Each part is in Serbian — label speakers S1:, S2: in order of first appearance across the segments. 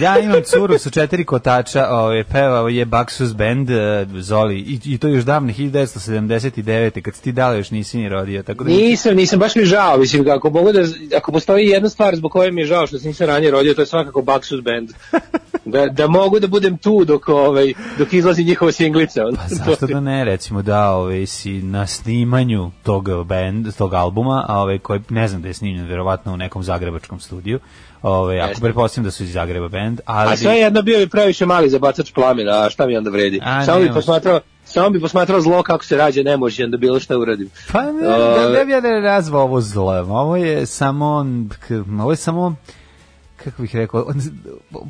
S1: Ja imam curu sa četiri kotača, ovaj, pevao je Baksus Band, eh, Zoli, i, i to još davne 1979. kad si ti dali još nisi ni rodio. Tako da
S2: Nisam, nisam, baš mi žao, mislim, ako mogu da, ako postoji jedna stvar zbog koje mi je žao što se nisam ranije rodio, to je svakako Baxus Band. Da, da mogu da budem tu dok, ovaj, dok izlazi njihova singlica.
S1: Pa zašto da ne, recimo da ovaj, si na snimanju tog band, tog albuma, a ovaj, koji ne znam da je snimljen, verovatno u nekom zagrebačkom studiju, ovaj, ako pretpostavljam da su iz Zagreba band, ali...
S2: A sve jedno bio bi previše mali za bacač plamena, a šta mi onda vredi?
S1: A,
S2: samo bi posmatrao, samo bi posmatrao zlo kako se rađa nemoći, onda bilo šta uradim.
S1: Pa ne,
S2: Ove-
S1: ne, ne bi ja ne nazvao ovo zlom. Ovo je samo, ovo je samo, kako bih rekao,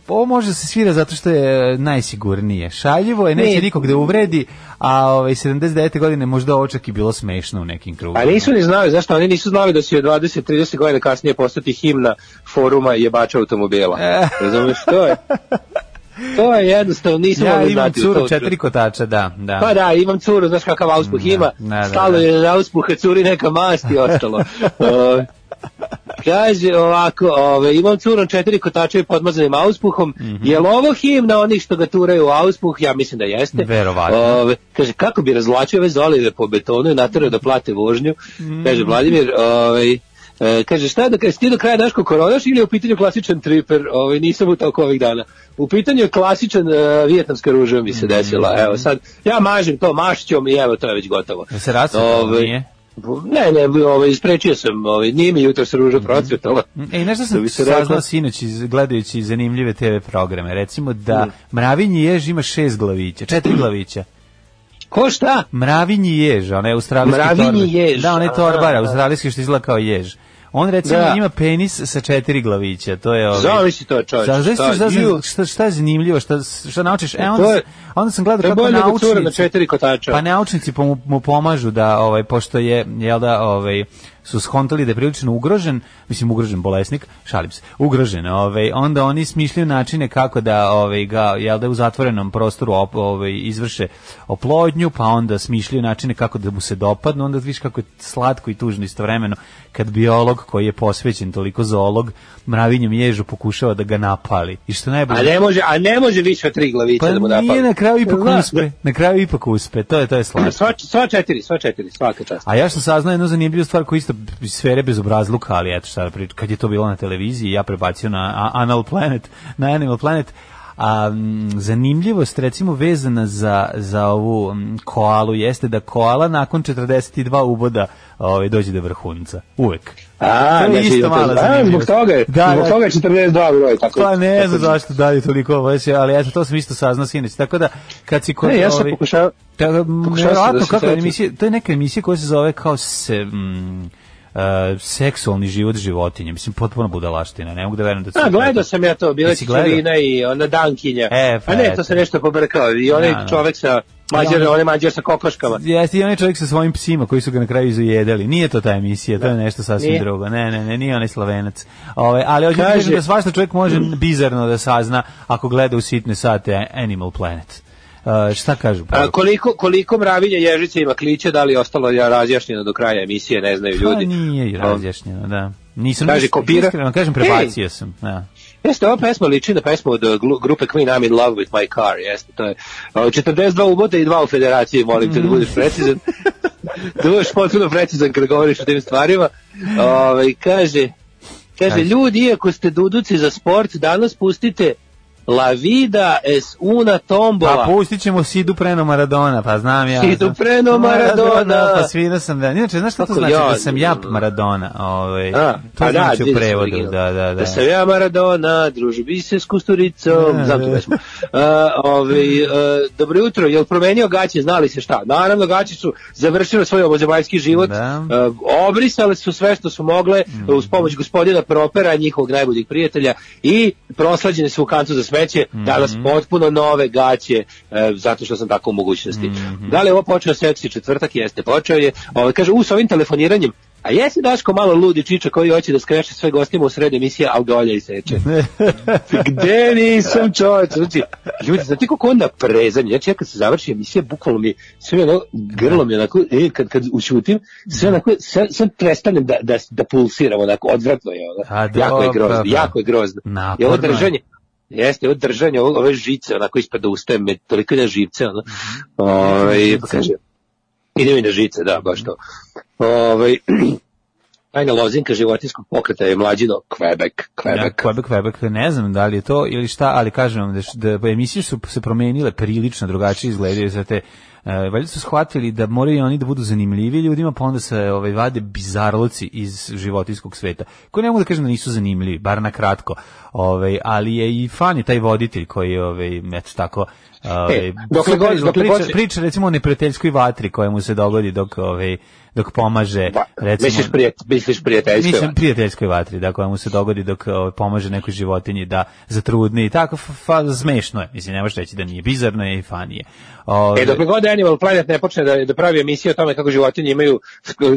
S1: ovo može da se svira zato što je najsigurnije. Šaljivo je, neće
S2: Ne.
S1: nikog da uvredi, a ovaj, 79. godine možda ovo čak i bilo smešno u nekim krugima.
S2: A nisu ni znali, zašto? Oni nisu znali da će 20-30 godina kasnije postati himna foruma jebača automobila.
S1: E.
S2: Razumeš, to je... To je jednostavno, nisam
S1: Ja
S2: mogli
S1: imam curu četiri kotača, da, da.
S2: Pa da, imam curu, znaš kakav auspuh ima,
S1: da, da,
S2: stalo
S1: da.
S2: je na auspuha curi neka mast i ostalo. Ove, kaže ovako, ove, imam curu na četiri kotača i podmazanim auspuhom,
S1: Mhm.
S2: je li ovo himna onih što ga turaju u auspuh? Ja mislim da jeste.
S1: Verovatno.
S2: Ove, kaže, kako bi razvlačio ove zolive po betonu i naterao da plate vožnju?
S1: Mhm.
S2: Kaže, Vladimir, ovaj, E, kaže, šta da kaže, ti do kraja daš koronaš ili je u pitanju klasičan triper, ovaj, nisam u toliko ovih dana. U pitanju je klasičan uh, vijetnamska ruža mi se desila, evo sad, ja mažem to mašćom i evo, to je već gotovo.
S1: Da se rasvetilo,
S2: Ovaj,
S1: nije?
S2: Ne, ne, ovaj, isprečio sam, ovaj, nije mi jutro se ruža procvetala.
S1: Ej, nešto
S2: Što
S1: sam
S2: reklo.
S1: saznao sinoć iz, gledajući zanimljive TV programe. Recimo da mravinji jež ima šest glavića, četiri glavića.
S2: Ko šta?
S1: Mravinji jež, onaj australijski
S2: Mravinji
S1: torbar.
S2: jež,
S1: Da, onaj
S2: a,
S1: torbar,
S2: da.
S1: australijski što izgleda kao jež. On recimo
S2: Da.
S1: ima penis sa četiri glavića, to je ovaj.
S2: Zamisli to, čoveče,
S1: Šta, šta,
S2: šta-
S1: šta, šta, je zanimljivo, šta, šta naučiš? E, onda,
S2: je-
S1: onda sam gledao
S2: je
S1: kako
S2: cura na
S1: naučnici...
S2: četiri kotača.
S1: Pa naučnici mu, mu pomažu da ovaj pošto je jel da ovaj su skontali da je prilično ugrožen, mislim ugrožen bolesnik, šalim se, ugrožen, ovaj onda oni smišljaju načine kako da ovaj ga jel da u zatvorenom prostoru op, ovaj izvrše oplodnju, pa onda smišljaju načine kako da mu se dopadnu, onda vidiš kako je slatko i tužno istovremeno kad biolog koji je posvećen toliko zoolog mravinjem ježu pokušava da ga napali. I što je najbolje
S2: A ne može, a ne može više od tri glavice
S1: pa
S2: da mu napali.
S1: nije na kraju ipak
S2: Znaš,
S1: uspe. Na kraju ipak uspe. To je to je slatko.
S2: Sva, sva četiri, sva četiri, svaka čast.
S1: A ja sam saznao jednu zanimljivu stvar koja isto sfere bezobrazluka, ali eto šta da pričam, kad je to bilo na televiziji, ja prebacio na A- Anal Planet, na Animal Planet, a zanimljivost recimo vezana za, za ovu koalu jeste da koala nakon 42 uboda ovaj, dođe do vrhunca. Uvek.
S2: A,
S1: To je
S2: znači,
S1: isto
S2: to-
S1: mala
S2: a,
S1: zanimljivost.
S2: zbog toga je,
S1: Da,
S2: zbog
S1: da.
S2: toga je 42 broj, tako.
S1: Pa ne znam zašto dalje toliko baš, ali eto to sam isto saznao sinoć. Tako da kad si kod
S2: Ne, ja sam
S1: ovaj-
S2: pokušao, Pokušao
S1: nevjerojatno
S2: da se
S1: kako je emisija, to je neka emisija koja se zove kao se mm, e, seksualni život životinje. Mislim, potpuno budalaština. Ne mogu da verujem da...
S2: A, gledao sam ja to, bila je? Čerina i ona Dankinja.
S1: E, pa
S2: A ne, to se nešto pobrkao. I onaj
S1: Da, da.
S2: čovek sa mađar,
S1: I on-
S2: onaj mađar sa kokoškama.
S1: Jeste i onaj čovjek sa svojim psima koji su ga na kraju izujedali. Nije to ta emisija, to je nešto sasvim
S2: Nije.
S1: drugo. Ne, ne, ne, nije onaj slavenac. Ove, ali hoću da da svašta čovjek može bizarno da sazna ako gleda u sitne sate Animal Planet. E, šta kažu?
S2: A, koliko, koliko mravinja ježice ima kliče, da li je ostalo ja razjašnjeno do kraja emisije, ne znaju ljudi.
S1: Pa nije i razjašnjeno, da. Nisam
S2: Kaže, kopira-
S1: Iskreno kažem, prebacio sam. Da.
S2: Jeste, ova pesma liči na pesmu od uh, grupe Queen I'm in love with my car, jeste, to je uh, 42 uboda i dva u federaciji, molim te da budeš precizan. da budeš potpuno precizan kada govoriš o tim stvarima. Ove, kaže, kaže,
S1: Kaže.
S2: ljudi, iako ste duduci za sport, danas pustite La vida es una tombola.
S1: Pa pustit ćemo Sidu Preno Maradona, pa znam ja.
S2: Sidu. Preno Maradona.
S1: Pa svirao sam da. Inače, znaš šta to znači?
S2: ja-
S1: Da sam ja Maradona. Ovaj,
S2: A,
S1: to
S2: pa da,
S1: znači u
S2: vidio sam
S1: prevodu. Da, da, da.
S2: Da sam ja Maradona, družbi se s kusturicom,
S1: Da,
S2: znam tu
S1: da.
S2: pesmu. Uh, ovaj, uh, dobro jutro, jel promenio gaće, znali se šta? Naravno, gaće su završile svoj obozemaljski život,
S1: Da.
S2: uh, obrisale su sve što su mogle
S1: Mm.
S2: uz pomoć gospodina Propera, njihovog najboljeg prijatelja i proslađene su u kancu za smeće,
S1: Mm-hmm.
S2: danas potpuno nove gaće, uh, zato što sam tako u mogućnosti.
S1: Mm-hmm.
S2: Da li je ovo počeo seksi četvrtak? Jeste, počeo je. Ovaj, kaže, u, s ovim telefoniranjem, a jesi Daško malo ludi čiča koji hoće da skreše sve gostima u sred emisije, ali dolje i seče. Gde nisam čovječ? Znači, ljudi, znate kako onda prezanje? Znači, ja kad se završi emisija, bukvalno mi sve ono, grlo mi onako, e, kad, kad ušutim, sve onako, sve, sve prestanem da, da, da pulsiram, onako, odvratno je ono.
S1: A,
S2: jako je grozno, jako je grozno. I ovo
S1: je.
S2: držanje, Jeste, ovo držanje, ovo, ove žice, onako ispred ustaje me, toliko da živce, ono. Ovaj, pa kaže, ide mi na žice, da, baš to. Ovaj, tajna lozinka životinskog pokreta je mlađino Quebec,
S1: Ja,
S2: Quebec.
S1: Quebec, Quebec, ne znam da li je to ili šta, ali kažem vam da, da emisije su se promenile prilično drugačije izgledaju za te Uh, valjda su shvatili da moraju oni da budu zanimljivi ljudima, pa onda se ovaj, vade bizarloci iz životinskog sveta, koji ne mogu da kažem da nisu zanimljivi, bar na kratko, ovaj, ali je i fan je taj voditelj koji je, ovaj, eto tako, ovaj,
S2: E, dokle
S1: priča,
S2: dokle se-
S1: priča recimo o neprijateljskoj vatri koja mu se dogodi dok, ovaj, dok pomaže,
S2: Va,
S1: recimo,
S2: misliš, prijat, misliš prijateljske?
S1: Mislim, prijateljskoj vatri, da koja mu se dogodi dok ovaj, pomaže nekoj životinji da zatrudni i tako, smešno je. Mislim, ne možeš reći da nije bizarno je i fanije. Ove,
S2: E, dokle god Animal Planet ne počne da, da pravi emisiju o tome kako životinje imaju,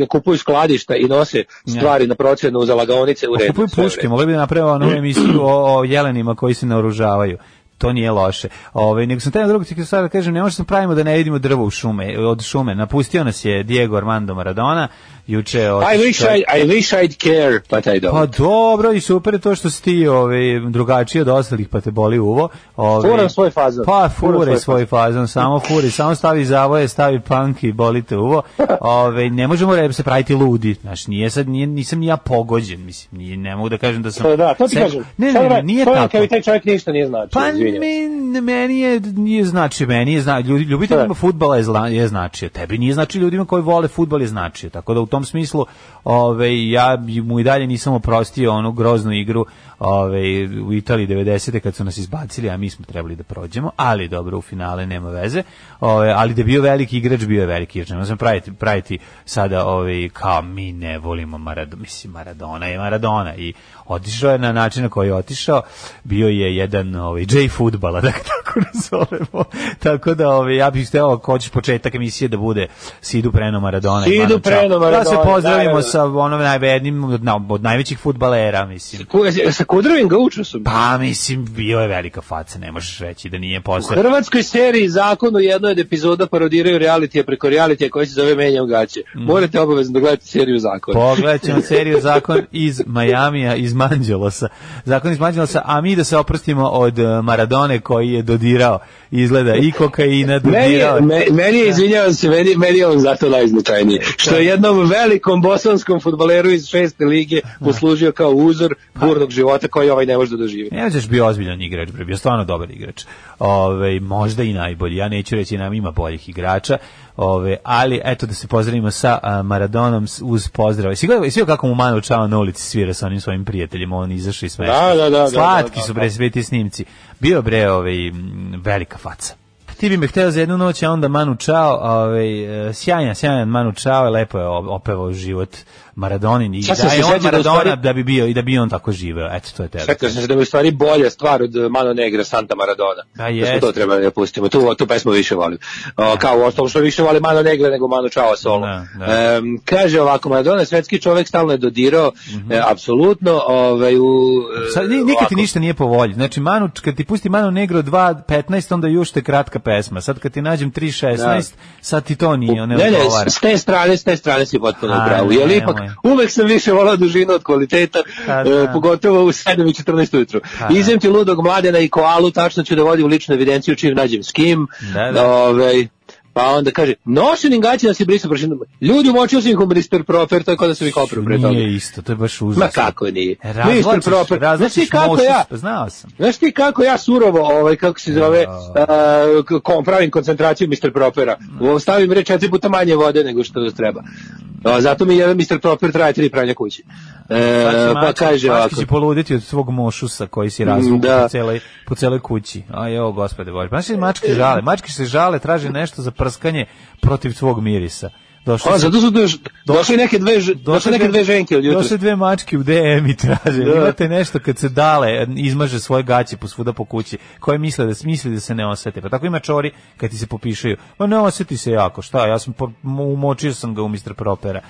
S2: kupuju skladišta i nose stvari na procenu za lagaonice u redu.
S1: Kupuju puške, mogli bi napraviti onu emisiju o, o jelenima koji se naoružavaju. To nije loše. Ove, nego sam taj drugo ti sada kažem, ne možemo se pravimo da ne vidimo drvo u šume, od šume. Napustio nas je Diego Armando Maradona, juče
S2: I
S1: otišao-
S2: wish I, I wish I'd care, but I don't.
S1: Pa dobro i super to što si ti ovaj, drugačiji od ostalih pa te boli uvo. Ovaj,
S2: Furam svoj fazon.
S1: Pa fure
S2: svoj
S1: fazon, samo furi, samo stavi zavoje, stavi punk i bolite uvo. Ove, ne možemo re- se praviti ludi, znaš, nije sad, nije, nisam ni ja pogođen, mislim, nije, ne mogu da kažem da sam...
S2: To da, to ti
S1: seb-
S2: kažem.
S1: Ne, ne, ne, nije
S2: To
S1: tako.
S2: Kao i taj čovjek ništa nije znači.
S1: Pa me, meni je nije znači, meni je zna, ljudi, ljubiteljima fudbala je, zla, je značio, tebi nije znači ljudima koji vole fudbal je značio, tako da u tom smislu ove, ja mu i dalje nisam oprostio onu groznu igru ove, u Italiji 90. kad su nas izbacili, a mi smo trebali da prođemo, ali dobro, u finale nema veze, ove, ali da je bio veliki igrač, bio je veliki igrač, ne znam praviti, praviti sada ove, kao mi ne volimo Maradona, mislim Maradona je Maradona i otišao je na način na koji je otišao, bio je jedan ovaj J fudbala, da tako nazovemo. tako da ovaj ja bih hteo ako hoćeš početak emisije da bude Sidu Preno Maradona
S2: Sidu. Preno
S1: Da se
S2: Maradona,
S1: pozdravimo
S2: da, da.
S1: sa onom najvednim od, od najvećih fudbalera, mislim.
S2: Sa kudrovim ga učusom.
S1: Pa, mislim, bio je velika faca, ne možeš reći da nije
S2: U
S1: posle.
S2: hrvatskoj seriji Zakon u jednoj od epizoda parodiraju realitija preko realitija koji se zove Menjam gaće.
S1: Mm.
S2: Morate obavezno da gledate seriju Zakon.
S1: Pogledat ćemo seriju Zakon iz Majamija, iz Manđelosa. Zakon iz Manđelosa, a mi da se oprostimo od eh, Maradone koji je dodirao, izgleda i kokaina,
S2: Meni
S1: dodirao.
S2: me, meni je, izvinjavam se, meni, meni je on zato najznačajniji. Što je jednom velikom bosanskom futboleru iz šeste lige poslužio kao uzor burnog života koji ovaj ne može da doživi.
S1: Ne možeš bio ozbiljan igrač, bre, bio stvarno dobar igrač. Ove, možda i najbolji. Ja neću reći nam ima boljih igrača. Ove, ali eto da se pozdravimo sa a, Maradonom uz pozdrav. Si gledao, svi kako mu Manu Čao na ulici svira sa onim svojim prijateljima, on izašao i smešno.
S2: Da, da, da, da,
S1: Slatki
S2: da, da,
S1: su bre sve ti snimci. Bio bre ovaj velika faca. Ti bi me hteo za jednu noć, a onda Manu Čao, ovaj, e, sjajan, sjajan Manu Čao, lepo je opevao život Maradonin i
S2: Sad
S1: da
S2: se
S1: je on
S2: da
S1: Maradona
S2: stvari-
S1: da bi bio i da bi on tako živeo. Eto, to je tebe.
S2: Čekao sam se da bi u stvari bolja stvar od uh, Mano Negra Santa Maradona.
S1: Da,
S2: Da smo to trebali da pustimo. Tu, tu pesmu više volim. O, kao u osnovu što više voli Mano Negra nego Mano Čao solo.
S1: Da, da.
S2: Kaže ovako, Maradona je svetski čovek stalno je dodirao, e, apsolutno, ovaj, u... e,
S1: Sad, ni- nikad ti ništa nije po volji. Znači, Manu, kad ti pusti Manu Negro 2.15, onda još te kratka pesma. Sad kad ti nađem 3.16, sad ti to nije, ne,
S2: Ne, s te strane, s te strane si potpuno
S1: A,
S2: u pravu. Uvek sam više volao dužinu od kvaliteta,
S1: Pa,
S2: e,
S1: da.
S2: pogotovo u 7 i 14 ujutru.
S1: Pa, da.
S2: Izem ti ludog mladena i koalu, tačno ću da vodim u ličnu evidenciju čim nađem s kim.
S1: Da, da.
S2: Ovaj, Pa onda kaže, nošenim gaćima se brisao prašinom. Ljudi umočio sam ih u Mr. Proper, to je kao da sam ih oprao pre toga.
S1: Nije isto, to je baš užasno.
S2: Ma kako nije? Mr.
S1: Razvlačiš,
S2: Proper. Znaš ti kako
S1: mošus,
S2: ja,
S1: pa znao sam.
S2: Znaš ti kako ja surovo, ovaj, kako se zove, k- kom pravim koncentraciju Mr. Propera. U- Stavim re četiri puta manje vode nego što treba. A, zato mi jedan Mr. Proper traje tri pranja kući. E,
S1: Sad će
S2: pa kaže ovako.
S1: će poluditi od svog mošusa koji si razvuk
S2: Da.
S1: po, celoj, po celoj kući. Aj, evo, gospode Bože. Pa znaš, mačke žale. Mačke se žale, traže nešto za prskanje protiv svog mirisa. Došli
S2: A,
S1: su-
S2: zato su doš, došle neke dve, došle neke dve ženke od jutra.
S1: Došle dve mačke u DM i traže.
S2: Da.
S1: Imate nešto kad se dale, izmaže svoje gaće po svuda po kući, koje misle da misli da se ne osete. Pa tako ima čori kad ti se popišaju. Ma ne oseti se jako. Šta? Ja sam umočio sam ga u Mr. Propera.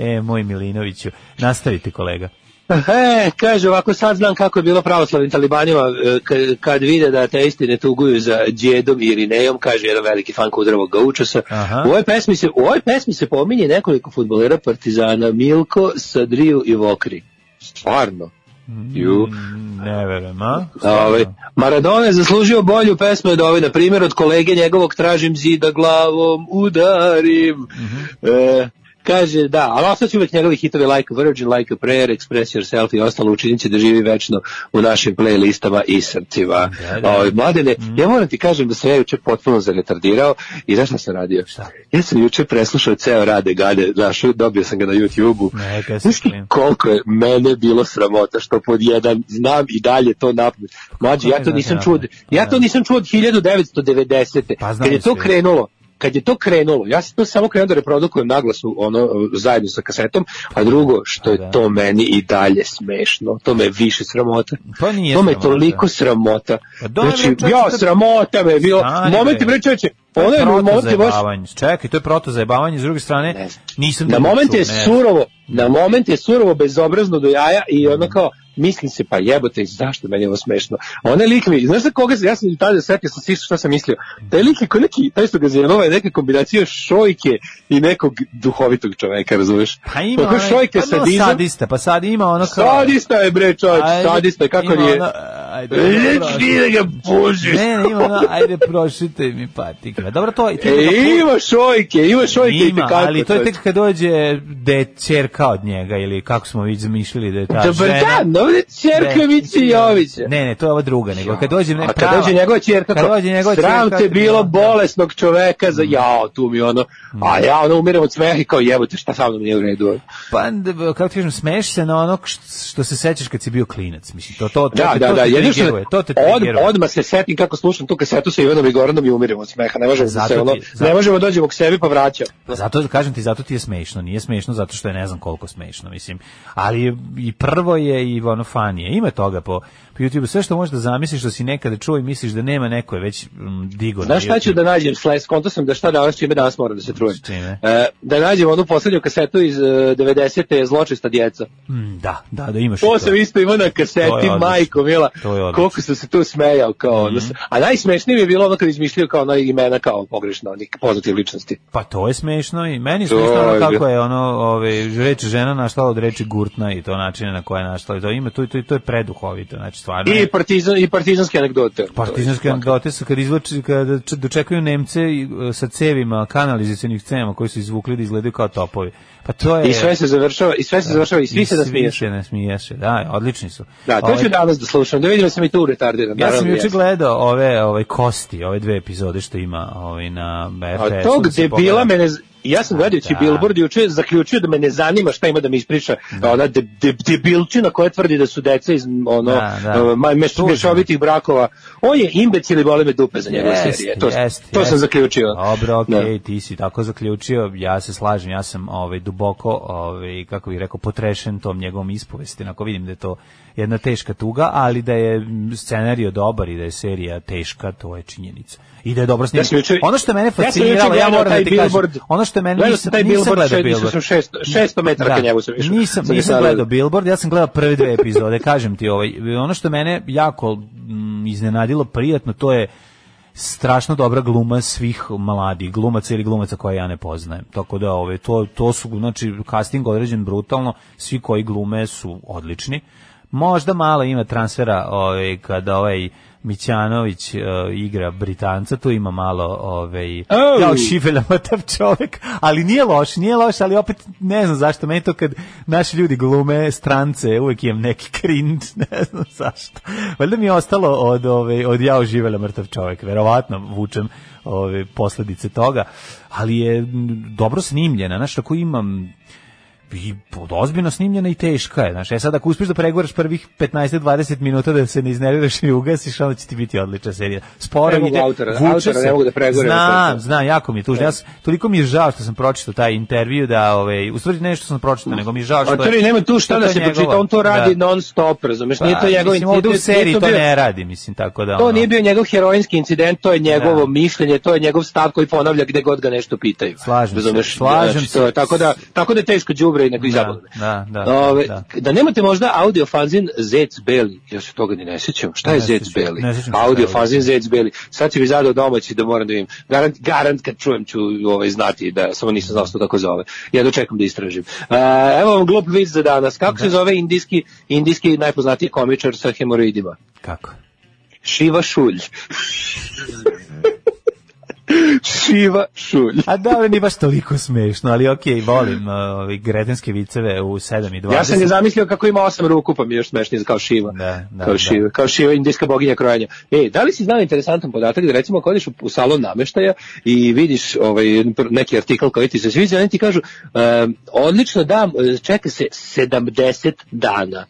S1: E, moj Milinoviću, nastavite kolega.
S2: E, kaže ovako, sad znam kako je bilo pravoslavnim talibanima e, kad vide da ateisti ne tuguju za djedom i Irinejom, kaže jedan veliki fan Kudrovog Gaučasa.
S1: Aha.
S2: U ovoj pesmi se, u ovoj pesmi se pominje nekoliko futbolera Partizana, Milko, Sadriju i Vokri. Stvarno. Ju.
S1: Mm, Ne verujem, a?
S2: Ovaj, Maradona je zaslužio bolju pesmu od ove, na primjer, od kolege njegovog tražim zida glavom, udarim. E, kaže, da, ali ostaće uvek njegovi hitovi Like a Virgin, Like a Prayer, Express Yourself i ostalo učiniće da živi večno u našim playlistama i srcima.
S1: Da, da.
S2: Ovaj, mladene, ja moram ti kažem da sam ja juče potpuno zaretardirao i znaš šta sam radio?
S1: Šta?
S2: Ja sam juče preslušao ceo Rade Gade, znaš, dobio sam ga na YouTube-u. Znaš ti koliko je mene bilo sramota što pod jedan znam i dalje to napamet. Mlađi, ja to nisam
S1: znaš
S2: čuo,
S1: napamet?
S2: ja to
S1: da.
S2: nisam čuo od 1990.
S1: Pa
S2: kad je to krenulo, kad je to krenulo, ja sam to samo krenuo da reprodukujem naglasu ono, zajedno sa kasetom, a drugo, što je
S1: da.
S2: to meni i dalje smešno, to me je više sramota.
S1: Pa nije
S2: to me je
S1: sramota.
S2: toliko sramota.
S1: Pa dobro,
S2: znači, ja, sramota me je bilo.
S1: Stani,
S2: Momenti,
S1: bre.
S2: čoveče, ono
S1: je
S2: je momenti baš...
S1: Čekaj, to je protozajebavanje, s druge strane,
S2: Ne
S1: nisam
S2: Na moment je
S1: ne.
S2: surovo, na moment je surovo bezobrazno do jaja i ono kao mislim se pa jebote zašto meni je ovo smešno. Onaj lik mi, znaš za koga ja sam i tada setio sam se isto šta sam mislio. Taj lik je ko neki taj što ga zajebava je neka kombinacija šojke i nekog duhovitog čoveka, razumeš?
S1: Pa ima onaj-
S2: šojke
S1: pa
S2: sadizam.
S1: sadista, pa sad ima ono kao...
S2: Sadista je bre čovjek,
S1: Ajde,
S2: sadista je kako nije.
S1: ono, ajde,
S2: da ga pužiš.
S1: Ne, ne, ima ono, ajde prošite mi patikle. Dobro, to... Ti
S2: E, ima šojke, ima šojke i
S1: Ima,
S2: tekako.
S1: ali to je tek kad dođe da je čerka od njega ili kako smo već zamišljali da je ta
S2: Dobar
S1: žena.
S2: dan, čerka
S1: Ne,
S2: Vici Jovića.
S1: Ne, ne, to je ova druga, nego kad dođe ne,
S2: A kad dođe njegova ćerka,
S1: kad dođe njegova
S2: sram te bilo
S1: da.
S2: bolesnog čoveka za jao, tu mi ono, a ja ono umirem od smeha i kao jebote šta sa mnom nije u redu.
S1: Pa, d- kako ti kažem, smeješ se na ono što se sećaš kad si bio klinac. Mislim, to, to, to,
S2: Da,
S1: te-
S2: da,
S1: to
S2: da,
S1: te triggeruje, to te
S2: od, odmah se setim kako slušam tu kasetu sa Ivanom i Goranom i umirem od smeha, ne možemo da
S1: Zato
S2: se ono,
S1: ti- zato-
S2: ne možemo da dođemo k sebi pa vraćam.
S1: Zato kažem ti, zato ti je smešno. Nije smešno zato što je ne znam koliko smešno, mislim. Ali i prvo je i ono fanije. Ima toga po, YouTube. Sve što možeš da zamisliš što si nekada čuo i misliš da nema neko je već mm, digo. na
S2: Znaš šta ću da nađem, sles, konto sam da šta danas čime danas moram da se trujem. E, da nađem onu poslednju kasetu iz e, 90. Zločesta djeca.
S1: Mm, da, da, da imaš. i
S2: To sam isto imao na
S1: To
S2: kaseti, majko mila.
S1: To.
S2: Koliko sam se tu smejao kao ono. A najsmešnije mi je bilo ono kad izmišljaju kao ono imena kao pogrešno, onih poznatih ličnosti.
S1: Pa to je smešno i meni je
S2: To
S1: smešno ono kako je ono, ove, reč žena naštala od reči gurtna i to načine na koje je naštala. I to ima, to, to, to je preduhovito, znači stvarno. je-
S2: I, partizan, i partizanske anegdote.
S1: Partizanske anegdote su kad izvlači, kada č- dočekaju Nemce i, e, sa cevima, kanalizacionih cevima koji su izvukli da izgledaju kao topovi. Pa to je...
S2: I sve se završava, i sve se završava, i svi se nasmiješ.
S1: Svi se nasmiješe, da, odlični su.
S2: Da, to
S1: Ovaj,
S2: ću danas da slušam, da vidim da sam i tu retardiran.
S1: Ja sam
S2: naravno,
S1: juče gledao ove, ove kosti, ove dve epizode što ima ovaj, na RTS.
S2: A tog debila mene, z- ja sam gledajući
S1: Da.
S2: Billboard juče zaključio da me ne zanima šta ima da mi ispriča ona de, de, debilčina koja tvrdi da su deca iz ono
S1: Da, da.
S2: mešovitih brakova. On je imbecil i bole me dupe za njegove
S1: Jeste,
S2: serije. To,
S1: jeste,
S2: to
S1: jeste.
S2: sam zaključio.
S1: Dobro, okej,
S2: Da.
S1: ti si tako zaključio, ja se slažem, ja sam ovaj duboko, ovaj kako bih rekao, potrešen tom njegovom ispovesti, ako vidim da je to jedna teška tuga, ali da je scenario dobar i da je serija teška, to je činjenica. I da je dobro snimljeno.
S2: Ja
S1: ono što je mene
S2: ja
S1: fasciniralo, ja,
S2: gledao
S1: moram da ti kažem,
S2: billboard.
S1: ono što je mene nisam,
S2: sam taj
S1: nisam gledao
S2: še-
S1: billboard.
S2: sam šest- 600 metara ka njemu sam išao.
S1: Nisam,
S2: Sam
S1: nisam
S2: ga
S1: gledao. Billboard, ja sam gledao prve dve epizode, kažem ti, ovaj, ono što mene jako mm, iznenadilo prijatno, to je strašno dobra gluma svih mladih glumaca ili glumaca koje ja ne poznajem. Tako da ove to to su znači casting određen brutalno, svi koji glume su odlični. Možda malo ima transfera ovaj, kada ovaj Mićanović uh, igra Britanca, tu ima malo ovaj,
S2: Oh.
S1: kao šivelja mrtav čovek, ali nije loš, nije loš, ali opet ne znam zašto, meni to kad naši ljudi glume strance, uvek imam neki cringe, ne znam zašto. Valjda mi je ostalo od, ovaj, od jao živelja mrtav čovek, verovatno vučem ove posledice toga, ali je dobro snimljena, znaš, tako imam i ozbiljno snimljena i teška je. Znaš, e sad ako uspeš da pregovaraš prvih 15-20 minuta da se ne iznerviraš i ugasiš, onda će ti biti odlična serija. Sporo
S2: Ne
S1: ide,
S2: autora,
S1: vuče
S2: autora
S1: se.
S2: ne mogu da pregovaram na
S1: Znam, znam, jako mi je tužno. Ja, sam- toliko mi je žao što sam pročitao taj intervju da, ovaj, u stvari nešto sam pročitao, nego mi je žao što...
S2: A to je, nema tu šta
S1: što
S2: da se pročita, on to radi
S1: da.
S2: non stop, razumeš, nije to
S1: Pa,
S2: njegov
S1: mislim, ovde u
S2: incident,
S1: seriji to
S2: bio-
S1: ne radi, mislim, tako da...
S2: To
S1: ono,
S2: nije bio njegov herojski incident, to je njegovo
S1: Da.
S2: mišljenje, to je njegov stav koji ponavlja gde god ga nešto pitaju.
S1: Slažem se, slažem
S2: Znači,
S1: se.
S2: tako da tako da je teško đubre i nego i
S1: Da,
S2: zabavno.
S1: da, da,
S2: Ove,
S1: da.
S2: da nemate možda audio fanzin Zec Beli, ja se toga ni ne sećam. Šta je Zec Beli? Audio fanzin Zec Beli. Sad će mi zadao domaći da moram da vidim. Garant, garant kad čujem ću ovaj, znati da samo nisam znao što kako zove. Ja dočekam da istražim. Uh, evo vam glup vic za danas. Kako se zove indijski, indijski najpoznatiji komičar sa hemoroidima?
S1: Kako?
S2: Šiva Šulj. Šiva Šulj.
S1: A dobro, nije baš toliko smešno, ali okej, volim uh, ove gretenske viceve u 7 i 20.
S2: Ja sam ga zamislio kako ima osam ruku, pa mi je još smešnije kao Šiva.
S1: Da, da,
S2: kao
S1: da.
S2: Šiva, kao Šiva, indijska boginja krojenja. E, da li si znao interesantan podatak da recimo ako odeš u, u salon nameštaja i vidiš ovaj, neki artikl koji ti se sviđa, oni ti kažu um, odlično da, čeka se 70 dana.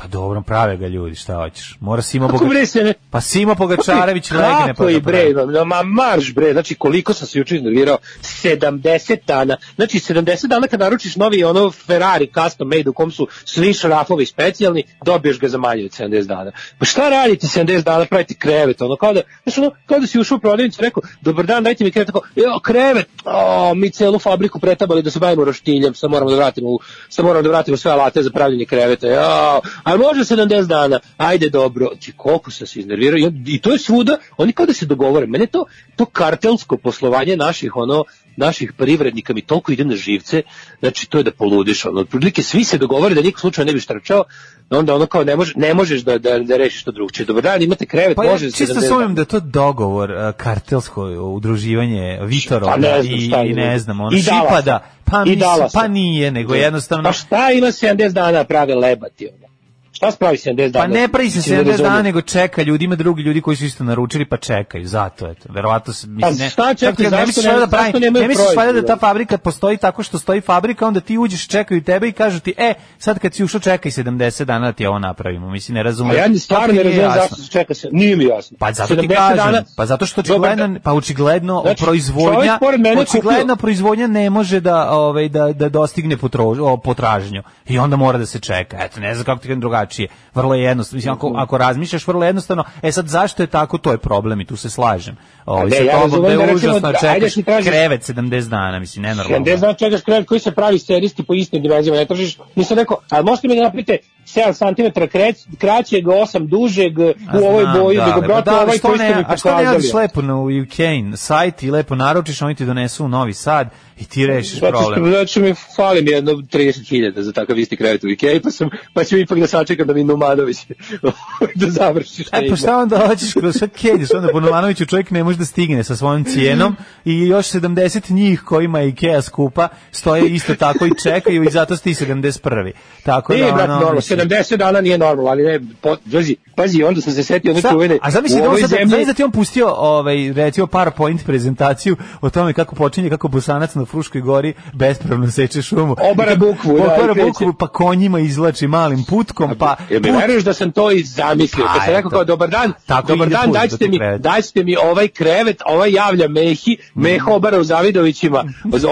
S1: Pa dobro, prave ga ljudi, šta hoćeš. Mora Simo
S2: Kako
S1: Boga...
S2: bre se ne...
S1: Pa Simo Pogačarević legne pa
S2: Kako bre, no, ma marš bre, znači koliko sam se juče iznervirao, 70 dana, znači 70 dana kad naručiš novi ono Ferrari custom made u kom su svi šrafovi specijalni, dobiješ ga za manje od 70 dana. Pa šta radite 70 dana, pravite krevet, ono kao da, znači ono, kao da si ušao u prodavnicu rekao, dobar dan, dajte mi krevet, tako, jo, krevet, o, mi celu fabriku pretabali da se bavimo roštiljem, sad moramo da vratimo, sad moramo da vratimo sve alate za pravljenje kreveta, jo, ali može 70 dana, ajde dobro, ti koliko sam se iznervirao. I, to je svuda, oni kao da se dogovore, mene to, to kartelsko poslovanje naših, ono, naših privrednika mi toliko ide na živce, znači to je da poludiš, ono, otprilike svi se dogovore da niko slučajno ne bi štrčao, onda ono kao ne, može, ne možeš da, da, da rešiš to drugčije. Dobar dan, imate krevet,
S1: Pa ja
S2: može za
S1: čisto
S2: 70
S1: sumnjam
S2: dana.
S1: da je to dogovor, kartelsko udruživanje Vitorova
S2: Pa ne znam
S1: i,
S2: šta
S1: i ne znam, ono
S2: I.
S1: Šipada, pa,
S2: Dallasa.
S1: pa nije, nego jednostavno...
S2: Pa šta ima 70 dana prave lebati, ono? Šta spravi 70 dana?
S1: Pa ne pravi se
S2: Mislim, ne
S1: 70 dana,
S2: razumem.
S1: nego čeka ljudi, ima drugi ljudi koji su isto naručili, pa čekaju, zato eto, verovatno se, mislim,
S2: Pa
S1: ne,
S2: šta čekaju,
S1: kažem, ne misliš da pravi, ne misliš da ta fabrika postoji tako što stoji fabrika, onda ti uđeš, čekaju tebe i kažu ti, e, sad kad si ušao čekaj 70 dana da ti ovo napravimo, mislim, ne
S2: A
S1: razumem.
S2: ja ni stvarno ne razumem zašto se čeka se. Nije mi jasno.
S1: Pa zato ti
S2: 70
S1: kažem,
S2: dana-
S1: pa zato što očigledno, pa očigledno
S2: Znači,
S1: proizvodnja, očigledno proizvodnja ne može da ovaj da da dostigne potražnju i onda mora da se čeka. Eto, ne znam kako ti kažem drugačije. Vrlo je jednostavno, mislim ako ako razmišljaš vrlo jednostavno, e sad zašto je tako, to je problem i tu se slažem. Ovaj
S2: ne,
S1: sa
S2: ja
S1: tobom da
S2: da
S1: je užasno
S2: da-
S1: čekaš
S2: ti tražiš-
S1: krevet 70 dana, mislim nenormalno.
S2: 70 dana čekaš krevet koji se pravi serijski po istim dimenzijama, ne tražiš, nisam rekao, ali možete mi da napravite 7 cm kraćeg, 8 dužeg,
S1: A
S2: u ovoj boji,
S1: da,
S2: nego
S1: ali, pa
S2: brate,
S1: da,
S2: ovaj koji ste
S1: ne-
S2: mi
S1: A što ne radiš
S2: pokazali.
S1: lepo na UK sajt i lepo naručiš, oni ti donesu u Novi Sad i ti rešiš
S2: što,
S1: problem.
S2: što mi fali mi jedno 30.000 za takav isti krevet u Ikea, pa, sam, pa ću ipak da sačekam da mi Numadović da završi šta
S1: E, pa šta onda hoćeš kroz sve kenješ, onda po Novanoviću čovjek ne može da stigne sa svojom cijenom i još 70 njih kojima je Ikea skupa stoje isto tako i čekaju i zato ste i 71. Tako
S2: Nije,
S1: da,
S2: brat,
S1: ono,
S2: normalno,
S1: mislim,
S2: 70 dana nije normalno, ali ne, po, pazi, pazi, onda sam se setio one
S1: Šta?
S2: čuvene,
S1: A zamisli da on sad,
S2: zemlji,
S1: da ti on pustio ovaj recimo PowerPoint prezentaciju o tome kako počinje kako Bosanac na Fruškoj gori bespravno seče šumu.
S2: Obara bukvu, da,
S1: obara bukvu, pa konjima izlači malim putkom, pa
S2: Jel mi veruješ da sam to i zamislio?
S1: Pa,
S2: Kad sam rekao kao dobar dan,
S1: Tako
S2: dobar dan, dajte
S1: tog
S2: mi, dajte mi ovaj krevet, ovaj javlja Mehi, Meha obara u Zavidovićima,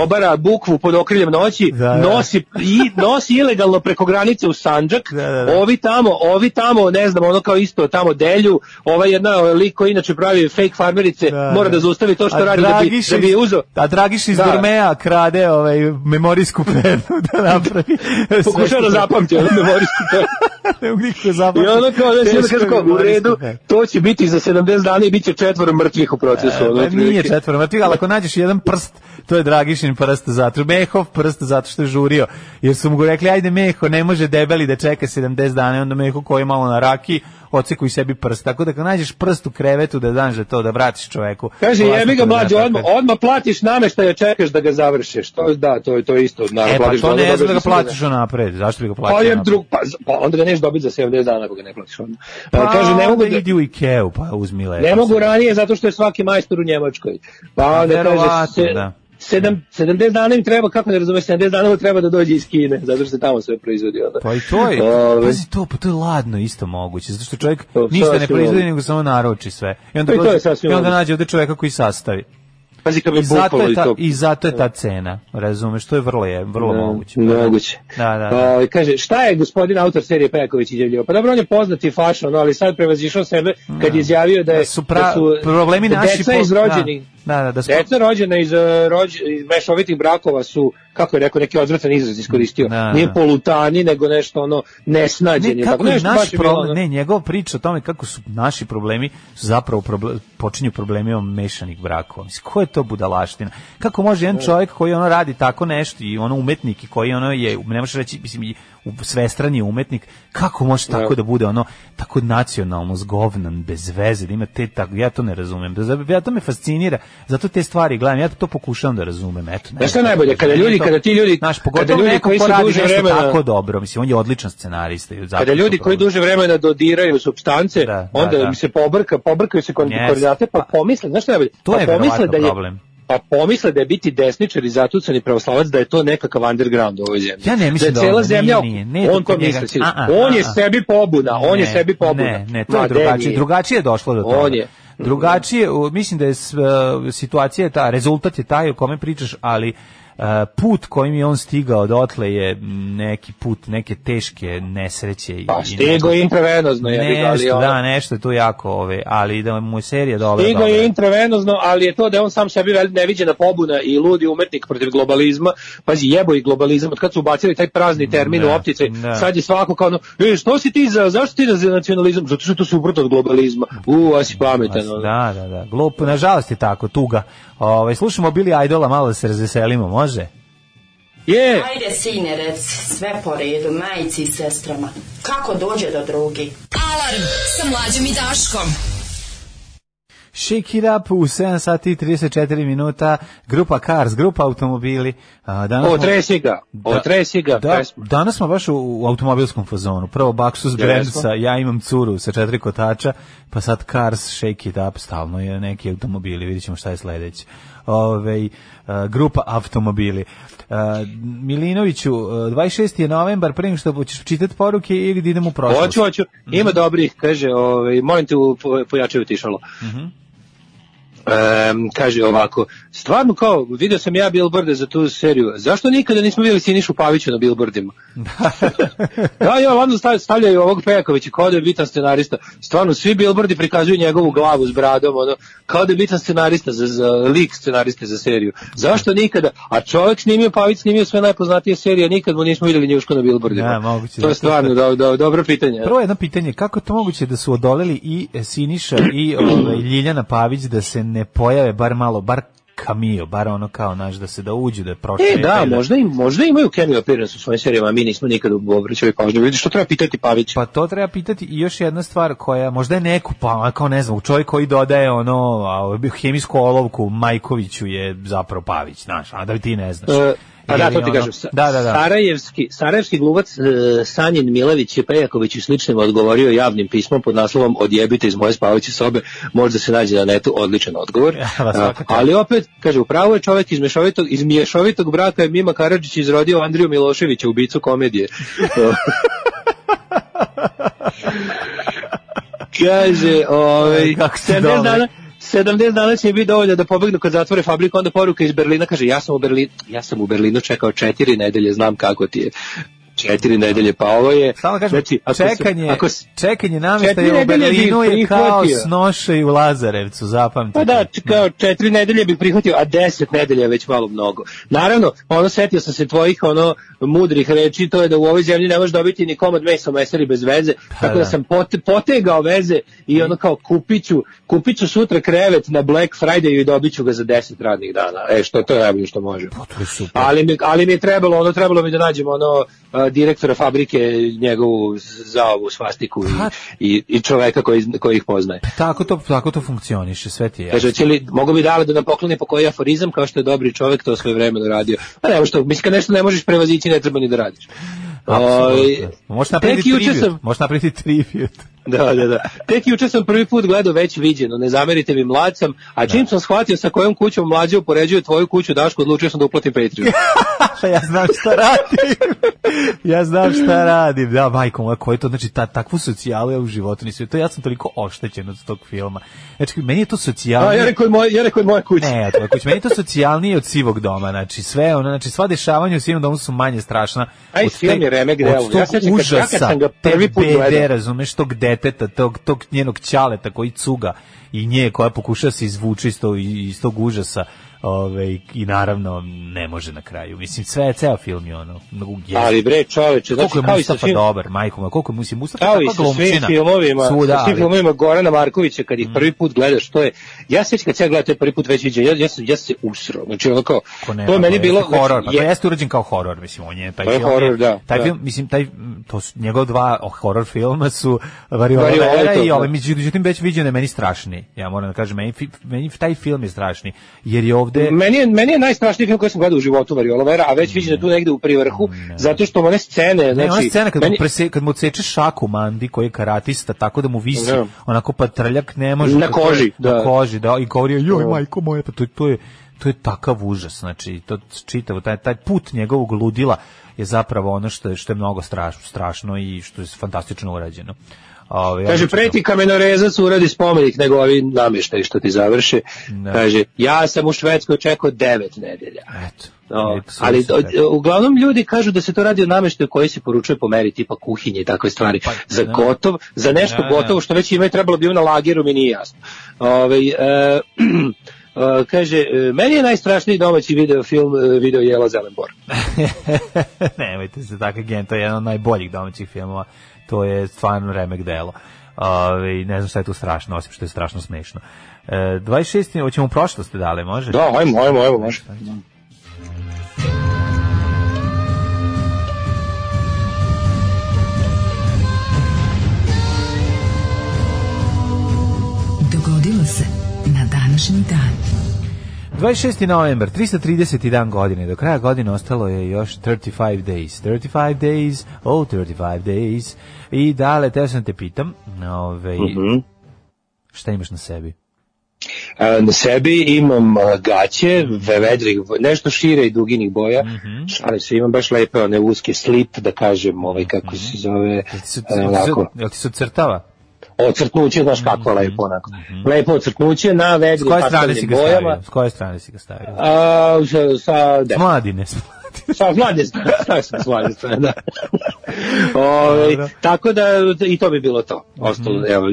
S2: obara bukvu pod okriljem noći,
S1: Da, da.
S2: nosi i nosi ilegalno preko granice u Sandžak.
S1: Da, da, da.
S2: Ovi tamo, ovi tamo, ne znam, ono kao isto tamo delju, ova jedna lik koji inače pravi fake farmerice,
S1: Da,
S2: mora
S1: da.
S2: da zaustavi to što
S1: A
S2: radi da bi, da bi uzeo.
S1: A Dragiš iz
S2: Da.
S1: Dormea krade ovaj memorijsku penu da napravi.
S2: Pokušao da zapamti memorijsku penu.
S1: ne mogu nikako
S2: I
S1: zapamtiti.
S2: ono kao, znači, onda kaže kao, u
S1: humoristika.
S2: redu, to će biti za 70 dana i bit će četvoro mrtvih u procesu. ono,
S1: Pa nije
S2: otprilike.
S1: četvoro mrtvih, ali ako nađeš jedan prst, to je Dragišin prst zato. Mehov prst zato što je žurio. Jer su mu rekli, ajde Meho, ne može debeli da čeka 70 dana, i onda Meho koji je malo na raki, oceku i sebi prst. Tako da kad nađeš prst u krevetu da za to, da vratiš čoveku.
S2: Kaže, jebi ga
S1: da
S2: mlađe,
S1: daš
S2: odmah,
S1: tako.
S2: odmah platiš nameštaj, čekaš da ga završiš. To, da, to je to je isto. Naravno,
S1: E, pa to ne znam da ga
S2: dobiješ
S1: platiš napred. Zašto bi ga platio
S2: Pa, je drug, pa, pa onda ga neš dobiti za 70 dana ako ga ne platiš onda.
S1: Pa,
S2: Pa, kaže, ne mogu da,
S1: idi u Ikeu, pa uzmi lepo.
S2: ne mogu ranije zato što je svaki majstor u Njemačkoj. Pa onda kaže,
S1: verovatno,
S2: se,
S1: da.
S2: Sedam, 70 dana im treba, kako ne razumeš, 70 dana mu treba da dođe iz Kine, zato što se tamo sve proizvodi onda.
S1: Pa i to je,
S2: Ove,
S1: pazi to, pa to je ladno isto moguće, zato što čovjek
S2: To
S1: ništa ne proizvodi, nego samo naroči sve. I onda,
S2: Pa i to je
S1: dođe-
S2: sasvim
S1: i onda nađe ovde čovjeka koji sastavi.
S2: pazi kad bi
S1: I zato,
S2: bukvalo
S1: je
S2: i
S1: ta,
S2: to.
S1: I zato je ta cena, razumeš, to je vrlo je, vrlo
S2: Da,
S1: moguće.
S2: Moguće.
S1: Da, da, da.
S2: O, kaže, šta je gospodin autor serije Pejaković izjavljivao? Pa dobro, on je poznati fašon, ali sad prevazišao sebe kad je izjavio da, je,
S1: Da su, pra,
S2: da su
S1: problemi
S2: da
S1: naši...
S2: deca
S1: po-
S2: iz rođenih,
S1: Da, da, da, da
S2: Deca rođena iz, uh, rođ, iz mešovitih brakova su, kako je rekao, neki odvratan izraz iskoristio.
S1: Da,
S2: Nije
S1: da.
S2: polutani, nego nešto ono nesnađeni.
S1: ne,
S2: tako
S1: kako
S2: nešto
S1: naš
S2: bilo,
S1: problem,
S2: ono-
S1: ne, njegova priča o tome kako su naši problemi su zapravo proble, počinju problemima mešanih brakova. Mislim, ko je to budalaština? Kako može jedan čovjek koji ono radi tako nešto i ono umetnik i koji ono je, ne možeš reći, mislim, svestrani umetnik, kako može tako da bude ono, tako nacionalno zgovnan, bez veze, da ima te tako, ja to ne razumem. Da, ja to me fascinira, zato te stvari gledam, ja to pokušavam da razumem, eto. ne
S2: šta najbolje? Kada ljudi-
S1: to-
S2: kada ti ljudi- kada
S1: pogotovo
S2: ljudi koji se
S1: radi
S2: duže vremena-
S1: tako dobro, mislim, on je odličan scenarista. i zato
S2: Kada ljudi koji duže vremena dodiraju supstance,
S1: Da, da,
S2: onda
S1: da.
S2: mi se pobrka, pobrkaju se kon-
S1: Yes.
S2: koordinate, pa pomisle, znaš šta najbolje?
S1: To
S2: pa
S1: je
S2: pomisle da je,
S1: problem.
S2: Pa pomisle da je biti desničar i zatucani pravoslavac da je to nekakav underground u ovoj zemlji.
S1: Ja ne mislim da
S2: je cela
S1: on-
S2: zemlja,
S1: nije, nije, nije
S2: on
S1: to njega.
S2: misli.
S1: A, a,
S2: on je sebi pobuna, on je
S1: Ne,
S2: sebi pobuna.
S1: Ne, ne, to
S2: Ma,
S1: je drugačije. Drugačije je došlo do toga.
S2: On je.
S1: Drugačije, mislim da je e, situacija je ta, rezultat je taj o kome pričaš, ali put kojim je on stigao dotle je neki put neke teške nesreće i
S2: Pa
S1: i
S2: stigo je intravenozno, je,
S1: nešto, da, nešto je tu jako, ove, ali da mu je serija dobra.
S2: Stigo
S1: dobra.
S2: je intravenozno, ali je to da je on sam sebi neviđena pobuna i ludi umetnik protiv globalizma. Pazi, jebo i globalizam, od kad su ubacili taj prazni termin
S1: Da,
S2: u optice,
S1: da.
S2: sad je svako kao ono, e, što si ti za, zašto ti za nacionalizam? Zato što to suprotno od globalizma. U, a si pametan.
S1: Da, da, da. Glup, nažalost je tako, tuga. Ovaj slušamo Billy Idola, malo da se razveselimo, može?
S2: Je,
S3: Ajde, sine, rec, sve po redu, majici i sestrama. Kako dođe do drugi?
S4: Alarm sa mlađom i Daškom.
S1: Shake it up u 7 sati i 34 minuta, grupa Cars, grupa automobili. A, danas
S2: otresi ga, otresi ga,
S1: Da,
S2: pesma.
S1: danas smo baš u, u automobilskom fazonu. Prvo Baxus brand
S2: Jesmo.
S1: sa ja imam curu sa četiri kotača, pa sad Cars Shake it up, stalno je neki automobili, vidjet ćemo šta je sledeće. Ove, grupa automobili. Uh, Milinoviću, uh, 26. je novembar, nego što hoćeš čitati poruke ili da idemo u prošlost?
S2: Hoću, hoću. Ima dobrih, kaže, ovaj, molim te pojačaju tišalo. Em, kaže ovako, stvarno kao, vidio sam ja billboarde za tu seriju, zašto nikada nismo vidjeli Sinišu Paviću na billboardima? da, ja, ladno stav- stavljaju ovog Pejakovića kao da je bitan scenarista. Stvarno, svi billboardi prikazuju njegovu glavu s bradom, ono, kao da je bitan scenarista za, za lik scenariste za seriju. Zašto nikada? A čovjek snimio, Pavić snimio sve najpoznatije serije, nikad mu nismo vidjeli njuško na billboardima.
S1: Da, moguće,
S2: to je stvarno do, do, dobro pitanje.
S1: Prvo jedno pitanje, kako je to moguće da su odoleli i Siniša i ovaj, Ljiljana Pavić da se ne pojave bar malo, bar kamio, bar ono kao naš da se da uđu da pročitaju.
S2: E, da, možda, im, možda imaju cameo appearance u svojim serijama, a mi nismo nikad obraćali pažnju. Vidiš, što treba pitati Pavić?
S1: Pa to treba pitati i još jedna stvar koja možda je neku, pa kao ne znam, čovjek koji dodaje ono a, hemijsku olovku Majkoviću je zapravo Pavić, znaš, a da ti ne znaš.
S2: E, pa da, to ti kažem. Sa-
S1: Da, da, da.
S2: Sarajevski, sarajevski gluvac e, Sanjin Milević je Pejaković i sličnim odgovorio javnim pismom pod naslovom Odjebite iz moje spavajuće sobe, možda se nađe na netu odličan odgovor.
S1: Evo, svaka
S2: A, ali opet, kaže, upravo je čovjek iz mješovitog, iz mješovitog braka je Mima Karadžić izrodio Andriju Miloševića, ubicu komedije. kaže, ovaj,
S1: Kako si
S2: 70
S1: dobar.
S2: dana, 70 dana će biti dovoljno da pobegnu kad zatvore fabriku, onda poruka iz Berlina kaže ja sam u Berlinu, ja sam u Berlinu čekao četiri nedelje, znam kako ti je. Četiri nedelje, pa ovo je...
S1: Samo kažem,
S2: znači, ako se-
S1: čekanje,
S2: ako se-
S1: čekanje namještaja u Berlinu je kao
S2: prihvatio.
S1: snošaj u Lazarevcu, zapamtite.
S2: Pa da, č- kao četiri nedelje bih prihvatio, a deset nedelja je već malo mnogo. Naravno, ono setio sam se tvojih ono mudrih reči, to je da u ovoj zemlji ne možeš dobiti ni komad mesa u mesari bez veze, tako da
S1: da.
S2: sam pote, potegao veze i ono kao kupiću, kupiću sutra krevet na Black Friday i dobit ću ga za deset radnih dana. E, što to je najbolje što može.
S1: Pa to je super.
S2: Ali mi, ali mi je trebalo, ono trebalo mi da nađem ono direktora fabrike, njegovu za ovu svastiku
S1: Pa-
S2: i, i, i čoveka koji, koji ih poznaje.
S1: Tako to, tako to funkcioniše, sve ti je.
S2: Kaže, će li, mogu bi dale da nam pokloni po koji aforizam, kao što je dobri čovek to svoje vremeno radio. A nema što, mislim, kad nešto ne možeš prevazići, ne treba ni da radiš. Ovaj,
S1: Apsolutno. Možeš napraviti tribut.
S2: sam-
S1: Možeš napraviti tribut.
S2: Da, da, da. Tek juče sam prvi put gledao već viđeno, ne zamerite mi mlad sam, a čim sam shvatio sa kojom kućom mlađe upoređuje tvoju kuću Dašku, odlučio sam da uplatim Patreon.
S1: Pa ja znam šta radim. ja znam šta radim. Da, majko moja, koji to, znači, ta, takvu socijalu ja u životu nisam. To ja sam toliko oštećen od tog filma. Znači, meni je to
S2: A,
S1: socijalnije.
S2: ja rekao je moja, ja rekao je moja kuća.
S1: Ne, to je kuć. Meni je to socijalnije od sivog doma. Znači, sve, ono, znači, sva dešavanja u sivom domu su manje strašna. Od
S2: film je remek
S1: tog
S2: Ja sećam kad- ja kad sam ga prvi put
S1: bede,
S2: gledao.
S1: razumeš, tog deteta, tog, tog njenog ćaleta koji cuga i nje koja pokuša se izvući iz tog, iz tog užasa Ove, i naravno ne može na kraju. Mislim, sve je ceo film je ono. je-
S2: Ali bre, čoveče, znači
S1: koliko je
S2: kao i sa
S1: Mustafa
S2: svim,
S1: dobar, majko moja, koliko je Mustafa, Mustafa
S2: kao i sa svim filmovima,
S1: Svuda,
S2: sa svim
S1: ali- Mm.
S2: filmovima Gorana Markovića kad ih prvi put gledaš, to je ja se kad se ja gledam taj prvi put već viđen, ja ja sam ja se usrao. Znači ono kao
S1: Ko ne,
S2: to je meni bilo
S1: horor, pa
S2: znači,
S1: to
S2: je-
S1: jeste urađen kao horor, mislim, on je taj
S2: To je
S1: film.
S2: horor,
S1: je-
S2: da,
S1: Taj
S2: da.
S1: film, mislim, taj to su njegov dva horor filma su Variola Vera
S2: to,
S1: i ovaj međutim već viđen je meni strašni. Ja moram da kažem, meni, meni taj film je strašni, jer je ovde
S2: Meni je, meni je najstrašniji film koji sam gledao u životu Variola Vera, a već viđen je tu negde u privrhu, zato što one scene,
S1: Ne,
S2: znači...
S1: ona scena kad,
S2: meni-
S1: mu prese, kad mu odseče šaku Mandi koji je karatista tako da mu visi
S2: Da.
S1: onako patrljak ne može
S2: Na koži,
S1: na
S2: da.
S1: koži da i govori joj
S2: Da.
S1: majko moja pa to, to je to je takav užas znači to čitavo taj taj put njegovog ludila je zapravo ono što je što je mnogo strašno strašno i što je fantastično urađeno Ovaj,
S2: Kaže, preti kamenorezac uradi spomenik nego ovi namještaj što ti završe.
S1: Da.
S2: Kaže, ja sam u Švedskoj čekao devet nedelja.
S1: eto
S2: No, ali o- uglavnom ljudi kažu da se to radi o nameštaju koji se poručuje po meri tipa kuhinje i takve stvari.
S1: Pa,
S2: za
S1: da.
S2: gotov, za nešto
S1: Da, da.
S2: gotovo što već ima i trebalo bi na lageru, mi nije jasno. Ovaj, e, e, kaže, e, meni je najstrašniji domaći video film e, video Jela Zelenbor.
S1: Nemojte se tako gen, to je jedan od najboljih domaćih filmova. To je stvarno remek delo. Ove, ne znam šta je tu strašno, osim što je strašno smešno. E, 26. hoćemo u prošlost dale, može?
S2: Da, ajmo, ajmo, ajmo, može.
S4: Dogodilo se na današnji dan.
S1: 26. novembar, 330. dan godine. Do kraja godine ostalo je još 35 days. 35 days, oh 35 days. I dale, teo sam te pitam, ove,
S2: Mhm.
S1: šta imaš na sebi?
S2: Na sebi imam gaće, vedrih, nešto šire i duginih boja,
S1: Mhm.
S2: šalim se, imam baš lepe one uske slip, da kažem, ovaj, kako se zove,
S1: Jel ti se,
S2: a,
S1: jel ti se,
S2: onako,
S1: jel ti se ocrtava?
S2: ocrtnuće, znaš kako je lepo, onako. Lepo ocrtnuće na
S1: Mhm. S
S2: vedrih
S1: koje strane si
S2: pastelnim
S1: ga
S2: bojama,
S1: stavio? S koje strane si ga stavio?
S2: a, sa, sa, de,
S1: mladine.
S2: Sa mlade strane, stavio sam s da. Ovaj,
S1: Dobro.
S2: tako da, i to bi bilo to. Ostalo, evo,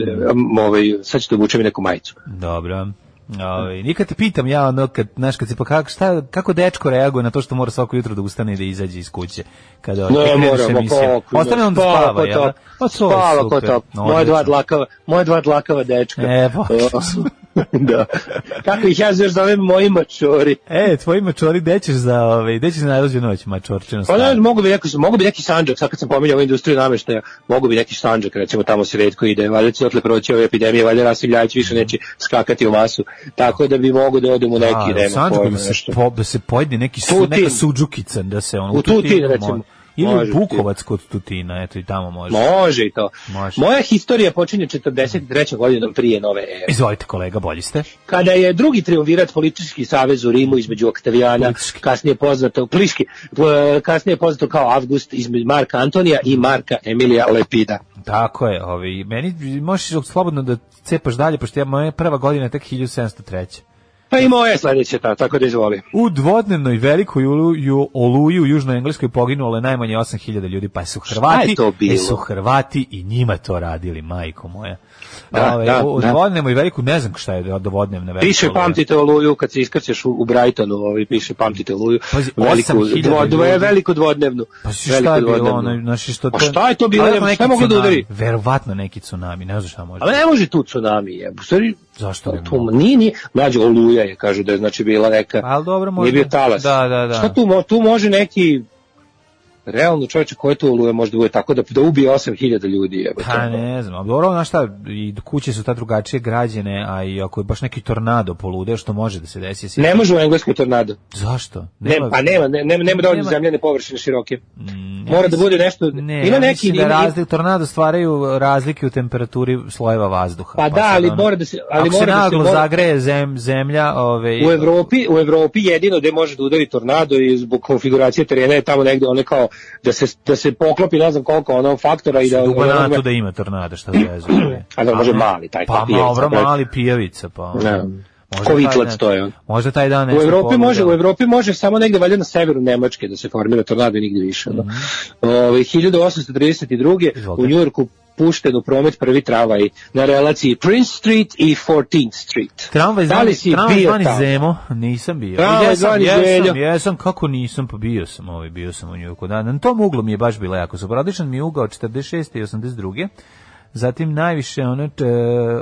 S2: ovaj, sad ću da obučem neku majicu.
S1: Dobro. Ove, nikad te pitam ja ono kad znaš kad se pa kako šta kako dečko reaguje na to što mora svako jutro da ustane i da izađe iz kuće kada
S2: Ne,
S1: kreneš
S2: moramo,
S1: emisiju.
S2: kako,
S1: ostane on da
S2: spava
S1: spava jel da? Pa to
S2: Spava ko top.
S1: No,
S2: Moje dva dlakava, moje dva dlakava dečka.
S1: E, pa.
S2: da. Kako ih ja još zovem moji mačori.
S1: E, tvoji mačori, gde ćeš za, ove, gde ćeš za najluđu noć, mačorčino
S2: Pa ne, mogu bi neki, mogu bi neki sanđak, sad kad sam pominjao industriju nameštaja, mogu bi neki sanđak, recimo tamo se redko ide, valjda će otle proći ove epidemije, valjda Rasim Ljajić više neće skakati u masu, tako da bi mogu da odem u neki,
S1: A,
S2: nema pojma
S1: da se,
S2: nešto.
S1: po, da se pojedi neki su, neka suđukica, da se on
S2: U Tutin, recimo.
S1: Ili
S2: Može
S1: Bukovac kod Tutina, eto i tamo može.
S2: Može i to.
S1: Može.
S2: Moja historija počinje 43. godinom prije nove ere.
S1: Izvolite kolega, bolji ste.
S2: kada je drugi triumvirat politički savez u Rimu između Oktavijana,
S1: Politički.
S2: kasnije poznato Pliški, kasnije poznato kao Avgust između Marka Antonija i Marka Emilija Lepida.
S1: Tako je, ovi, meni možeš slobodno da cepaš dalje, pošto ja, moja prva godina je tek 1703.
S2: Pa i moje sledeće, ta, tako da izvoli.
S1: U dvodnevnoj velikoj oluju, oluji u Južnoj Engleskoj poginulo je najmanje 8000 ljudi, pa su Hrvati,
S2: to
S1: e, su Hrvati i njima to radili, majko moja.
S2: Da,
S1: Ove,
S2: da,
S1: u
S2: da.
S1: dvodnevnoj veliku, ne znam šta je dvodnevna velika
S2: Piše
S1: oluja.
S2: pamtite oluju kad se iskrcaš u, u Brightonu, ovaj piše pamtite oluju.
S1: Pazi,
S2: veliku,
S1: 8000
S2: dvo, dvo,
S1: ljudi.
S2: veliku dvodnevnu.
S1: Pa si šta je bilo, ono, znači što
S2: Pa šta je to bilo? Šta je moglo da udari?
S1: Verovatno neki tsunami, ne znam šta može.
S2: Ali ne može tu tsunami, je. U stvari,
S1: Zašto ne
S2: tu, nije, nije, mlađe oluja je, kažu da je znači bila neka,
S1: Ali dobro, možda-
S2: nije bio talas.
S1: Da, da, da.
S2: Šta tu, tu može neki, realno čovječe, koje to oluje može da bude tako da, da ubije 8000 ljudi, je.
S1: Pa ne znam, ali dobro, znaš šta, i kuće su ta drugačije građene, a i ako je baš neki tornado polude, što može da se desi. jesi-
S2: Ne može u Engleskoj tornado.
S1: Zašto?
S2: Nema, pa nema, ne, nema, nema dovoljno zemljane površine široke.
S1: Mm,
S2: Mora da bude nešto,
S1: Ne,
S2: ima
S1: ja
S2: neki,
S1: mislim da
S2: ima,
S1: razli, tornado stvaraju razlike u temperaturi slojeva vazduha.
S2: Pa da,
S1: sad
S2: ali
S1: ono,
S2: mora da se- ali
S1: ako se
S2: mora da se-
S1: naglo
S2: mora-
S1: zagreje zem, zemlja, ove,
S2: U Evropi, u Evropi jedino gde može da udari tornado i zbog konfiguracije terena je tamo negde one kao da se da se poklopi ne znam koliko ono faktora i da
S1: u
S2: da-
S1: Banatu da ima tornado, šta vezu.
S2: A da, može mali, taj, ta
S1: Pa
S2: pijavica,
S1: dobro,
S2: brate.
S1: mali pijavica, pa.
S2: Ne.
S1: Možda
S2: Ko
S1: taj
S2: vitlac
S1: dan-
S2: to je.
S1: Možda taj dan
S2: U
S1: nešto
S2: Evropi
S1: pogodio.
S2: može, u Evropi može samo negde valjda na severu Nemačke da se formira tornado i nigde više. No. Ove, 1832.
S1: Mhm. Izvolite.
S2: u Njujorku pušten u promet prvi travaj na relaciji Prince Street i 14th Street.
S1: Tramvaj
S2: Da
S1: zvani,
S2: li si
S1: tramvaj
S2: bio
S1: zvani? Zemo, nisam bio.
S2: Tramvaj
S1: jesam,
S2: zvani
S1: jesam,
S2: Zeljo.
S1: jesam, kako nisam, pa bio sam, ovaj, bio sam u Njujorku. Da, na tom uglu mi je baš bilo jako super. Odličan mi je ugao 46. i 82. Zatim najviše ono, t,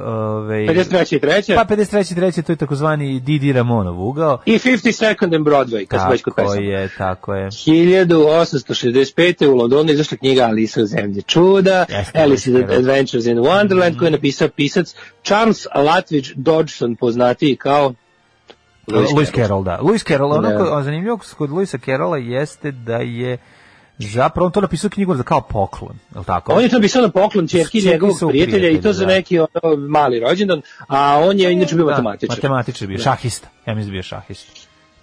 S1: ovaj,
S2: 53. i 3.
S1: pa 53. treće, to je takozvani Didi Ramonov ugao.
S2: I 52nd and Broadway, kad smo već kod
S1: Tako je, tako je.
S2: 1865. u Londonu izašla knjiga Alisa u zemlji čuda,
S1: Jeste,
S2: Alice
S1: Mhm.
S2: Adventures in Wonderland, koju je napisao pisac Charles Latvidge Dodgson, poznatiji kao
S1: Lewis Carroll, da. Lewis Carroll, ono
S2: Da.
S1: zanimljivo kod Lewisa Carrolla jeste da je zapravo on to napisao knjigu za kao poklon, je li tako?
S2: On je to napisao na poklon čerki njegovog
S1: su
S2: prijatelja i to
S1: prijatelji,
S2: za
S1: da.
S2: neki ono, mali rođendan, a on je inače bio
S1: Da,
S2: matematičar.
S1: Matematičar bio, šahista. Ja mislim da je bio šahista.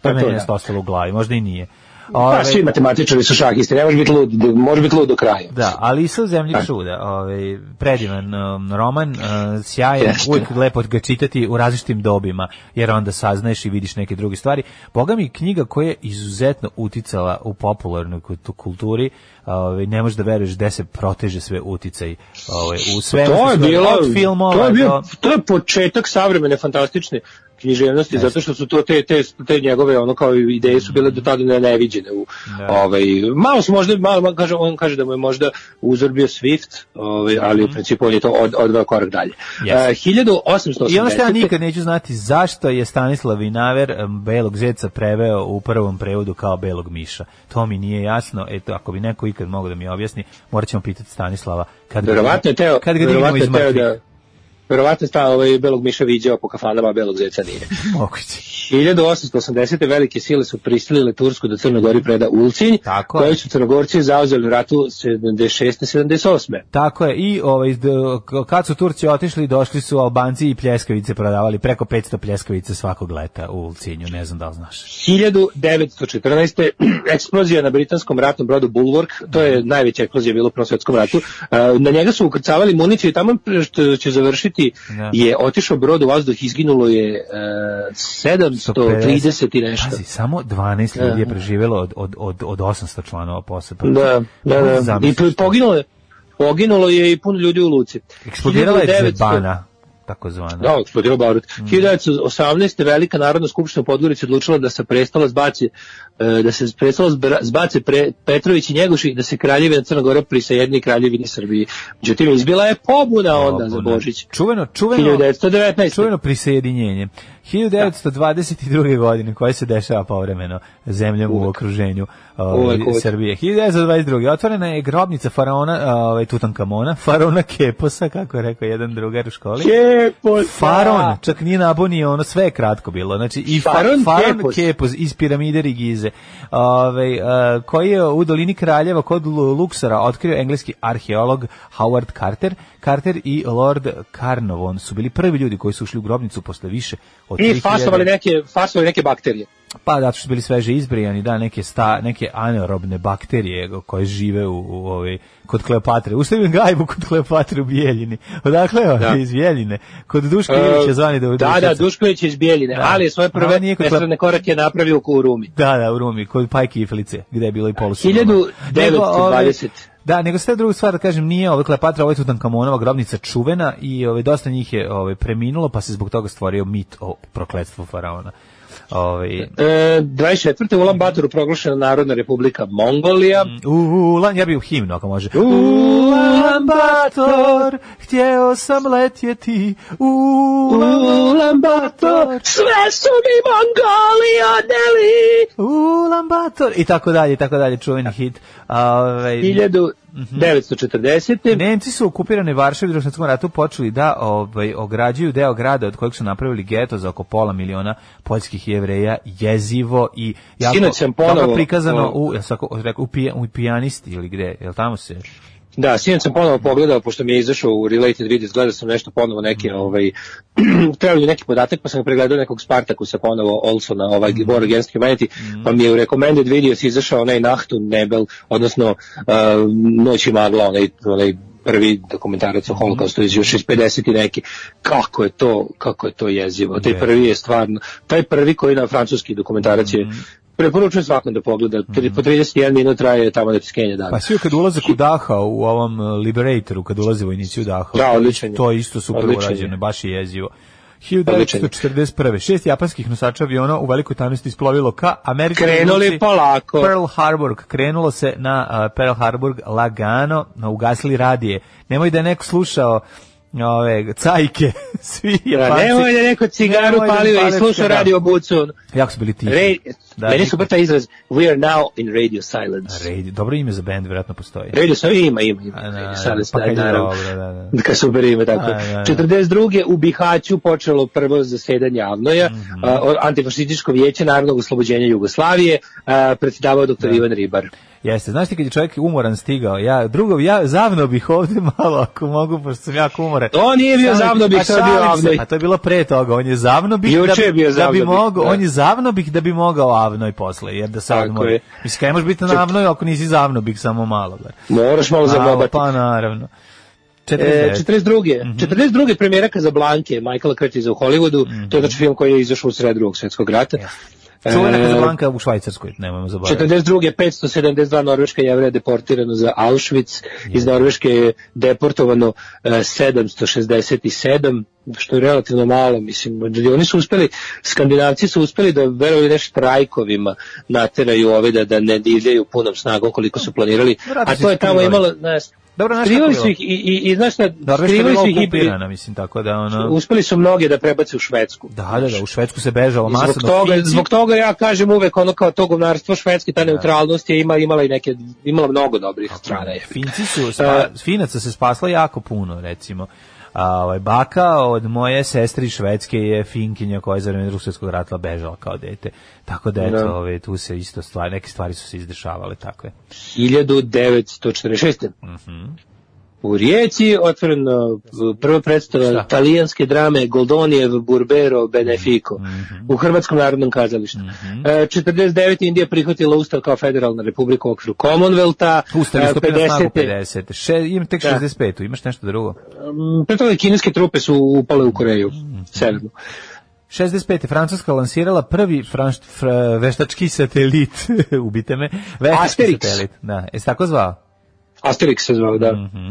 S1: To je
S2: Pa to
S1: meni
S2: da.
S1: nešto ostalo u glavi, možda i nije.
S2: Pa
S1: Ove,
S2: svi matematičari su šahisti, ne može biti lud, može biti lud do kraja.
S1: Da, ali sa zemlji čuda, ovaj predivan um, roman, uh, sjajan,
S2: Jeste.
S1: uvijek lepo ga čitati u različitim dobima, jer onda saznaješ i vidiš neke druge stvari. Boga mi knjiga koja je izuzetno uticala u popularnoj kultu- kulturi, ovaj ne možeš da veruješ gde se proteže sve uticaj, ovaj u svemu.
S2: To je bilo,
S1: od filmova
S2: to je bio, to je početak savremene fantastične književnosti, zato što su to te, te, te njegove ono kao ideje su bile do tada ne, neviđene u
S1: Da.
S2: ovaj malo su možda malo kaže on kaže da mu je možda uzor bio Swift, ovaj ali u principu on je to od odveo korak dalje.
S1: Jeste.
S2: Uh, 1880.
S1: I ono što ja nikad neću znati zašto je Stanislav Vinaver em, Belog zeca preveo u prvom prevodu kao Belog miša. To mi nije jasno. Eto, ako bi neko ikad mogao da mi objasni, morat ćemo pitati Stanislava kad
S2: Verovatno je teo,
S1: kad ga dignemo iz mrtvih.
S2: da Verovatno je sta ovaj belog miša viđao po kafanama, belog zeca nije.
S1: Moguće.
S2: 1880. velike sile su prisilile Tursku da Crnoj Gori preda Ulcinj,
S1: Tako
S2: koju su Crnogorci zauzeli u ratu 76. 78.
S1: Tako je, i ovaj, kad su Turci otišli, došli su Albanci i pljeskavice prodavali, preko 500 pljeskavice svakog leta u Ulcinju, ne znam da li znaš.
S2: 1914. eksplozija na britanskom ratnom brodu Bulwark, to je najveća eksplozija bila u Prvom svjetskom ratu. Na njega su ukrcavali municiju i tamo što će završiti
S1: Da.
S2: je otišao brod u vazduh, izginulo je e, 730 i nešto.
S1: Pazi, samo 12 ljudi je preživelo od, od, od, od 800 članova posebe.
S2: Da, da, da. I poginulo je, poginulo je i puno ljudi u luci.
S1: Eksplodirala je
S2: 1900
S1: Zebana, tako zvana.
S2: Da, eksplodirao barut.
S1: Mm.
S2: 1918. Velika narodna skupština u Podgorici odlučila da se prestala zbaci da se prestalo zbra- zbace pre, Petrović i Njegoši da se kraljevina Crna Gora prisajedni kraljevini Srbiji. Međutim, izbila je pobuna onda za
S1: Pobuna.
S2: Božić.
S1: Čuveno, čuveno,
S2: 1919.
S1: čuveno prisajedinjenje. 1922. godine koje se dešava povremeno zemljom u okruženju ovaj,
S2: Uvek, uvek.
S1: Srbije. 1922. otvorena je grobnica faraona ovaj, Tutankamona, faraona Keposa, kako je rekao jedan drugar u školi.
S2: Kepos,
S1: Faron, čak nije nabonio, ono sve je kratko bilo. Znači i fa,
S2: Faron
S1: Faron
S2: Kepos.
S1: Kepos iz piramide Rigize, ovaj, a, koji je u dolini Kraljeva kod Lu- Luksora otkrio engleski arheolog Howard Carter. Carter i Lord Carnarvon su bili prvi ljudi koji su ušli u grobnicu posle više od
S2: I
S1: 3000
S2: fasovali neke, fasovali neke bakterije.
S1: Pa zato što su bili sveže izbrijani, da, neke, sta, neke anaerobne bakterije koje žive u, u ovaj, kod Kleopatre. Ustavim gajbu kod Kleopatre u Bijeljini. Odakle je
S2: Da.
S1: iz Bijeljine? Kod Duška Ilića zvani da
S2: Da, da, Dušković je iz Bijeljine,
S1: Da.
S2: ali je svoje prve
S1: nije kod
S2: estradne korake napravio u Rumi.
S1: Da, da, u Rumi, kod Pajke Iflice, gde je bilo i polusuma.
S2: 1920.
S1: Da, nego sve drugu stvar da kažem, nije ovaj Kleopatra, ovo je Tutankamonova grobnica čuvena i ovaj, dosta njih je ovaj, preminulo, pa se zbog toga stvorio mit o prokletstvu faraona. Ovaj,
S2: E, 24. u Ulan Batoru proglašena Narodna republika Mongolija.
S1: Ulan, ja bih u himnu ako može.
S2: Ulan
S1: Bator, htjeo sam letjeti. Ulan,
S2: Ulan Bator, sve su mi Mongoli odneli.
S1: Ulan Bator. I tako dalje, i tako dalje, čuveni hit. Ovaj,
S2: 1940.
S1: Nemci su u okupiranoj Varšavi u drugom ratu počeli da ovaj, ograđuju deo grada od kojeg su napravili geto za oko pola miliona poljskih jevreja, jezivo i jako
S2: Sinoć sam ponovo,
S1: prikazano
S2: o-
S1: u, ja sam ako- rekao, u, pija, u pijanisti ili gde, jel tamo se...
S2: Da, sinoć sam ponovo pogledao, pošto mi je izašao u Related Videos, gledao sam nešto ponovo neke, ovaj, trebali neki podatak, pa sam pregledao nekog Spartakusa ponovo, Olsona, ovaj,
S1: Mhm.
S2: War Against Humanity, pa mi je u Recommended Videos izašao onaj Nachtun Nebel, odnosno uh, Noć i magla, onaj, onaj prvi dokumentarac o holokaustu iz još iz 50 i neki. Kako je to, kako je to jezivo. Taj
S1: Je.
S2: prvi je stvarno, taj prvi koji na francuski dokumentarac je. Preporučujem svakom da pogleda. Tri- Po 31 minut traje tamo da skenje dan.
S1: Pa svi kad ulaze u Daha u ovom uh, Liberatoru, kad ulaze vojnici u Daha.
S2: Da, odličan.
S1: To isto super
S2: Odličan
S1: urađeno, baš je jezivo.
S2: Odličan je.
S1: 1941. Šest japanskih nosača aviona u velikoj tajnosti isplovilo ka američkoj
S2: Krenuli polako.
S1: Pearl Harbor. Krenulo se na uh, Pearl Harbor lagano, na ugasili radije. Nemoj da je neko slušao ove cajke, svi
S2: Da,
S1: Japanci.
S2: nemoj da neko cigaru
S1: Nemoj da
S2: palio i
S1: palite,
S2: slušao
S1: da.
S2: radio bucun.
S1: Jako su bili tihi.
S2: Re,
S1: Da,
S2: meni su taj izraz We are now in radio silence.
S1: Radio, dobro ime za bend, vjerojatno postoji.
S2: Radio silence ima, ima, ima.
S1: A, da,
S2: radio
S1: da,
S2: silence,
S1: pa
S2: da, naravno.
S1: dobro, da, da.
S2: Kad super ime, tako.
S1: A, da, da.
S2: 42. u Bihaću počelo prvo zasedanje Avnoja, a, o- antifašističko vijeće Narodnog oslobođenja Jugoslavije, a, predsjedavao doktor Ivan Ribar.
S1: Jeste, znaš ti kad je čovjek umoran stigao, ja drugo, ja zavno bih ovdje malo ako mogu, pošto sam jako umoran.
S2: To nije bio zavno bih, to je bio Avnoj.
S1: A to je bilo pre toga, on je zavno bih da bi, da bi mogao,
S2: da.
S1: on je zavno bih da bi mogao avnoj posle, jer da se odmori.
S2: je.
S1: Mislim, kaj možeš biti na avnoj ako nisi zavno bih samo malo.
S2: Moraš malo zaglobati.
S1: Pa naravno.
S2: E,
S1: 49.
S2: 42.
S1: Mhm.
S2: 42. premijera Kazablanke, Michaela Curtisa u Hollywoodu,
S1: Mhm.
S2: to je znači film koji je izašao u sred drugog svjetskog rata.
S1: Čuvena
S2: E,
S1: Kazablanka u Švajcarskoj, nemojmo zaboraviti.
S2: 42. 572 norveška jevreja deportirano za Auschwitz, iz Norveške je deportovano e, 767, što je relativno malo, mislim, oni su uspeli, skandinavci su uspeli da verovali ne štrajkovima nateraju ove da, da ne divljaju punom snagom koliko su planirali, a to je tamo imalo, znaš,
S1: Dobro, znaš
S2: skrivali su ih i, i, i znaš šta, skrivali su ih i,
S1: mislim, tako da ono...
S2: uspeli su mnoge da prebace u Švedsku.
S1: Da, da, da, u Švedsku se bežalo masno.
S2: Zbog toga,
S1: Finci-
S2: zbog toga ja kažem uvek ono kao to govnarstvo švedski, ta neutralnost je ima, imala i neke, imala mnogo dobrih strana.
S1: Finci su, spa, Finaca se spasla jako puno, recimo. A, ovaj, baka od moje sestre Švedske je Finkinja koja je za vreme drugog svjetskog rata bežala kao dete. Tako da, eto,
S2: Da.
S1: ovaj, tu se isto stvari, neke stvari su se izdešavale takve.
S2: 1946. U Rijeci otvoreno prva predstava
S1: Šta?
S2: talijanske drame Goldonijev Burbero Benefico u Hrvatskom narodnom kazalištu. E, 49. Indija prihvatila ustav kao federalna republika u okviru Commonwealtha.
S1: Ustav je
S2: E,
S1: stupio na snagu
S2: 50.
S1: 50. Še, imam tek
S2: Da.
S1: 65. Imaš nešto drugo?
S2: Mm, Pre toga kineske trupe su upale u Koreju, severnu.
S1: 65. Francuska lansirala prvi franš, fr, veštački satelit, ubite me, veštački
S2: Asterix.
S1: satelit. Da, jesi tako zvao?
S2: Asterix se zvao, da.
S1: Mhm,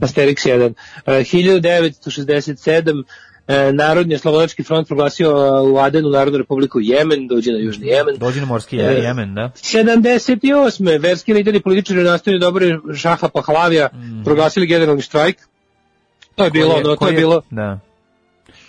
S2: Asterix 1. E, 1967. e, Narodni slobodački front proglasio e, u Adenu Narodnu republiku Jemen, dođe na Južni Jemen.
S1: Dođi na morski
S2: E,
S1: Jemen, da?
S2: 78. Verski lideri i političari nastavili dobro Šaha Pahlavija proglasili generalni štrajk. To je bilo, ono, to je bilo
S1: Da.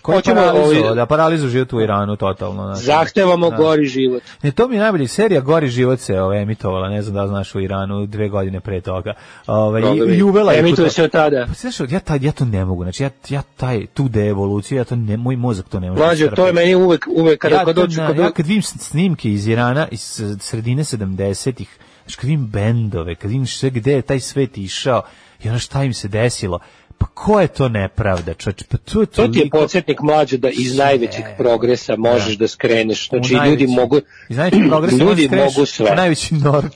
S1: Ko je
S2: Hoćemo ovaj-
S1: da paralizu život u Iranu totalno. Znači.
S2: zahtevamo
S1: Da.
S2: gori život.
S1: Ne, to mi je najbolje, serija Gori život se ove, emitovala, ne znam da znaš u Iranu, dve godine pre toga. Ove, i, i uvela je...
S2: Emituje se od tada.
S1: Pa znaš, ja, taj, ja to ne mogu, znači ja, ja taj, tu deevoluciju, ja to ne, moj mozak to ne može.
S2: Mlađe,
S1: da
S2: to je meni uvek, uvek kada
S1: ja,
S2: kad dođu, kad
S1: ja kad vidim snimke iz Irana iz sredine 70-ih, znači kad vidim bendove, kad vidim sve gde je taj svet išao i ono šta im se desilo, Pa ko je to nepravda, čoveče? Pa to je
S2: To ti je podsjetnik mlađe da iz najvećeg progresa možeš da skreneš. Znači,
S1: U
S2: ljudi
S1: najveći-
S2: mogu,
S1: iz najvećeg progresa
S2: ljudi
S1: skreneš
S2: mogu sve.
S1: u Najveći nork.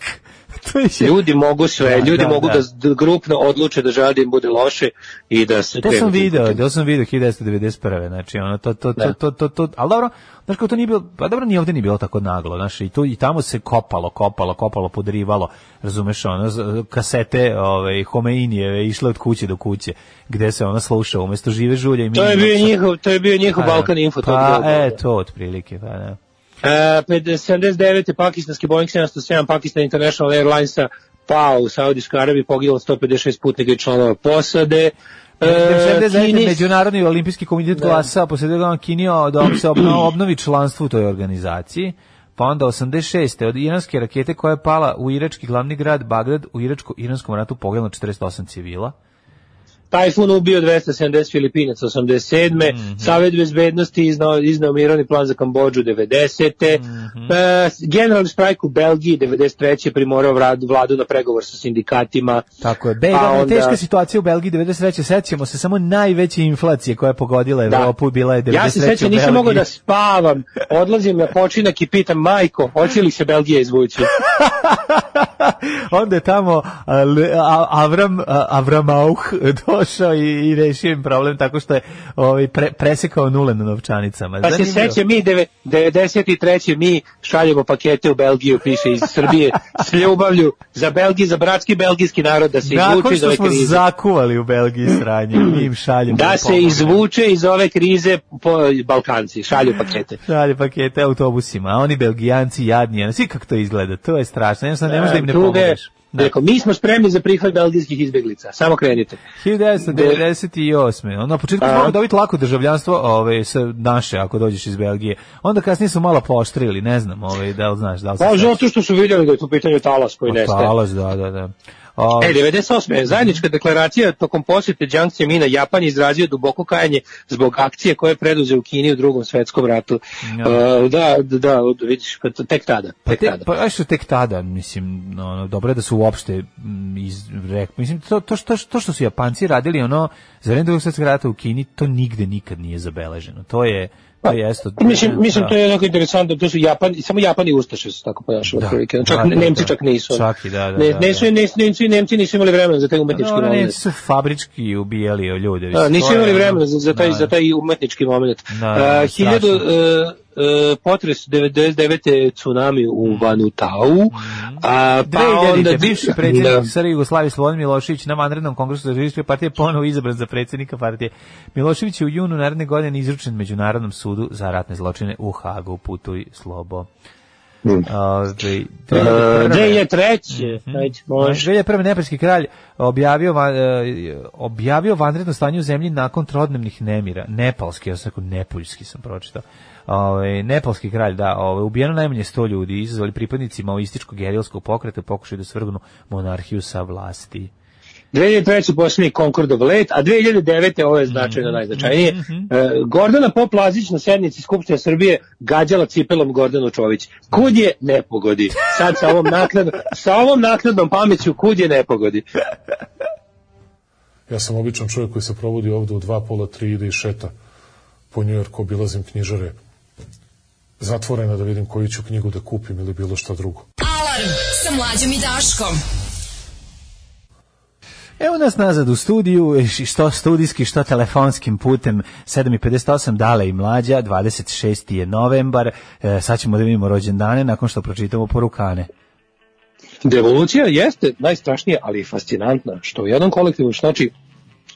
S2: Ljudi mogu sve,
S1: Da,
S2: ljudi
S1: da,
S2: mogu
S1: da.
S2: da, da grupno odluče da žele da im bude loše i da se
S1: To sam video, to sam video 1991. Znači ono to to to
S2: Da.
S1: to to, to ali dobro, znači kao to nije bilo, pa dobro ni ovde nije bilo tako naglo, znači i tu i tamo se kopalo, kopalo, kopalo, podrivalo, razumeš ono kasete, ovaj Homeinijeve išle od kuće do kuće, gde se ona sluša umesto žive žulje i
S2: To je bio njihov, to je bio njihov
S1: Pa,
S2: Balkan Info.
S1: Pa, e, to otprilike, pa da.
S2: E, 79. pakistanski Boeing 707 Pakistan International Airlinesa pao u Saudijskoj Arabiji, poginulo 156 putnika i članova posade. E,
S1: 79.
S2: Kini-
S1: Međunarodni olimpijski komitet glasa poslednjeg dana Kinio da se obno- obnovi članstvo u toj organizaciji. Pa onda 86. od iranske rakete koja je pala u irački glavni grad Bagdad u iračko-iranskom ratu poginulo 48 civila.
S2: Tajfun ubio 270 Filipinaca 87.
S1: Mhm.
S2: Savet bezbednosti iznao, iznao mirovni plan za Kambođu 90.
S1: Mhm.
S2: E, generalni štrajk u Belgiji 93. primorao vladu, vladu na pregovor sa sindikatima.
S1: Tako je. Bega,
S2: Pa onda-
S1: teška situacija u Belgiji 93. Sećamo se samo najveće inflacije koja je pogodila Evropu bila je 93.
S2: Ja se sećam, nisam mogao da spavam. Odlazim na počinak i pitam, majko, hoće li se Belgija izvući?
S1: Onda je tamo Avram Avramauh došao i, i rešio im problem tako što je ovaj pre, presekao nule na novčanicama.
S2: Pa se seća mi deve- 93. mi šaljemo pakete u Belgiju, piše iz Srbije, s ljubavlju za Belgiju, za bratski belgijski narod da se izvuče
S1: Nakon
S2: iz
S1: što
S2: ove
S1: smo
S2: krize.
S1: zakuvali u Belgiji sranje, mi im šaljemo.
S2: Da se izvuče iz ove krize po Balkanci, šalju pakete.
S1: Šalje pakete autobusima, a oni belgijanci jadni, a svi kako to izgleda, to je strašno, jednostavno ne možeš da im ne pomogneš. Da.
S2: Rekao, mi smo spremni za prihvat belgijskih izbeglica, samo krenite.
S1: 1998. Ono, na početku mogli dobiti lako državljanstvo ove, sa naše, ako dođeš iz Belgije. Onda kasnije su malo pooštrili, ne znam, ove, da li znaš, da li
S2: Pa zato što su vidjeli da je tu pitanje talas koji nestaje.
S1: Talas, da, da, da. O,
S2: E, 98. Zajednička deklaracija tokom posjete Jiang Zemina Japan izrazio duboko kajanje zbog akcije koje je preduzeo u Kini u drugom svetskom ratu.
S1: Ja.
S2: Uh, da, da, da, vidiš, pa tek tada.
S1: Pa,
S2: Tek
S1: te,
S2: tada.
S1: pa što tek tada, mislim, ono, dobro je da su uopšte mm, iz, rek, mislim, to, to, što, to što su Japanci radili, ono, za vreme drugog svjetskog rata u Kini, to nigde nikad nije zabeleženo. To je,
S2: Pa, Mislim, mislim
S1: da.
S2: to je jednako interesantno, to su Japan, samo Japan i Ustaše su tako ponašali
S1: Da.
S2: otprilike. Čak
S1: Da, da,
S2: Nemci
S1: da.
S2: čak nisu.
S1: Čak i da, da,
S2: ne,
S1: da,
S2: nisu,
S1: da.
S2: nisu, nisu, Nemci nisu imali vremena za taj umetnički
S1: Dobro,
S2: moment.
S1: Nemci su fabrički ubijali ljude.
S2: Da, nisu imali vremena za, za, taj,
S1: Da,
S2: za taj umetnički moment.
S1: Da, da,
S2: Uh, hiljadu,
S1: strašno.
S2: uh, uh, potres 99. tsunami u Vanutau, a pa
S1: 2000.
S2: onda...
S1: bivši predsjednik
S2: Da.
S1: Srbije Jugoslavije Slobodan Milošević na vanrednom kongresu Socijalističke partije ponovo izabran za predsjednika partije. Milošević je u junu naredne godine izručen Međunarodnom sudu za ratne zločine u Hagu, putuj slobo. Ove,
S2: Uh, 2003.
S1: Mhm.
S2: Ajde, može.
S1: 2001. nepalski kralj objavio, e, objavio vanredno stanje u zemlji nakon trodnevnih nemira. Nepalski, ja sam rekao nepoljski sam pročitao. Ove, nepalski kralj, da, ove, ubijeno najmanje 100 ljudi, izazvali pripadnici maoističkog gerilskog pokreta, pokušaju da svrgnu monarhiju sa vlasti.
S2: 2003. posljednji Concordov let, a 2009. ovo je značajno najznačajnije.
S1: Mhm.
S2: E, Gordana Poplazić na sednici Skupštine Srbije gađala cipelom Gordanu Čović. Kud je nepogodi? Sad sa ovom naknadnom, sa ovom naknadnom pameću kud je nepogodi?
S5: Ja sam običan čovjek koji se provodi ovde u dva, pola, tri, ide i šeta po Njujorku, obilazim knjižare zatvorena da vidim koju ću knjigu da kupim ili bilo šta drugo.
S4: Alarm sa mlađom i Daškom.
S1: Evo nas nazad u studiju, što studijski, što telefonskim putem, 7.58, dale i mlađa, 26. je novembar, e, sad ćemo da vidimo rođendane nakon što pročitamo porukane.
S2: Devolucija jeste najstrašnija, ali i fascinantna, što u jednom kolektivu, znači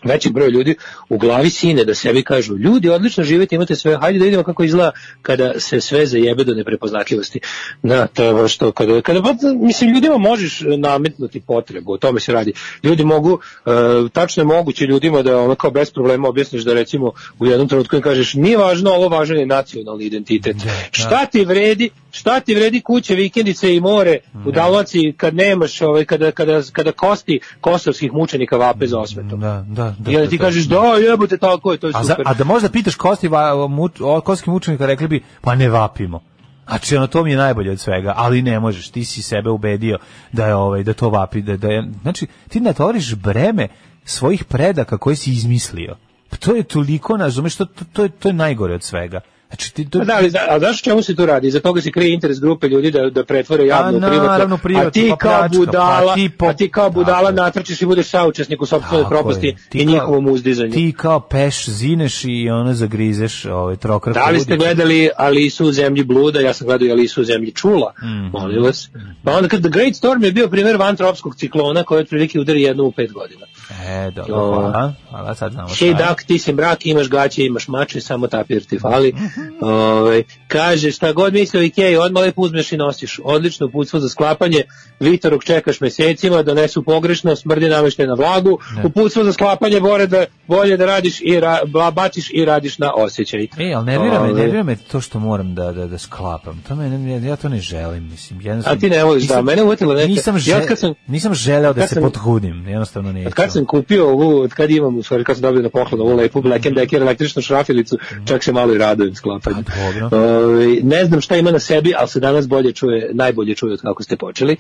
S2: veći broj ljudi u glavi sine da sebi kažu ljudi odlično živite, imate sve, hajde da vidimo kako izgleda kada se sve zajebe do neprepoznatljivosti. Na, to je baš to, kada, kada, mislim, ljudima možeš nametnuti potrebu, o tome se radi. Ljudi mogu, e, tačno je moguće ljudima da ono kao bez problema objasniš da recimo u jednom trenutku im kažeš nije važno, ovo važan je nacionalni identitet. Šta ti vredi, šta ti vredi kuće, vikendice i more u Dalmaciji kad nemaš, ovaj, kada, kada, kada kosti kosovskih mučenika vape za osvetom.
S1: Da, da, da.
S2: I onda
S1: da,
S2: ti
S1: da.
S2: kažeš da jebote tako je, to je
S1: A, za,
S2: super.
S1: a da možda pitaš kosti, va, muč, o, kostski mučenika, rekli bi, pa ne vapimo. Znači, ono, to mi je najbolje od svega, ali ne možeš, ti si sebe ubedio da je ovaj, da to vapi, da, da je, znači, ti natvoriš breme svojih predaka koje si izmislio. Pa to je toliko, razumeš, to, to, to, je, to je najgore od svega. Znači, ti, to,
S2: Pa da, zna- a znaš čemu se tu radi? Za toga se krije interes grupe ljudi da, da pretvore javno u
S1: A,
S2: privatno.
S1: naravno, privatno,
S2: a ti
S1: pa
S2: kao budala,
S1: pa ti po-
S2: a ti kao budala natrčiš i budeš saučesnik u sopstvenoj propasti i njihovom uzdizanju.
S1: Ti kao peš zineš i ono zagrizeš ovaj, trokrak.
S2: Da li ste gledali Alisu u zemlji bluda? Ja sam gledao i Alisu u zemlji čula,
S1: Mhm.
S2: molim vas. Pa onda kad The Great Storm je bio primjer vantropskog ciklona koji otprilike udari jednu u pet godina.
S1: E, dobro, hvala. Hvala, sad znamo šta
S2: Hej
S1: je.
S2: dak, ti si mrak, imaš gaće, imaš mače, samo tapir ti fali.
S1: Mhm.
S2: Ovaj, kaže, šta god misli o Ikeji, odmah lepo uzmeš i nosiš. Odlično uputstvo za sklapanje, Vitorog čekaš mesecima, donesu pogrešno, smrdi nameštaj na vlagu, uputstvo za sklapanje bore da, bolje da radiš i ra, ba- baciš i radiš na osjećaj.
S1: E, ali nervira me, nervira me to što moram da, da, da sklapam. To me, ne- ja to ne želim, mislim. Jednostavno,
S2: A ti ne voliš, da,
S1: nisam-
S2: mene uvjetila neka-
S1: Nisam,
S2: ja
S1: žel,
S2: od kad sam-
S1: nisam želeo da se
S2: sam-
S1: potrudim, jednostavno neću.
S2: Od kad sam kupio ovu, od kad imam, u stvari kad sam dobio na poklon ovu lepu Black and Decker električnu šrafilicu, čak se malo i radujem sklapanju.
S1: Pa.
S2: Ovaj, ne znam šta ima na sebi, ali se danas bolje čuje, najbolje čuje od kako ste počeli.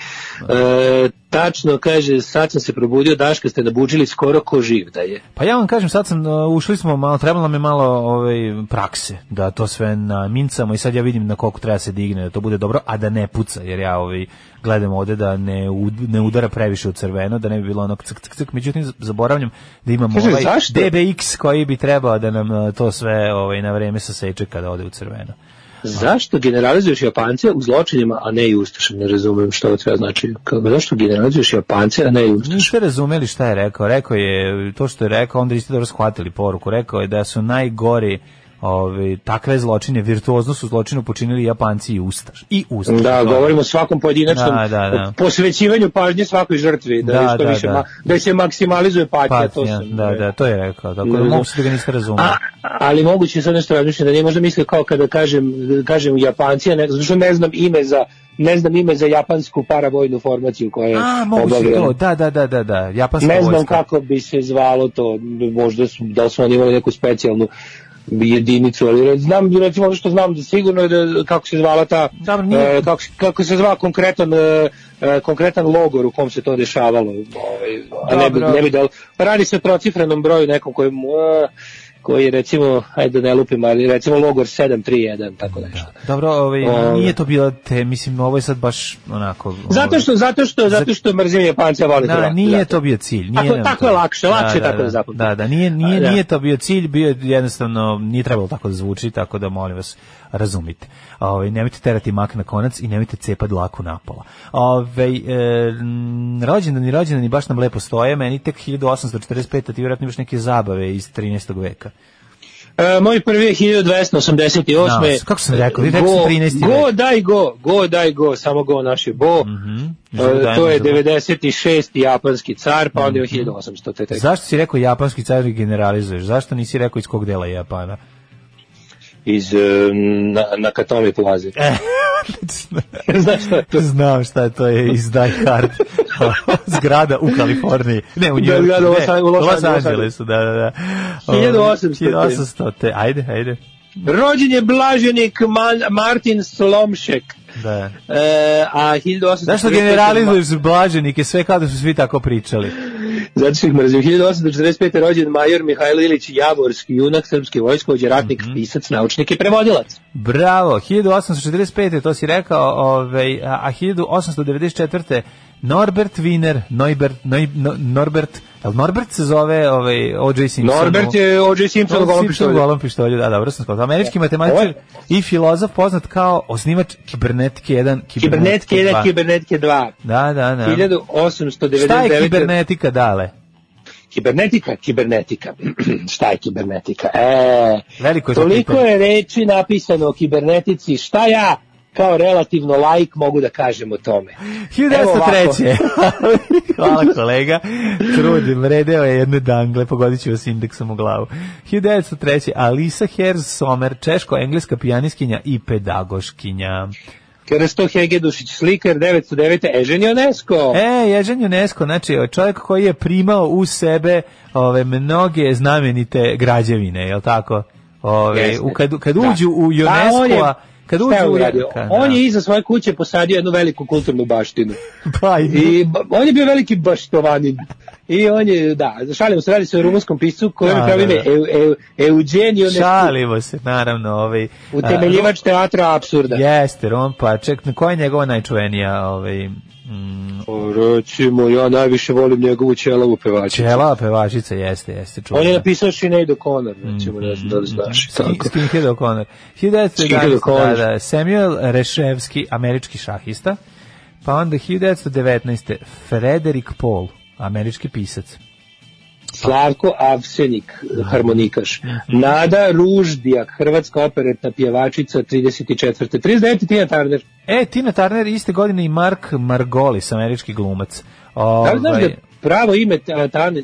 S2: E, tačno kaže, sad sam se probudio, Daška ste nabuđili skoro ko živ da je.
S1: Pa ja vam kažem, sad sam, uh, ušli smo malo, trebalo nam je malo ovaj, prakse, da to sve namincamo i sad ja vidim na koliko treba se digne, da to bude dobro, a da ne puca, jer ja ovaj, gledam ovde da ne, ud- ne udara previše u crveno, da ne bi bilo onog ck, ck, ck, međutim zaboravljam da imamo
S2: Kaže,
S1: ovaj
S2: zašto?
S1: DBX koji bi trebao da nam uh, to sve ovaj, na vreme saseče kada ode u crveno.
S2: Zašto generalizuješ Japance u zločinima, a ne i Ustašima? Ne razumem što treba znači. Kako, zašto generalizuješ Japance, a ne i Ustaše?
S1: Niste razumeli šta je rekao. Rekao je, to što je rekao, onda niste dobro shvatili poruku. Rekao je da su najgori Ove, takve zločine, virtuozno su zločinu počinili Japanci i Ustaš. I Ustaš.
S2: Da,
S1: To-
S2: govorimo o svakom pojedinačnom
S1: Da, da, da.
S2: posvećivanju pažnje svakoj žrtvi, da,
S1: Da, da,
S2: više
S1: da.
S2: ma- da se maksimalizuje patnja, to
S1: Patnja,
S2: sam.
S1: da, da, to je rekao. Tako da
S2: znam.
S1: se da ga niste razumeli.
S2: Ali moguće sad nešto razmišljam da nije možda mislio kao kada kažem kažem Japanci, ne, zato što ne znam ime za ne znam ime za japansku paravojnu formaciju koja je
S1: A, moguće
S2: obavljena.
S1: to, da, da, da, da, da, japanska
S2: Ne znam
S1: vojska.
S2: kako bi se zvalo to, možda su, da su oni imali neku specijalnu jedinicu, ali znam, recimo ono što znam da sigurno je da, kako se zvala ta,
S1: nije-
S2: e, kako, kako se zva konkretan, e, e, konkretan logor u kom se to dešavalo, ovaj, a ne bi, ne bi da, pa radi se o trocifrenom broju nekom koji, e, koji je recimo, ajde da ne lupim, ali recimo logor 731, tako nešto.
S1: Dobro, ovaj,
S2: Ove.
S1: nije to bilo te, mislim, ovo je sad baš onako...
S2: Zato
S1: ovaj,
S2: što, zato što, zato što mrzim Japanca, volim
S1: Da,
S2: Hrvate,
S1: nije
S2: zato.
S1: to bio cilj. Nije
S2: Tako- tako je lakše, lakše je tako da
S1: da, da, da, nije, nije,
S2: da.
S1: nije to bio cilj, bio je jednostavno, nije trebalo tako da zvuči, tako da molim vas, razumite. Ovaj nemojte terati mak na konac i nemojte cepati dlaku napola. Ovaj e, rođendan i rođendani baš nam lepo stoje, meni tek 1845, a ti vjerojatno imaš neke zabave iz 13. veka.
S2: E, moj prvi je 1288.
S1: Da, kako sam rekao, vi rekao sam
S2: Go-
S1: 13.
S2: Go, daj go, go, daj go, samo go naš je bo.
S1: Mhm.
S2: E, to je
S1: Dajmo za-
S2: 96. japanski car, pa onda je 1800. te tek
S1: Zašto si rekao japanski car i generalizuješ? Zašto nisi rekao iz kog dela je Japana?
S2: iz e, na, na Katomi plazi.
S1: E,
S2: Znaš šta je to?
S1: Znam šta je, to je iz Die Hard. Zgrada u Kaliforniji. Ne, u New
S2: Da,
S1: Yorku.
S2: zgrada u Los- Angelesu.
S1: Da, da, da.
S2: 1800.
S1: 1800. te, Ajde, ajde.
S2: Rođen je blaženik Man, Martin Slomšek.
S1: Da.
S2: E, a 1845.
S1: Zašto generalizuješ blaženike, sve kao da su svi tako pričali?
S2: Zato što ih mrzim. 1845. rođen major Mihajlo Ilić Javorski, junak srpske vojskovođe, ratnik,
S1: Mhm.
S2: pisac, naučnik i prevodilac.
S1: Bravo, 1845. to si rekao, ovaj, a 1894. Norbert Wiener, Neubert, Neu, No- Norbert, jel Norbert se zove ovaj, O.J. Simpson?
S2: Norbert je O.J. Simpson golom pištolju.
S1: golom pištolju, da, dobro sam skoro. Američki matematičar
S2: Ovo je-
S1: i filozof poznat kao osnivač kibernetike 1,
S2: Kibernetike 1,
S1: 2.
S2: kibernetike 2.
S1: Da, da, da.
S2: 1899.
S1: Šta je kibernetika, dale?
S2: Kibernetika, kibernetika. šta je kibernetika? E,
S1: Veliko je to
S2: toliko je reči napisano o kibernetici. Šta ja kao relativno laik mogu da kažem o tome? Evo ovako.
S1: 1903. Hvala kolega. Trudim, redeo je jedne dangle, pogodit ću vas indeksom u glavu. 1903. Alisa Herz Sommer, češko-engleska pijaniskinja i pedagoškinja.
S2: Krsto Hegedušić, slikar, 909. Ežen Jonesko.
S1: E, Ježan UNESCO, znači čovjek koji je primao u sebe ove mnoge znamenite građevine, je li tako? Ove, u, kad, kad
S2: Da.
S1: uđu u
S2: A on je-
S1: UNESCO-a, kad uđe u
S2: uradio?
S1: ka-
S2: On
S1: da.
S2: je iza svoje kuće posadio jednu veliku kulturnu baštinu.
S1: Pa, i-
S2: ba- on je bio veliki baštovanin. I on je, da, šalimo se, radi se o rumunskom piscu koji
S1: Da,
S2: je pravi
S1: da, da.
S2: Eu, Eu, Eugenio
S1: Šalimo se, naravno, ovaj...
S2: utemeljivač teatra apsurda.
S1: Jeste, Rom Paček, koja je njegova najčuvenija ovaj, mm,
S2: O, Recimo, ja najviše volim njegovu ćelavu pevačicu.
S1: Čela pevačica, jeste, jeste, čuvena.
S2: On je napisao Sinead O'Connor, recimo, ne znam da li znaš.
S1: Skin,
S2: Tako.
S1: Skinhead O'Connor.
S2: Skinhead
S1: 1911.
S2: O'Connor.
S1: Da, da, Samuel Reševski, američki šahista. Pa onda 1919. Frederik Paul, američki pisac.
S2: Slavko Avsenik, harmonikaš. Nada Ruždijak, hrvatska operetna pjevačica 34. 39. Tina Turner.
S1: E, Tina Turner iste godine i Mark Margolis, američki glumac.
S2: Da li znaš da
S1: Ovaj,
S2: je pravo ime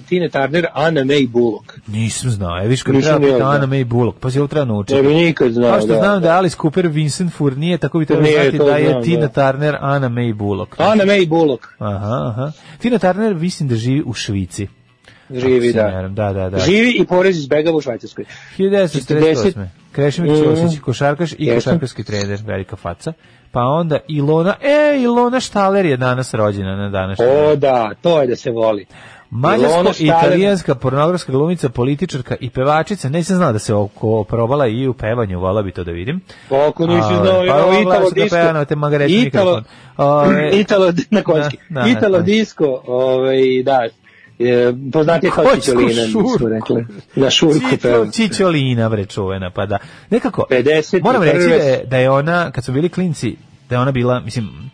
S2: Tine Turner Anna May Bullock?
S1: Nisam znao, e, viš kad treba
S2: znao.
S1: Ana May Bullock, pa si ovo treba naučiti.
S2: Ne bi nikad znao.
S1: Kao što
S2: da,
S1: znam da
S2: da.
S1: je Alice Cooper Vincent Fournier, tako bi trebalo
S2: Nije,
S1: znati da je
S2: znam,
S1: Tina
S2: da.
S1: Turner Ana May Bullock.
S2: Anna May Bullock
S1: Aha, aha. Tina Turner mislim da živi u Švici.
S2: živi, da.
S1: Da, da, da.
S2: Živi i porez izbegava u Švajcarskoj.
S1: 1948. Krešimir. Ćosić, košarkaš i košarkaški trener, velika faca. Pa onda Ilona, e, Ilona Štaler je danas rođena na današnji. dan.
S2: O da, to je da se voli.
S1: Mađarsko-italijanska pornografska glumica, političarka i pevačica. Nisam znao da se oko probala i u pevanju, vola bi to da vidim.
S2: Koliko nisi
S1: A,
S2: znao,
S1: pa
S2: Italo
S1: da
S2: disco.
S1: peva na te
S2: Italo.
S1: Ove,
S2: Italo, na konjski. Italo disco, ovaj, da, je, poznatije kao Čičolina,
S1: šurku.
S2: rekli. Na šurku peva.
S1: Čičolina, bre, čuvena, pa da. Nekako,
S2: 51.
S1: moram reći da je, da je ona, kad su bili klinci, da je ona bila, mislim,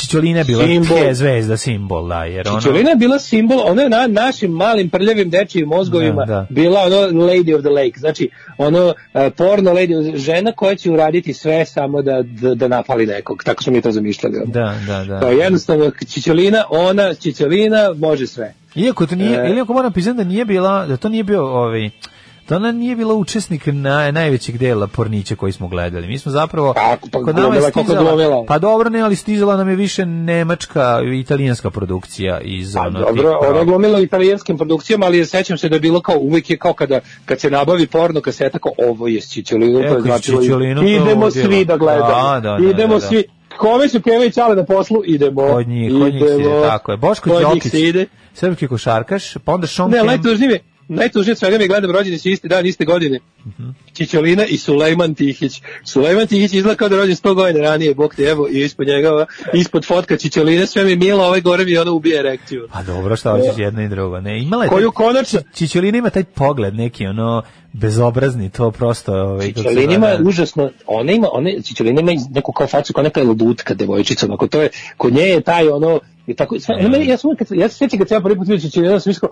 S1: Čičolina je bila
S2: Simbol.
S1: tje zvezda, simbol, da, jer ona...
S2: Čičolina je bila simbol, ona je na našim malim prljavim dečijim mozgovima
S1: Da, da.
S2: bila ono Lady of the Lake, znači ono e, porno lady, žena koja će uraditi sve samo da, da, da napali nekog, tako smo mi to zamišljali. ono.
S1: Da, da, da.
S2: Je jednostavno Čičolina, ona, Čičolina može sve.
S1: Iako to nije,
S2: E.
S1: iako moram priznati da nije bila, da to nije bio ovaj da ona nije bila učesnik na, najvećeg dela pornića koji smo gledali. Mi smo zapravo
S2: Kako, pa
S1: kod nama je stizala-. Pa dobro, ne, ali stizala nam je više nemačka i italijanska produkcija iz
S2: Pa
S1: ono
S2: dobro, ona u italijanskim produkcijama, ali sećam se da je bilo kao uvijek je kao kada kad se nabavi porno kaseta kao ovo je značilo
S1: Čičolinu to
S2: idemo svi da gledamo.
S1: Da, da, da,
S2: idemo
S1: da, da.
S2: svi. Kome su Keva i Čale na poslu? Idemo.
S1: Kod njih, kod njih se ide, tako je. Boško Đokić, srpski košarkaš, pa onda Sean
S2: Ne,
S1: Kemp.
S2: najtužnije najtužnije svega mi gledam rođeni su isti dan, iste godine.
S1: Mhm.
S2: Čičolina i Sulejman Tihić. Sulejman Tihić izgleda kao da rođen 100 godina ranije, bog te evo, i ispod njega, ispod fotka Čičoline, sve mi je milo, ovaj gore mi ono ubije erekciju.
S1: Pa dobro, šta hoćeš jedno i drugo. Ne, imala je
S2: Koju konačno-
S1: Čičolina ima taj pogled neki ono bezobrazni, to prosto ovaj
S2: Čičolina ima
S1: zove,
S2: užasno, ona ima, ona, Čičolina ima neku kao facu, kao neka lutka devojčica, onako, to je, kod nje je taj ono, i tako, sve,
S1: Mm.
S2: ja, ja, sam, uvijek kad, ja se sjećam kad sam ja prvi put vidio Čičolina, ja sam mislio,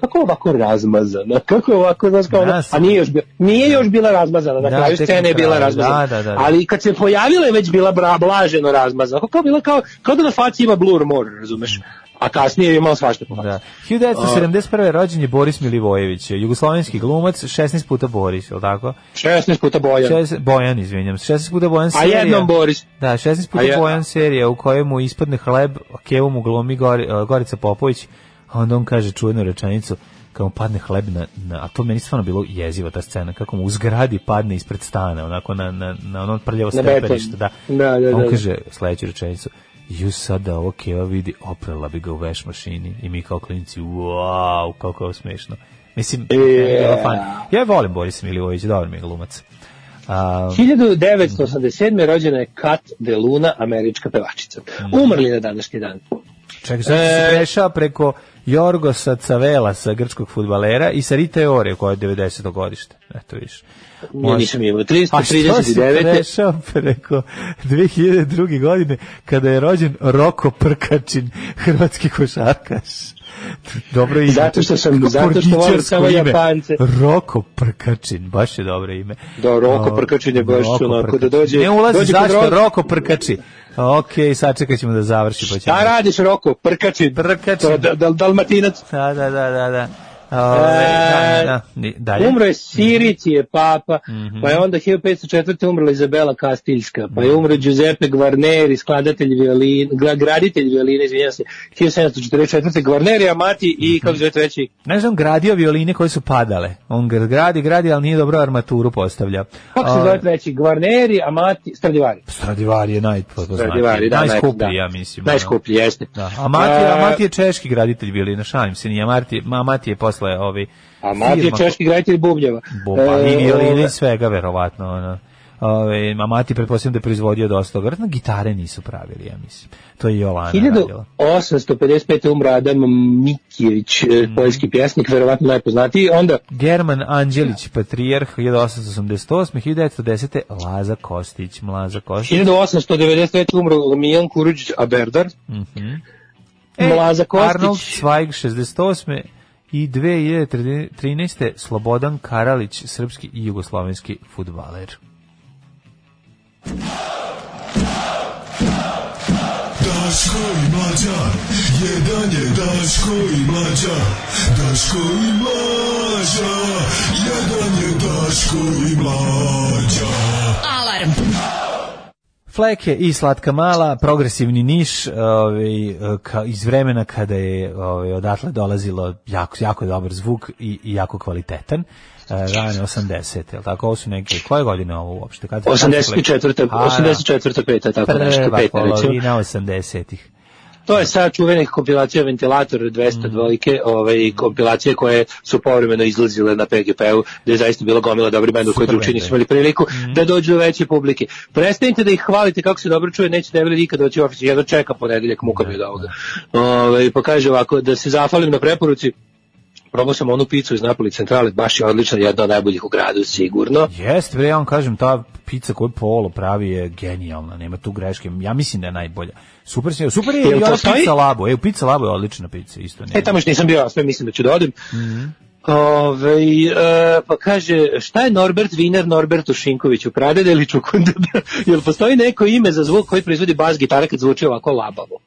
S2: kako je ovako razmazana, kako je ovako, znaš, kao,
S1: Ja sam-
S2: a nije još, bila, nije još bila razmazana, na
S1: Da,
S2: kraju scene je bila razmazana,
S1: da, da, da.
S2: ali kad se pojavila je već bila bra, blaženo razmazana, kao, kao, bila kao, kao da na faci ima blur more, razumeš, a kasnije je imala svašta po faci.
S1: Da. 1971. rođen je Boris Milivojević, jugoslovenski glumac, 16 puta Boris, je tako?
S2: 16 puta bojan.
S1: 16, Bojan, izvinjam se, 16 puta Bojan
S2: A
S1: serija.
S2: jednom Boris.
S1: Da, 16 puta
S2: A je-
S1: Bojan serija u kojemu ispadne hleb, kevu mu glumi Gori, uh, Gorica Popović, a onda on kaže čuvenu rečenicu, kako mu padne hleb na, na, a to meni stvarno bilo jezivo ta scena, kako mu u zgradi padne ispred stana, onako na, na, na ono prljavo stepenište, da.
S2: Da, da,
S1: A on
S2: da.
S1: kaže sledeću rečenicu, ju sada ovo keva vidi, oprala bi ga u veš mašini i mi kao klinci, wow, kako je smešno. Mislim, meni je bilo fan. ja volim Borisa Milivojevića, dobar mi je glumac. A,
S2: 1987. rođena je Kat De Luna, američka pevačica. Umrli na današnji dan.
S1: Čekaj, sad
S2: E,
S1: si prešao preko Jorgosa Cavelasa, grčkog futbalera, i sa Rita Ore, koja je 90. godište. Eto viš.
S2: Ja nisam imao.
S1: A što si
S2: 339.
S1: prešao preko 2002. godine, kada je rođen Roko Prkačin, hrvatski košarkaš. Dobro ime.
S2: Zato što sam- zato što volim samo
S1: ime.
S2: Japance.
S1: Roko Prkačin, baš je dobro ime.
S2: Da, Roko Prkačin je baš onako da dođe-
S1: Ne ulazi
S2: dođe
S1: zašto,
S2: Roko-
S1: Roko Prkači. Ok, sad čekat ćemo da završi. Pa ćemo.
S2: Šta radiš, Roko? Prkačin.
S1: Prkačin.
S2: To da, da, dalmatinac.
S1: Da, da, da, da, da. Ove, da, da, ni- dalje.
S2: Umro je Sirici je papa,
S1: Mhm.
S2: pa je onda 1504. umrla Izabela Kastiljska, pa je umro Giuseppe Guarneri, skladatelj violine, gra- graditelj violine, izvinjam se, 1744. Guarneri, Amati
S1: Mhm.
S2: i, kako se zove treći,
S1: Ne znam, gradio violine koje su padale. On gradi, gradi, ali nije dobro armaturu postavlja.
S2: kako se
S1: Ove,
S2: zove treći, Guarneri, Amati, Stradivari.
S1: Stradivari je najpoznatiji.
S2: Stradivari, da,
S1: najskuplji,
S2: naj- da.
S1: ja mislim.
S2: Najskuplji, jeste.
S1: Da. A Mati,
S2: E,
S1: je češki graditelj violina, šalim se, nije Mati, ma Mati je posle ovi
S2: A Mati je češki graditelj bubnjeva.
S1: Bo, pa i
S2: E,
S1: violine i svega, verovatno. Ono. Ove, a Mati pretpostavljam da je proizvodio dosta toga. Vjerojatno gitare nisu pravili, ja mislim. To je Jolana radila.
S2: 1855. umro Adam Mikijević, e, poljski pjesnik, verovatno najpoznatiji. Onda
S1: German Anđelić, patrijarh, 1888. 1910. Laza Kostić, Mlaza Kostić.
S2: 1895. umro Mijan Kuruđić Aberdar.
S1: E,
S2: Mlaza Kostić.
S1: Arnold Zweig, 68. I 2013. Slobodan Karalić, srpski i jugoslovenski futbaler.
S6: Daško i mlađa, jedan je Daško i mlađa, Daško i mlađa, jedan je Daško i mlađa.
S4: Alarm.
S1: Fleke i Slatka Mala, progresivni niš ovaj, ka, iz vremena kada je ovaj, odatle dolazilo jako, jako dobar zvuk i, i jako kvalitetan. E, rane 80. Jel tako? Ovo su neke, koje godine ovo uopšte? Kad, kad su Fleke?
S2: 84.
S1: A, da.
S2: 84. peta, tako nešto,
S1: Prva
S2: peta recimo.
S1: polovina 80-ih.
S2: To je sad čuvenih kompilacija Ventilator 200 dvojke, ovaj, kompilacije koje su povremeno izlazile na PGP-u, gde je zaista bila gomila dobri benda koji drugi nisu imali priliku da dođu do veće publike. Prestanite da ih hvalite kako se dobro čuje, neće debeli nikad doći u ofis, jedno čeka ponedeljak muka mi od ovoga. Ovaj, pa kaže ovako, da se zahvalim na preporuci, probao sam onu picu iz Napoli centrale, baš je odlična, jedna od najboljih u gradu, sigurno.
S1: Jeste, bre, ja vam kažem, ta pizza koju Polo pravi je genijalna, nema tu greške. Ja mislim da je najbolja. Super, se- super je i ona pizza Labo. E, pizza Labo je odlična pizza, isto nema.
S2: E, tamo još nisam bio, sve mislim da ću da odem. Ove, e, pa kaže, šta je Norbert Wiener Norbertu Šinkoviću, pradede ili čukundeda? Jel postoji neko ime za zvuk koji proizvodi bas gitara kad zvuči ovako labavo?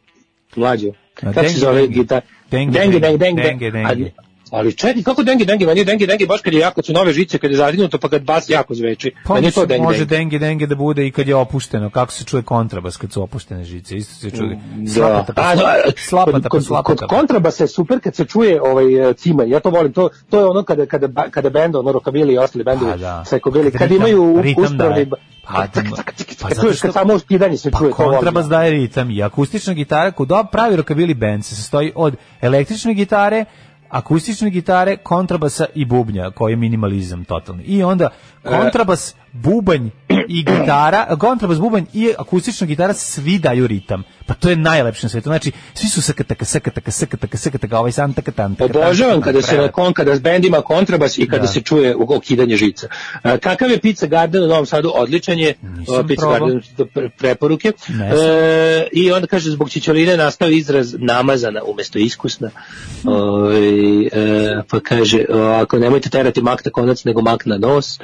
S2: Mlađo, kako se zove
S1: dengi.
S2: gitar?
S1: Dengi,
S2: dengi,
S1: dengi,
S2: dengi,
S1: dengi, dengi.
S2: Ali, čekaj, kako dengi, dengi? Meni je dengi, dengi baš kad je jako, kad su nove žice, kad je zadinuto, pa kad bas jako zveči.
S1: Pa
S2: Meni je to dengi,
S1: može
S2: dengi.
S1: denge da bude i kad je opušteno, kako se čuje kontrabas kad su opuštene žice, isto se čuje.
S2: Da.
S1: Slapata, pa
S2: A, da,
S1: slapata,
S2: kod,
S1: pa
S2: kod,
S1: slapata.
S2: kod kontrabasa je super kad se čuje ovaj cima. Ja to volim. To to je ono kada kada kada bend ono rockabilly i ostali bendovi
S1: Pa da.
S2: psychobilly
S1: Kad
S2: imaju uspravni
S1: Pa, da, pa
S2: kad
S1: zato što-
S2: samo skidanje se
S1: Pa
S2: čuje volim.
S1: kontrabas daje ritam i akustična gitara kod pravi rockabilly band se sastoji od električne gitare, akustične gitare, kontrabasa i bubnja, koji je minimalizam totalni. I onda kontrabas, bubanj i gitara, kontrabas, bubanj i akustična gitara svi daju ritam. Pa to je najlepše na svetu. Znači, svi su sakataka, sakataka, sakataka, sakataka, ovaj sam taka tan, taka tan,
S2: Obožavam kada se na kon, kada s bend ima kontrabas i kada
S1: Da.
S2: se čuje okidanje žica. A, kakav je Pizza Garden u Novom Sadu? Odličan je.
S1: Nisam
S2: O, Pizza
S1: probao.
S2: Garden pre- preporuke. E, I onda kaže zbog čičoline nastao izraz namazana umesto iskusna. Ovaj, e, pa kaže ako nemojte terati mak na konac nego mak na nos.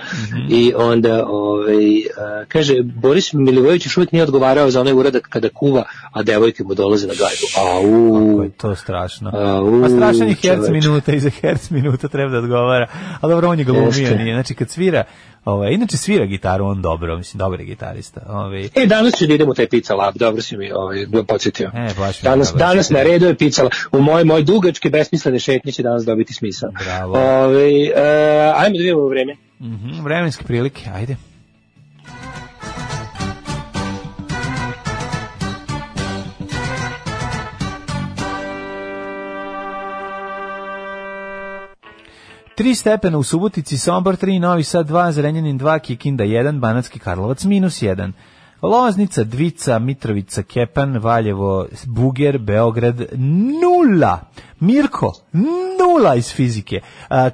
S2: I onda ovaj, kaže Boris Milivojević još uvijek nije odgovarao za onaj uradak kada kuva, a devojke mu dolaze na gajbu. Au.
S1: Je to strašno.
S2: Au,
S1: A strašan je herc minuta i za herc minuta treba da odgovara. A dobro, on je glumio, nije. Znači, kad svira, ovaj, inače svira gitaru, on dobro, mislim, dobar je gitarista. Ovaj,
S2: E, danas ću da idem u taj pizza lab, dobro si mi ovaj, podsjetio.
S1: E, baš
S2: danas,
S1: dobro.
S2: danas na redu je pizza lab. U moje, moje dugačke, besmislene šetnje će danas dobiti smisao.
S1: Bravo.
S2: Ovaj, e, ajmo da vidimo vreme.
S1: Mhm, vremenske prilike, ajde. Tri stepena u Subotici, Sombor 3, Novi Sad 2, Zrenjanin 2, Kikinda 1, Banatski Karlovac minus 1. Loznica, Dvica, Mitrovica, Kepan, Valjevo, Buger, Beograd, nula. Mirko, nula iz fizike.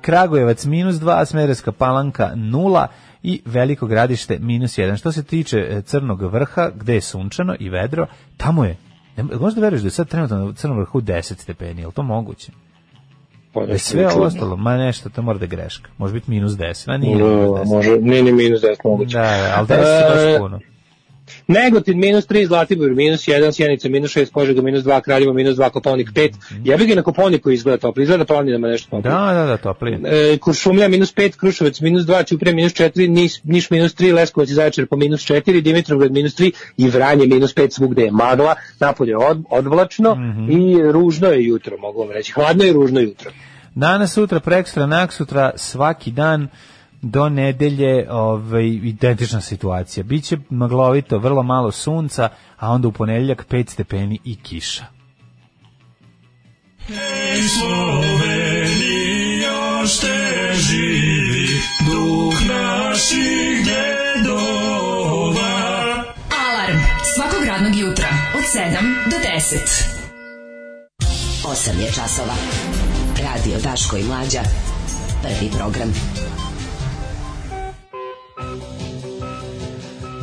S1: Kragujevac, minus 2, Smereska palanka, nula i Veliko gradište, minus 1. Što se tiče e, Crnog vrha, gde je sunčano i vedro, tamo je, možda veruješ da je sad trenutno na Crnom vrhu 10 stepeni, je li to moguće?
S2: Pa, nešto
S1: sve
S2: čudno.
S1: ostalo, ma nešto, to mora da je greška. Može biti minus 10, a nije
S2: No,
S1: minus 10.
S2: može, nije ni minus 10 moguće.
S1: Da, da, ali 10 je baš
S2: E,
S1: puno.
S2: Negotin minus 3, Zlatibor minus 1, Sjenica minus 6, Požega minus 2, Kraljevo minus 2, Koponik 5. Ja bih ga na Koponiku izgleda toplo, izgleda planinama nešto toplo.
S1: Da, da, da, topli.
S2: E, Kuršumlja minus 5, Kruševac minus 2, Ćuprija minus 4, Niš, Niš minus 3, Leskovac i Zaječar po minus 4, Dimitrovgrad minus 3 i Vranje minus 5 svugde je magla, napolje je od, odvlačno i ružno je jutro, mogu vam reći. Hladno i ružno jutro.
S1: Danas, sutra, prekstra, nak sutra, svaki dan do nedelje ovaj, identična situacija. Biće maglovito, vrlo malo sunca, a onda u ponedeljak 5 stepeni i kiša.
S6: Ej Slovenija, još te živi duh naših dedova.
S4: Alarm svakog radnog jutra od 7 do 10.
S7: 8 je časova. Radio Daško i Mlađa. Prvi program.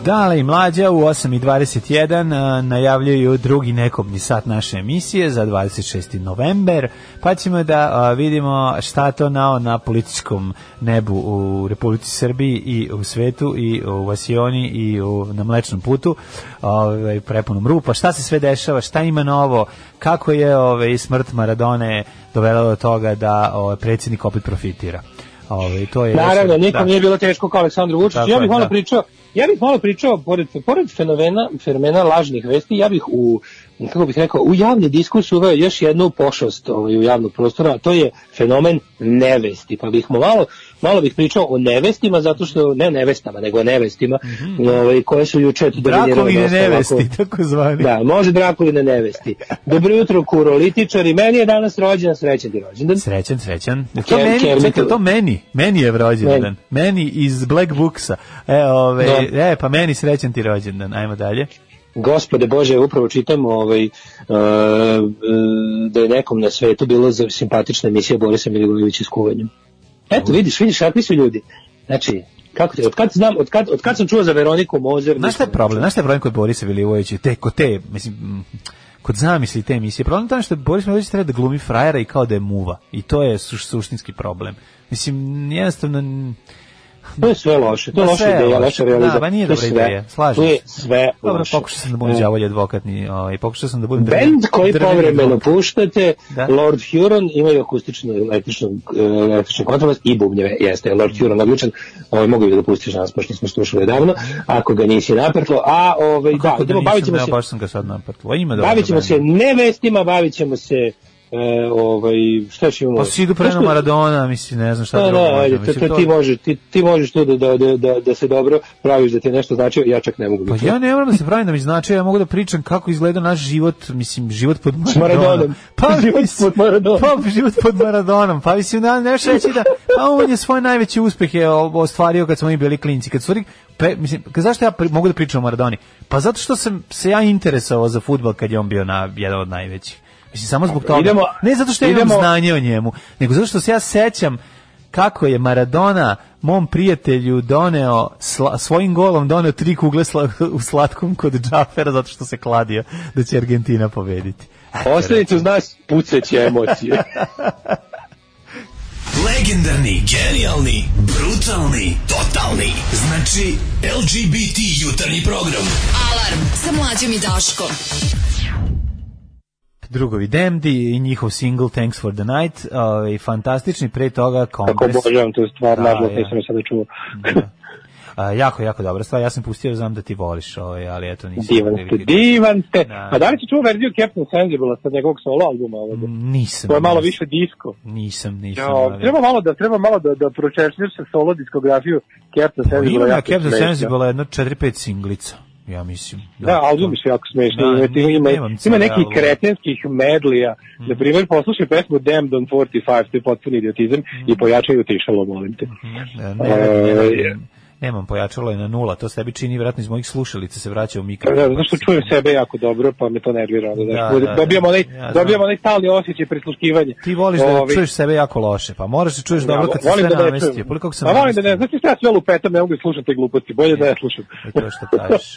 S1: Dale i mlađa u 8.21 a, najavljuju drugi nekobni sat naše emisije za 26. november, pa ćemo da a, vidimo šta to nao na političkom nebu u Republici Srbiji i u svetu i u Vasioni i u, na Mlečnom putu, ovaj, prepunom rupa, šta se sve dešava, šta ima novo, kako je ovaj, smrt Maradone dovela do toga da ovaj, predsjednik opet profitira. Ovaj, to je
S2: Naravno, nikom
S1: da.
S2: nije bilo teško kao Aleksandru Vučiću. Ja bih malo
S1: da.
S2: pričao, ja bih malo pričao pored pored fenomena fenomena lažnih vesti, ja bih u kako bih rekao, u javni diskurs uveo još jednu pošast ovaj, u javnog prostora, a to je fenomen nevesti. Pa bih mu malo, malo bih pričao o nevestima, zato što, ne nevestama, nego o nevestima, ovaj, koje su juče dosta
S1: Mhm. nevesti,
S2: ovako-
S1: tako zvani.
S2: Da, može Drakuline nevesti. Dobro jutro, kurolitičari. Meni je danas rođendan, srećan ti rođendan.
S1: Srećan, srećan.
S2: Ker-
S1: To meni,
S2: Kermit-
S1: čekaj, to meni, meni je rođendan. Meni iz Black Booksa. E, ove,
S2: Da.
S1: e, pa meni srećan ti rođendan. Ajmo dalje.
S2: Gospode Bože, upravo čitam ovaj, uh, da je nekom na svetu bilo za simpatična emisija Borisa Milivojevića s kuvanjem. Eto, vidiš, vidiš, kakvi su ljudi. Znači, kako te, od kad znam, od kad, od kad sam čuo za Veroniku Mozer?
S1: Znaš šta je problem? Znaš šta je problem kod Borisa Milivojevića? Te, kod te, mislim, mm, kod zamisli te emisije. Problem je tamo što Boris Milivojević treba da glumi frajera i kao da je muva. I to je suš, suštinski problem. Mislim, jednostavno...
S2: To je sve loše, to je loša ideja, loša realizacija.
S1: Da, ba nije dobra ideja, slažem
S2: To je
S1: se.
S2: sve
S1: Dobro,
S2: loše.
S1: pokušao sam da budem
S2: E.
S1: đavolji advokat i ovaj, pokušao sam da budem
S2: Band koji povremeno puštate,
S1: Da.
S2: Lord Huron, imaju akustičnu električnu, e, električni kontrabas i bubnjeve, jeste, Lord Huron odličan, ovaj, mogu bi da pustiš nas, pošto nismo slušali davno, ako ga nisi naprtlo, a ovaj, da,
S1: Kako
S2: idemo, bavit ćemo
S1: ja
S2: se,
S1: baš sam ga sad naprtlo. Ima dobro
S2: bavit ćemo se nevestima, bavit ćemo se, e, ovaj, šta još imamo?
S1: Pa si idu preno Maradona, mislim, ne znam šta
S2: Da,
S1: drugo
S2: da, ajde, to, to, ti možeš, ti, ti možeš tu da, da, da, da, da se dobro praviš da ti nešto znači, ja čak ne mogu.
S1: Pa ja ne moram da se pravim da mi znači, ja mogu da pričam kako izgleda naš život, mislim, život pod Maradonom.
S2: Maradonom.
S1: Pa,
S2: Život pod Maradonom.
S1: Pa, život pod Maradonom. Pa, mislim, da, neš reći da, a on je svoj najveći uspeh je ostvario kad smo mi bili klinci. Kad stvari, pe, mislim, zašto ja pri, mogu da pričam o Maradoni? Pa zato što sam se ja interesovao za futbol kad je on bio na, jedan od najvećih. Mislim, samo zbog toga.
S2: Idemo-
S1: ne zato što ja imam
S2: idemo-
S1: znanje o njemu, nego zato što se ja sećam kako je Maradona mom prijatelju doneo sla, svojim golom doneo tri kugle sla, u slatkom kod Džafera zato što se kladio da će Argentina pobediti.
S2: Ostanite uz nas, puceće emocije.
S6: Legendarni, genijalni, brutalni, totalni. Znači, LGBT jutarnji program.
S4: Alarm sa mlađom i Daškom.
S1: Drugovi Demdi i njihov single Thanks for the Night, ovaj, fantastični, pre toga
S2: Kako
S1: Kongres.
S2: obožavam tu stvar,
S1: Da,
S2: nažalost
S1: ja.
S2: nisam je sada čuo.
S1: A, jako, jako dobra stvar, ja sam pustio, znam da ti voliš, ovaj, ali eto nisam.
S2: Divan ste,
S1: prilike-
S2: divan ste.
S1: Da.
S2: A da li si čuo verziju Captain Sensible sa njegovog solo albuma ovoga?
S1: Nisam.
S2: To je malo
S1: nisam.
S2: više disko.
S1: Nisam, nisam.
S2: Ja,
S1: ali-
S2: treba malo da treba malo da da pročešljaš se solo diskografiju Captain
S1: Pa
S2: Sensible.
S1: Ima Captain. Sensible jedno 4-5 singlica, ja mislim.
S2: Da, albumi su jako smešni.
S1: Da,
S2: ima, ima, ima, ima nekih
S1: album.
S2: kretenskih medlija. Na primjer, poslušaj pesmu Damned on 45, to je potpuni idiotizam, i pojačaju tišalo, molim te.
S1: Ne, ne, ne,
S2: E,
S1: ne, nemam pojačalo je na nula, to se tebi čini vjerojatno iz mojih slušalica se vraća u mikro.
S2: Da, zato što čujem sebe jako dobro, pa me to nervira. znaš,
S1: Da, da, da.
S2: dobijam onaj,
S1: Ja znam.
S2: dobijam onaj stalni osjećaj prisluškivanja.
S1: Ti voliš da
S2: Ovi-
S1: čuješ sebe jako loše, pa moraš da čuješ dobro kad se sve
S2: da
S1: namestio. Poli kako se
S2: Pa volim da ne, znači ja sve lupetam, ne mogu da slušam te gluposti, bolje da ne slušam.
S1: To što kažeš.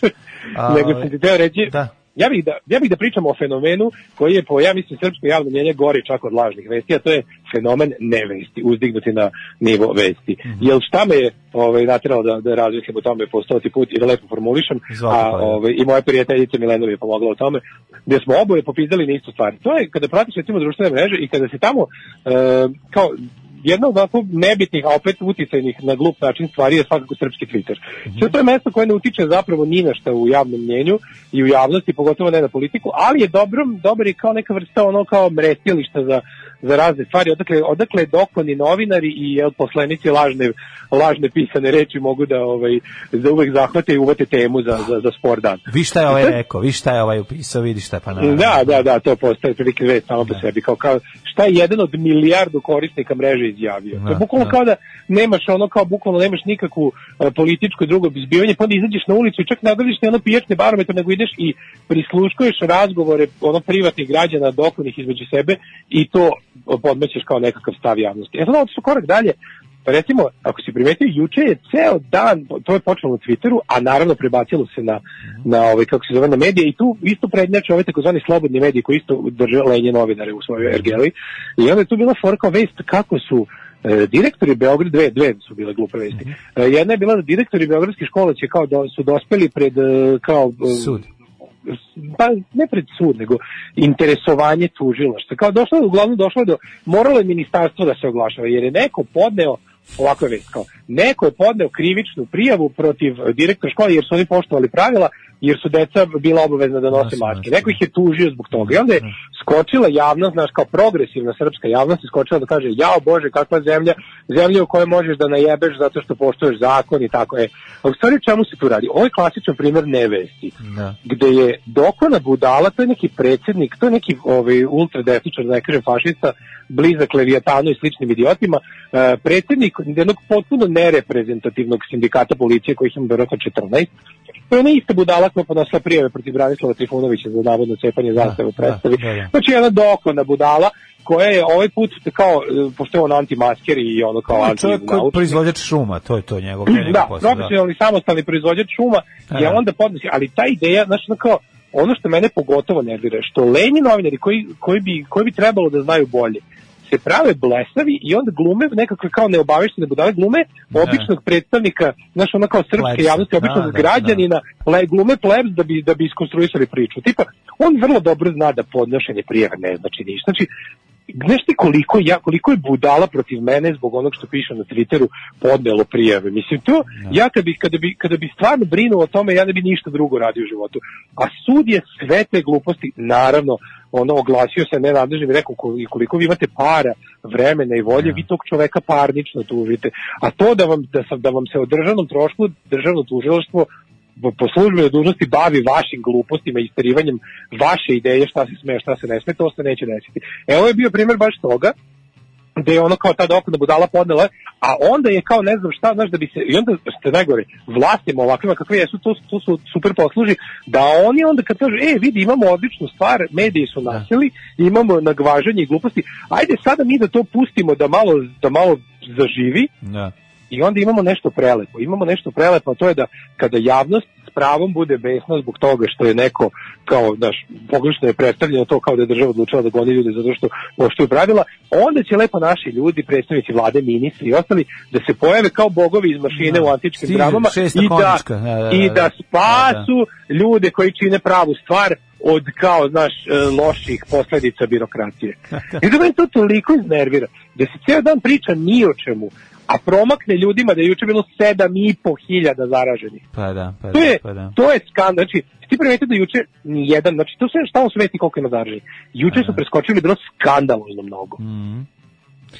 S1: A,
S2: Nego sam ti teo reći,
S1: Da.
S2: Ja bih da ja bih da pričam o fenomenu koji je po ja mislim srpsko javno mnjenje gori čak od lažnih vesti, a to je fenomen nevesti, uzdignuti na nivo vesti. Jel šta me je ovaj nateralo da da razmislim o tome po stoti put i da lepo formulišem,
S1: Izvolite,
S2: a ovaj i moja prijateljica Milena mi je pomogla u tome, gde smo oboje popizdali na istu stvar. To je kada pratiš recimo društvene mreže i kada se tamo e, kao jedna od onako nebitnih, a opet uticajnih na glup način stvari je svakako srpski Twitter. Sve to je mesto koje ne utiče zapravo ni na šta u javnom mnjenju i u javnosti, pogotovo ne na politiku, ali je dobro, dobar je kao neka vrsta ono kao mrestilišta za, za razne stvari, odakle, odakle dokoni novinari i jel, poslanici lažne, lažne pisane reči mogu da ovaj, da uvek zahvate i uvate temu za, za, za spor dan.
S1: Vi šta je ovaj rekao, vi šta je ovaj upisao, vidi šta pa naravno.
S2: Da, da, da, to postaje prilike već samo po sebi. Kao, kao, šta je jedan od milijardu korisnika mreže izjavio? to
S1: Da,
S2: je bukvalno
S1: da.
S2: kao da nemaš ono kao bukvalno nemaš nikakvu e, političku i drugo izbivanje, pa onda izađeš na ulicu i čak ne odradiš ni ono pijačni barometar, nego ideš i prisluškuješ razgovore ono privatnih građana dokonih između sebe i to podmećeš kao nekakav stav javnosti. E sad ovo su korak dalje, Pa recimo, ako si primetio, juče je ceo dan, to je počelo na Twitteru, a naravno prebacilo se na, na ovaj, kako se zove, na medije i tu isto prednjače ove takozvani slobodni mediji koji isto drže lenje novinare u svojoj ergeli. I onda je tu bila fora kao vest kako su e, direktori Beograd, dve, dve su bile glupe vesti. E, jedna je bila da direktori Beogradske škole će kao da su dospeli pred e, kao e,
S1: Sud.
S2: pa ne pred sud, nego interesovanje tužilaštva. Kao došlo uglavnom došlo do, moralo je ministarstvo da se oglašava, jer je neko podneo ovako je vest, kao, neko je podneo krivičnu prijavu protiv direktora škole jer su oni poštovali pravila, jer su deca bila obavezna da nose maske. Neko ih je tužio zbog toga. I onda je skočila javnost, znaš, kao progresivna srpska javnost, je skočila da kaže, jao Bože, kakva zemlja, zemlja u kojoj možeš da najebeš zato što poštuješ zakon i tako je. A u stvari čemu se tu radi? Ovo je klasičan primjer nevesti
S1: Da.
S2: gde je Dokona Budala, to je neki predsjednik, to je neki ovaj, ultradesničar, da ne kažem fašista, blizak Leviatanu i sličnim idiotima, e, predsjednik jednog potpuno nereprezentativnog sindikata policije kojih ima vjerojatno 14, to je ona ista budala koja je podnosila prijave protiv Branislava Trifunovića za navodno cepanje zastave u
S1: da,
S2: predstavi.
S1: da, da.
S2: Znači jedna dokona budala koja je ovaj put kao, e, pošto je on antimasker i ono kao
S1: je
S2: anti
S1: čovjek koji je proizvođač šuma, to je to njegov, njegov
S2: da,
S1: posao. Da.
S2: profesionalni samostalni proizvođač šuma je
S1: Da.
S2: onda podnosi, ali ta ideja, znači ono kao, ono što mene pogotovo nervira, je što lenji novinari koji, koji, bi, koji bi trebalo da znaju bolje, se prave blesavi i onda glume nekakve kao neobaveštene budale glume običnog predstavnika, znaš ono kao srpske
S1: Plebsa.
S2: javnosti, običnog
S1: Da, da,
S2: građanina, ple, glume plebs da bi, da bi iskonstruisali priču. Tipa, on vrlo dobro zna da podnošenje prijeve ne znači ništa. Znači, znaš ti koliko, ja, koliko je budala protiv mene zbog onog što piše na Twitteru podnelo prijave. Mislim, to, ja kada bi, kada, bi, kada bi stvarno brinuo o tome, ja ne bi ništa drugo radio u životu. A sud je sve te gluposti, naravno, ono, oglasio se nenadležnim i rekao kol- koliko vi imate para, vremena i volje, vi tog čoveka parnično tužite. A to da vam, da, sam, da vam se o državnom trošku, državno tužilaštvo po- službenoj dužnosti bavi vašim glupostima i isterivanjem vaše ideje šta se sme, šta se ne sme, to se neće desiti. Evo je bio primjer baš toga, da je ono kao ta dokona budala podnela, a onda je kao ne znam šta, znaš, da bi se, i onda ste najgore, vlastima ovakvima kakve jesu, to, to su super posluži, da oni onda kad kažu, e, vidi, imamo odličnu stvar, mediji su nasili, imamo nagvažanje i gluposti, ajde sada mi da to pustimo da malo, da malo zaživi,
S1: Da.
S2: I onda imamo nešto prelepo. Imamo nešto prelepo, a to je da kada javnost s pravom bude besna zbog toga što je neko kao, znaš, pogrešno je predstavljeno to kao da je država odlučila da goni ljude zato što poštuju pravila, onda će lepo naši ljudi, predstavnici vlade, ministri i ostali, da se pojave kao bogovi iz mašine
S1: Da.
S2: u antičkim
S1: Stiže,
S2: dramama
S1: šesta
S2: i da,
S1: konjička, da, da, da,
S2: i da
S1: da.
S2: spasu ljude koji čine pravu stvar od kao, znaš, e, loših posledica birokracije. I da meni to toliko iznervira, da se cijel dan priča ni o čemu, a promakne ljudima da je juče bilo sedam i po hiljada zaraženih.
S1: Pa da, pa
S2: To
S1: da,
S2: je,
S1: pa da.
S2: to je skandal. Znači, ti primetio da juče ni jedan, znači to sve šta u sveti koliko ima zaraženih. Juče su preskočili bilo skandalozno mnogo.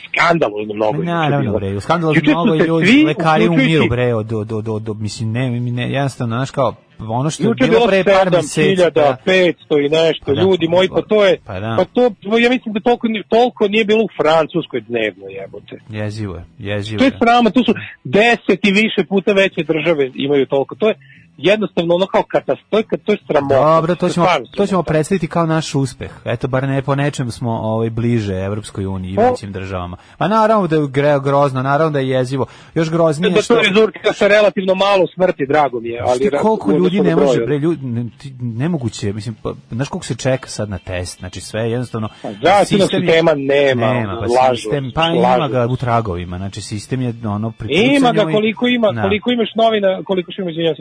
S2: Skandalozno mnogo.
S1: Mhm. Naravno, bre,
S2: su
S1: mnogo ljudi, lekari umiru, bre, od, od, od, od, mislim, ne, ne, jednostavno, znaš, kao, ono što je
S2: Juče je
S1: bilo pre par meseci,
S2: 7500 i nešto,
S1: Pa da.
S2: ljudi moji, pa to je,
S1: Pa da.
S2: pa to, ja mislim da toliko, toliko nije bilo u Francuskoj dnevno, jebote.
S1: jezivo je, jezivo
S2: To je
S1: je.
S2: srama, tu su deset i više puta veće države imaju toliko, to je, jednostavno ono kao katastrofa, to je sramota.
S1: Dobro, to ćemo, to ćemo predstaviti kao naš uspeh. Eto, bar ne po nečem smo ovaj, bliže Evropskoj uniji i
S2: Pa-
S1: većim državama. Pa naravno da je grozno, naravno da je jezivo. Još groznije
S2: Da
S1: što...
S2: to rezultira sa relativno malo smrti, drago mi je. Ali
S1: ti koliko ljudi ne može, bre, ljudi, ne, nemoguće, mislim, pa, znaš koliko se čeka sad na test, znači sve je jednostavno...
S2: zdravstvenog
S1: sistem je-
S2: sistema nema,
S1: nema pa,
S2: lažu,
S1: sistem, pa
S2: lažu.
S1: ima ga u tragovima, znači sistem je ono...
S2: Ima ga koliko ima,
S1: Da.
S2: koliko imaš novina, koliko ima, izvinjavam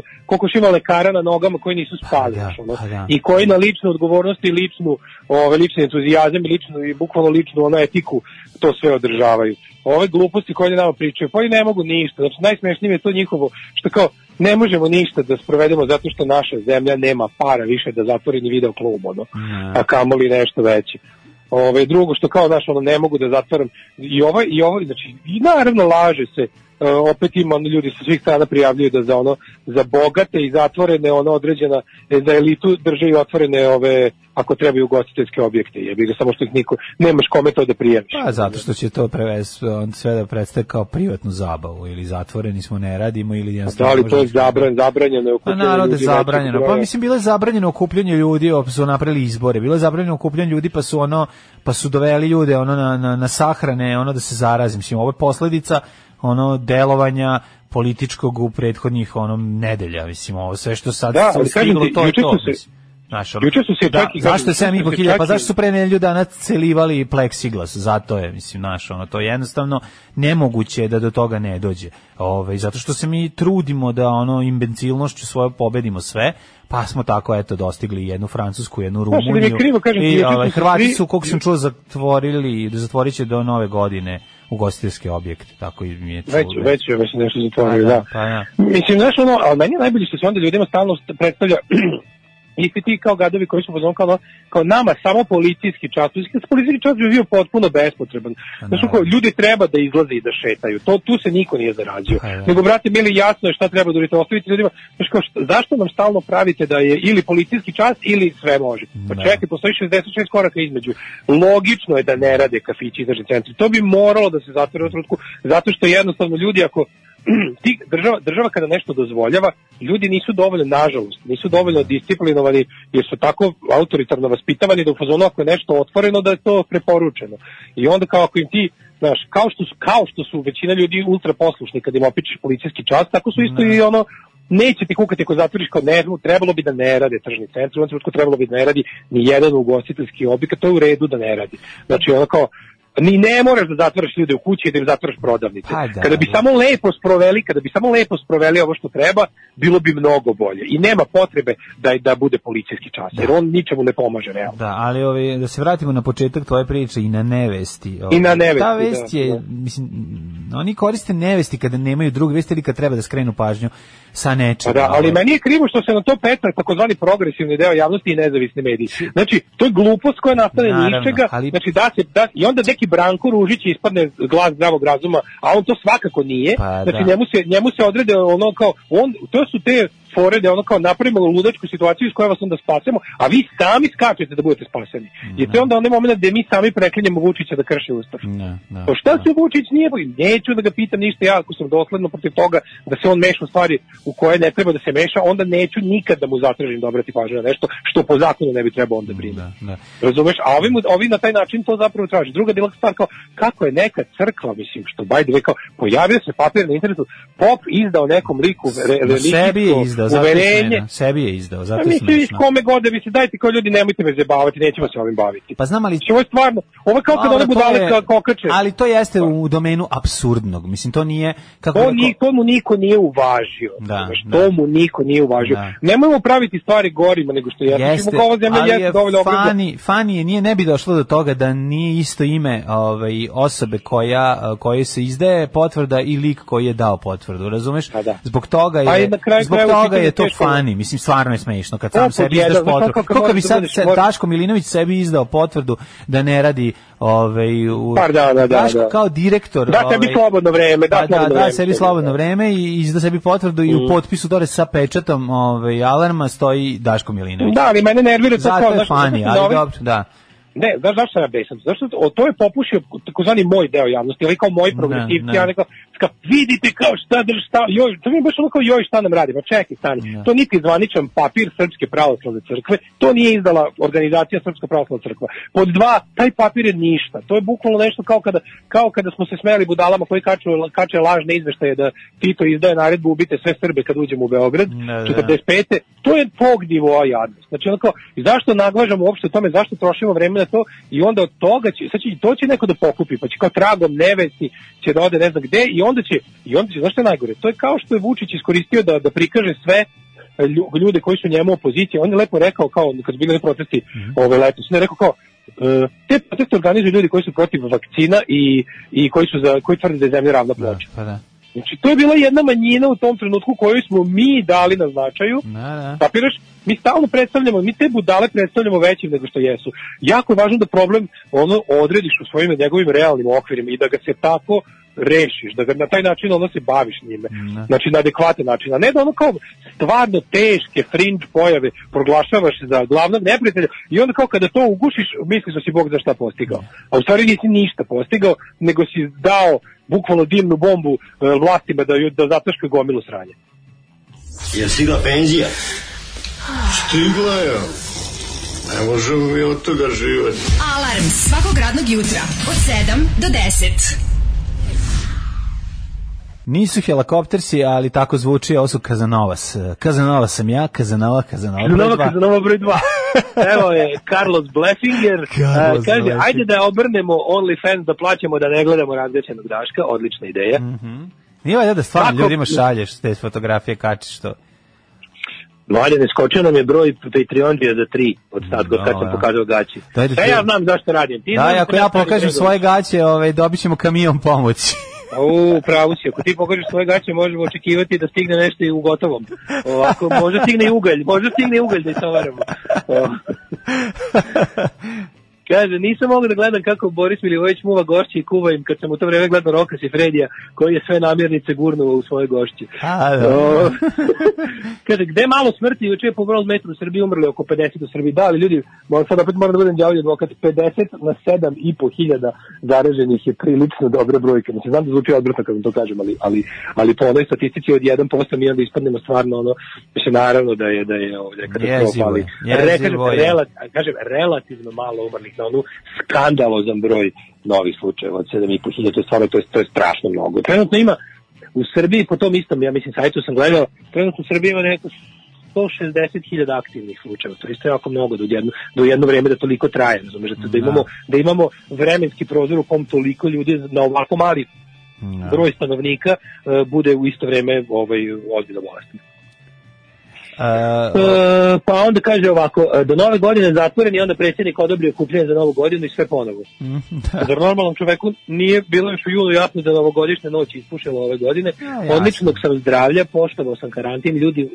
S2: se, koliko ima lekara na nogama koji nisu spali,
S1: da,
S2: znaš, ono,
S1: pa da.
S2: i koji na ličnu odgovornost i ličnu, ove, lični entuzijazam i ličnu, i bukvalno ličnu ono etiku to sve održavaju. Ove gluposti koje nama pričaju, pa oni ne mogu ništa, znači najsmešnije je to njihovo, što kao, ne možemo ništa da sprovedemo zato što naša zemlja nema para više da zatvori ni video klub, ono, a kamoli nešto veće. Ove, drugo što kao naš ono ne mogu da zatvaram i ovaj i ovaj znači i naravno laže se opet ima ono, ljudi sa svih strana prijavljuju da za ono za bogate i zatvorene ono određena e, za elitu drže i otvorene ove ako trebaju ugostiteljske objekte jebi ga samo što ih niko nemaš kome to da prijaviš
S1: Pa zato što će to prevez, on sve da predstaje kao privatnu zabavu ili zatvoreni smo ne radimo ili
S2: da
S1: jednostavno
S2: li to je
S1: možemo-
S2: zabran, zabranjeno je
S1: Pa
S2: okupljanje
S1: da
S2: ljudi većeg
S1: zabranjeno. Pa mislim bilo je zabranjeno okupljanje ljudi, pa su napravili izbore. Bilo je zabranjeno okupljanje ljudi, pa su ono pa su doveli ljude ono na, na, na sahrane, ono da se zarazi. Mislim ovo je posledica ono delovanja političkog u prethodnih ono nedelja, mislim ovo sve što sad
S2: Da, kažem
S1: stiglo
S2: ti,
S1: to je to.
S2: se-.
S1: Znaš, ono-
S2: juče su se
S1: da,
S2: čak i-
S1: zašto je
S2: juče
S1: 7,5
S2: su se
S1: hiljada? Pa zašto su pre nedelju dana celivali pleksiglas? Zato je, mislim, naš, ono, to je jednostavno nemoguće da do toga ne dođe. Ove, zato što se mi trudimo da ono imbencilnošću svoje pobedimo sve, pa smo tako eto dostigli jednu Francusku, jednu
S2: mi
S1: Rumuniju.
S2: krivo, kažem
S1: I ovaj, Hrvati su, koliko sam čuo, zatvorili, zatvorit će do nove godine ugostiteljske objekte, tako i mi je čuo.
S2: Već, već je već nešto zatvorio,
S1: Pa da,
S2: da.
S1: pa da.
S2: Mislim, znaš, ono, ali meni je najbolje što se onda ljudima stalno st- predstavlja isti ti kao gadovi koji su pozvani kao, kao nama samo policijski čas. Policijski čas bi bio potpuno bespotreban. Znaš, kao, ljudi treba da izlaze i da šetaju. To, tu se niko nije zarađio.
S1: Pa da.
S2: Nego, brate, mili, jasno je šta treba da uradite. Ostavite ljudima. Znaš, kao, šta- zašto nam stalno pravite da je ili policijski čas ili sve može? Pa
S1: Da.
S2: čekaj, postoji 66 koraka između. Logično je da ne rade kafići i centri. To bi moralo da se zatvore u trenutku, zato što jednostavno ljudi ako ti, država, država kada nešto dozvoljava, ljudi nisu dovoljno, nažalost, nisu dovoljno disciplinovani jer su tako autoritarno vaspitavani da u fazonu ako je nešto otvoreno da je to preporučeno. I onda kao ako im ti Znaš, kao što su, kao što su većina ljudi ultra poslušni kad im opičeš policijski čas, tako su isto i ono, neće ti kukati ako zatvoriš kao ne, trebalo bi da ne rade tržni centri, u ovom trenutku trebalo bi da ne radi ni jedan ugostiteljski objekat, to je u redu da ne radi. Znači, ono kao, ni ne moraš da zatvaraš ljude u kući i da im zatvaraš prodavnice.
S1: Pa da,
S2: kada bi
S1: da.
S2: samo lepo sproveli, kada bi samo lepo sproveli ovo što treba, bilo bi mnogo bolje. I nema potrebe da da bude policijski čas, jer on ničemu ne pomaže realno.
S1: Da, ali ovi, da se vratimo na početak tvoje priče i na nevesti. Ovi,
S2: I na nevesti,
S1: Ta vest
S2: da,
S1: je,
S2: da.
S1: mislim, oni koriste nevesti kada nemaju druge vesti ili kad treba da skrenu pažnju sa nečega.
S2: Pa da, ali meni je krivo što se na to peca takozvani progresivni deo javnosti i nezavisni mediji. Znači, to je glupost koja nastane ni iz
S1: Naravno,
S2: čega,
S1: ali-
S2: znači da se, da, i onda neki Branko Ružić ispadne glas zdravog razuma, a on to svakako nije,
S1: Pa
S2: znači
S1: da.
S2: njemu se, njemu se odrede ono kao, on, to su te fore da ono kao napravimo ludačku situaciju iz koje vas onda spasemo, a vi sami skačete da budete spaseni. I to je onda onaj moment gde mi sami preklinjemo Vučića da krši ustav.
S1: Ne, da,
S2: Pa šta
S1: da.
S2: se Vučić nije, neću da ga pitam ništa, ja ako sam dosledno protiv toga da se on meša u stvari u koje ne treba da se meša, onda neću nikad da mu zatražim da obrati pažnju na nešto što po zakonu ne bi trebao onda brine.
S1: Da, da.
S2: Razumeš? A ovi, mu- ovi na taj način to zapravo traži. Druga bila stvar kao, kako je neka crkva, mislim, što by the way, kao, pojavio se papir na internetu, pop izdao nekom liku re, religijsko
S1: izdao, zato je
S2: uverenje.
S1: Sebi je izdao, zato je
S2: mislim,
S1: smešno.
S2: kome god da se dajte kao ljudi, nemojte me zabavati, nećemo se ovim baviti.
S1: Pa znam, ali
S2: Znači, ovo je stvarno, ovo je kao kad one
S1: to
S2: budale
S1: je-
S2: ka- kokače.
S1: Ali to jeste u domenu absurdnog. Mislim, to nije... Kako
S2: To, ni, to mu niko nije uvažio.
S1: Da, da.
S2: To mu niko nije uvažio.
S1: Da.
S2: Nemojmo praviti stvari gorima nego što.
S1: Jeste,
S2: Čimo kao zemlja
S1: ali
S2: jeste
S1: je fani, fani je, nije, ne bi došlo do toga da nije isto ime ovaj, osobe koja, koje se izdaje potvrda i lik koji je dao potvrdu, razumeš?
S2: Pa da.
S1: Zbog toga
S2: Pa
S1: je,
S2: na kraju
S1: zbog toga
S2: pitanje
S1: je to
S2: teško-
S1: fani, mislim, stvarno je smešno kad
S2: To
S1: sam sebi izdaš potvrdu.
S2: kako
S1: Kako bi
S2: da
S1: sad se, Daško Milinović sebi izdao potvrdu da ne radi ovaj, u,
S2: Par dana, da,
S1: Daško
S2: da.
S1: kao direktor
S2: Da sebi
S1: ovaj,
S2: slobodno vreme, da
S1: Pa da, da,
S2: vreme
S1: sebi slobodno
S2: da.
S1: vreme i izda sebi potvrdu i u potpisu dole sa pečatom ovaj, alarma stoji Daško Milinović.
S2: Da, ali mene nervira to
S1: Zato
S2: kao,
S1: je
S2: znaš,
S1: fani,
S2: na
S1: ali dobro, da.
S2: Ne, znaš zašto sam ja besan? Zašto to, to je popušio takozvani moj deo javnosti, ali kao moji progresivci,
S1: ne.
S2: ja rekao, kao, vidite kao šta drž, šta, joj, to mi je baš ono kao, joj, šta nam radi, pa čekaj, stani, to niti zvaničan papir Srpske pravoslavne crkve, to nije izdala organizacija Srpska pravoslavna crkva. Pod dva, taj papir je ništa, to je bukvalno nešto kao kada, kao kada smo se smeli budalama koji kaču, kače lažne izveštaje da Tito izdaje naredbu ubite sve Srbe kad uđemo u Beograd,
S1: Da, da.
S2: 45. To je tog nivoa jadnost. Znači, i zašto naglažamo uopšte o tome, zašto trošimo vreme na to i onda od toga će, sad će, to će neko da pokupi, pa će kao tragom nevesti će da ode ne znam gde i onda će, i onda će, znaš što je najgore? To je kao što je Vučić iskoristio da, da prikaže sve e, lju- ljude koji su njemu opozicije. On je lepo rekao, kao kad su bili protesti ove letos, on je rekao kao, e, te proteste organizuju ljudi koji su protiv vakcina i, i koji su za, koji tvrde da je zemlja ravna ploča.
S1: Pa da.
S2: Znači, to je bila jedna manjina u tom trenutku koju smo mi dali na značaju.
S1: Da, da.
S2: Kapiraš? Mi stalno predstavljamo, mi te budale predstavljamo većim nego što jesu. Jako je važno da problem ono odrediš u svojim njegovim realnim okvirima i da ga se tako rešiš, da ga na taj način ono se baviš njime. Znači na adekvatan način, a ne da ono kao stvarno teške fringe pojave proglašavaš za glavnog neprijatelja i onda kao kada to ugušiš misliš da si Bog za šta postigao. A u stvari nisi ništa postigao, nego si dao bukvalno dimnu bombu e, vlastima da, da zataškaju gomilu sranja.
S8: Je stigla penzija? Stigla je. Ne možemo mi od toga živati.
S4: Alarm svakog radnog jutra od 7 do 10.
S1: Nisu helikoptersi, ali tako zvuči, ovo su Kazanovas. Kazanova sam ja, Kazanova, Kazanova. broj
S2: Nova
S1: dva.
S2: Kazanova broj 2. Evo je Carlos Bleffinger.
S1: Carlos
S2: A, kaže,
S1: Bleffinger.
S2: ajde da obrnemo OnlyFans da plaćamo da ne gledamo razgaćenog Daška. Odlična ideja.
S1: Nije valjda da stvarno
S2: Tako-
S1: ljudima šalješ te fotografije, kačiš to.
S2: Mladen, skočio nam je broj Patreonđija za tri od sad, od kad sam
S1: Dobro.
S2: pokazao gaći.
S1: Dajde
S2: Sve
S1: ti-
S2: ja znam zašto radim. Ti
S1: Da, ako
S2: da
S1: ja pokažem svoje gaće, ovaj, dobit ćemo kamion pomoći.
S2: U, pravo si. Ako ti pokažeš svoje gaće, možemo očekivati da stigne nešto i u gotovom. Ovako, možda stigne i ugalj. Možda stigne i ugalj da istovaramo. Kaže, nisam mogao da gledam kako Boris Milivojević muva gošće i kuva im kad sam u to vreme gledao Rokas i Fredija koji je sve namirnice gurnuo u svoje gošće.
S1: A, da.
S2: O, kaže, gde malo smrti, juče je po World Metru u Srbiji umrli oko 50 u Srbiji. Da, ali ljudi, moram sad opet moram da budem đavolji advokat, 50 na 7 i po hiljada zaraženih je prilično dobra brojka. Mislim, znam da zvuči odvrtno kad vam to kažem, ali, ali, ali po onoj statistici od 1% mi onda ispadnemo stvarno ono, mislim, naravno da je, da je ovdje katastrofa,
S1: Jezivo
S2: ali kažem, relativno malo umrlih na onu skandalozan broj novih slučajeva od 7,5 hiljada, to je stvarno, to je, to je strašno mnogo. Trenutno ima u Srbiji po tom istom, ja mislim, sajtu sam gledao, trenutno u Srbiji ima neko 160.000 aktivnih slučajeva, to je isto jako mnogo do jedno, do jedno vreme da toliko traje, razumeš, da, da, imamo, da imamo vremenski prozor u kom toliko ljudi na ovako mali broj stanovnika e, bude u isto vreme ovaj, ozbiljno bolestan. E, pa onda kaže ovako, e, do nove godine zatvoren i onda predsjednik odobrio kupljenje za novu godinu i sve ponovo. Zar normalnom čoveku nije bilo još u julu jasno da novogodišnja noć ispušila ove godine?
S1: jasno.
S2: Odličnog sam zdravlja, poštovao sam karantin, ljudi, e,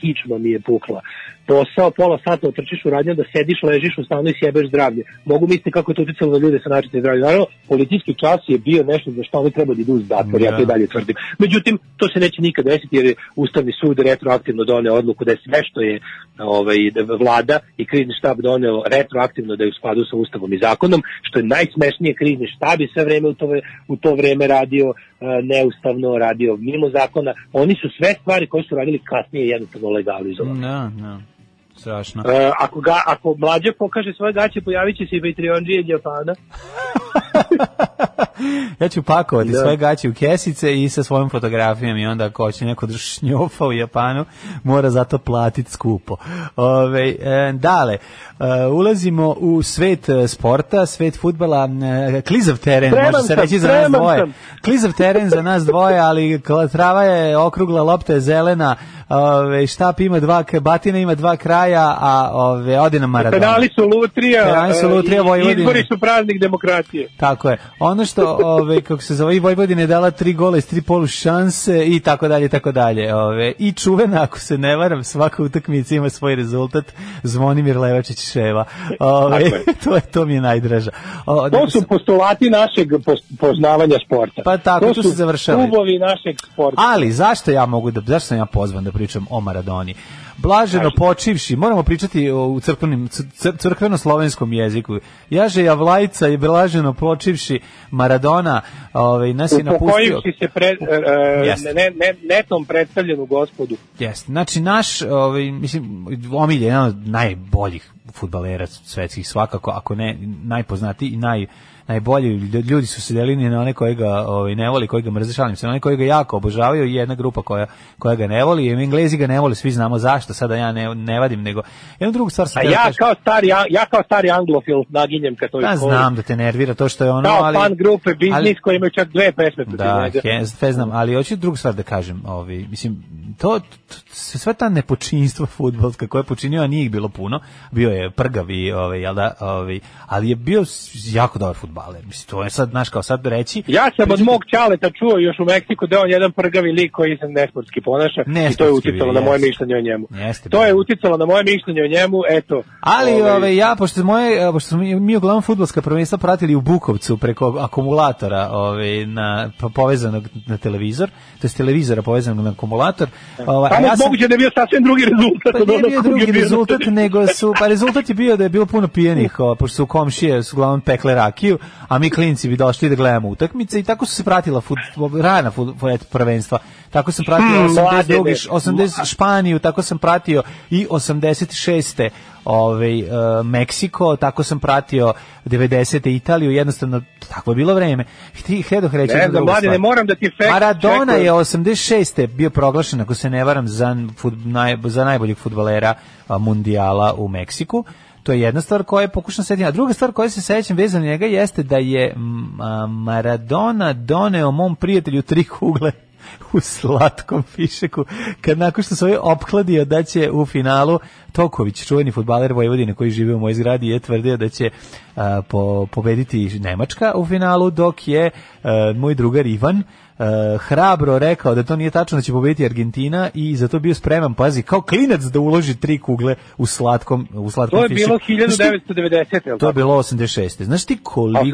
S2: kičma mi je pukla. Posao, pola sata otrčiš u radnju da sediš, ležiš u stanu i sjebeš zdravlje. Mogu misliti kako je to uticalo na ljude sa načinim zdravljem. Naravno, policijski čas je bio nešto za što oni treba da idu u zatvor, ja to i dalje tvrdim. Međutim, to se neće nikad desiti jer je Ustavni sud retroaktivno doneo odluku da je sve što je ovaj, da vlada i krizni štab doneo retroaktivno da je u skladu sa Ustavom i zakonom, što je najsmešnije krizni štab je sve vreme u to, u to vreme radio e, neustavno, radio mimo zakona. Oni su sve stvari koje su radili kasnije jednostavno legalizovali.
S1: Da, da. Strašno.
S2: E, ako, ga, ako mlađe pokaže svoje gaće, pojavit će se i Patreonđije Japana.
S1: Ja ću pakovati
S2: Da.
S1: svoje gaće u kesice i sa svojom fotografijom i onda ako će neko da šnjofa u Japanu, mora zato platiti skupo. Ove, e, dale, e, ulazimo u svet e, sporta, svet futbala, e, klizav teren,
S2: Spreman
S1: može se
S2: sam,
S1: reći za nas dvoje.
S2: sam.
S1: Klizav teren za nas dvoje, ali trava je okrugla, lopta je zelena, ove, štap ima dva, batina ima dva kraja, a ove, ode na Maradona.
S2: Penali su lutrija,
S1: Penali su
S2: e,
S1: lutrija
S2: i-
S1: Vojvodine.
S2: izbori su praznik demokratije.
S1: Tako je. Ono što, ove, kako se zove, i Vojvodina je dala tri gola iz tri polu šanse i tako dalje, i tako dalje. Ove, I čuvena, ako se ne varam, svaka utakmica ima svoj rezultat. Zvonimir Levačić Ševa. Ove, to, je, to mi je najdraža. O,
S2: To su postulati našeg poznavanja sporta.
S1: Pa tako,
S2: to
S1: tu
S2: su
S1: se završava.
S2: Klubovi našeg sporta.
S1: Ali zašto ja mogu da zašto sam ja pozvan da pričam o Maradoni. Blaženo počivši, moramo pričati o, u crkvenim, cr- crkveno-slovenskom jeziku. Jaže Javlajca i blaženo počivši Maradona ovaj, nas je napustio.
S2: Upokojivši se pre, e,
S1: Jeste.
S2: ne, ne, netom predstavljenu gospodu.
S1: Jeste. Znači naš, ovaj mislim Omilje je jedan od najboljih fudbalera svetskih svakako, ako ne najpoznatiji i naj najbolji Lju- ljudi su se delili na one koje ga ovaj ne voli, koji ga mrze, šalim se, na one koji ga jako obožavaju i jedna grupa koja koja ga ne voli, i Englezi ga ne vole, svi znamo zašto, sada ja ne, ne vadim, nego jednu drugu stvar sam
S2: A
S1: da
S2: ja kao stari, ja, ja kao stari anglofil naginjem ka toj
S1: Ja znam da te nervira to što je ono, ali...
S2: fan grupe Biznis koji imaju čak dve pesme
S1: Da, he, sve znam, ali hoću drugu stvar da kažem, ovaj, mislim, to, sve ta nepočinstva fudbalska koje je počinio, a nije ih bilo puno, bio je prgavi, ovaj, jel da, ovaj, ali je bio jako dobar fudbaler, mislim, to je sad, znaš, kao sad reći,
S2: Ja sam od mog čaleta čuo još u Meksiku da je on jedan prgavi lik koji se nesportski ponaša i to je
S1: Nesportski
S2: uticalo na moje mišljenje o njemu.
S1: Jeste
S2: to je uticalo na moje mišljenje o njemu, eto.
S1: Ali
S2: ovaj,
S1: ovaj, ja pošto moje pošto smo mi, mi uglavnom fudbalska prvenstva pratili u Bukovcu preko akumulatora, ovaj na po- povezanog na televizor, to jest televizora povezanog na akumulator. Ovaj, a
S2: Tamo
S1: ja sam-
S2: moguće da je bio sasvim drugi rezultat.
S1: Pa nije bio
S2: je
S1: drugi rezultat, nego su, pa rezultat je bio da je bilo puno pijenih, pošto su komšije, su uglavnom pekle rakiju, a mi klinci bi došli da gledamo utakmice i tako su se pratila fut, rana fut, fut, prvenstva. Tako sam pratio
S2: Hmm,
S1: 82.
S2: mladene.
S1: 80 Španiju, tako sam pratio i 86. Ovaj, uh, Meksiko, tako sam pratio 90. Italiju, jednostavno tako je bilo vreme. Htio htio reći
S2: Ne
S1: stvar.
S2: ne moram da ti fact
S1: Maradona je 86. bio proglašen, ako se ne varam, za, fut, naj, za najboljeg futbalera a, mundijala u Meksiku. To je jedna stvar koja je pokušam setiti. A druga stvar koja se sećam vezana njega jeste da je Maradona doneo mom prijatelju tri kugle u slatkom fišeku, kad nakon što se ovaj opkladio da će u finalu Toković, čuveni futbaler Vojvodine koji živi u mojoj zgradi, je tvrdio da će a, po, pobediti Nemačka u finalu, dok je a, moj drugar Ivan a, hrabro rekao da to nije tačno da će pobediti Argentina i za to bio spreman, pazi, kao klinac da uloži tri kugle u slatkom, u slatkom
S2: To je bilo
S1: fišeku. Znaš ti-
S2: 1990. jel
S1: To je bilo 86. Znaš ti koliko...
S2: A 96.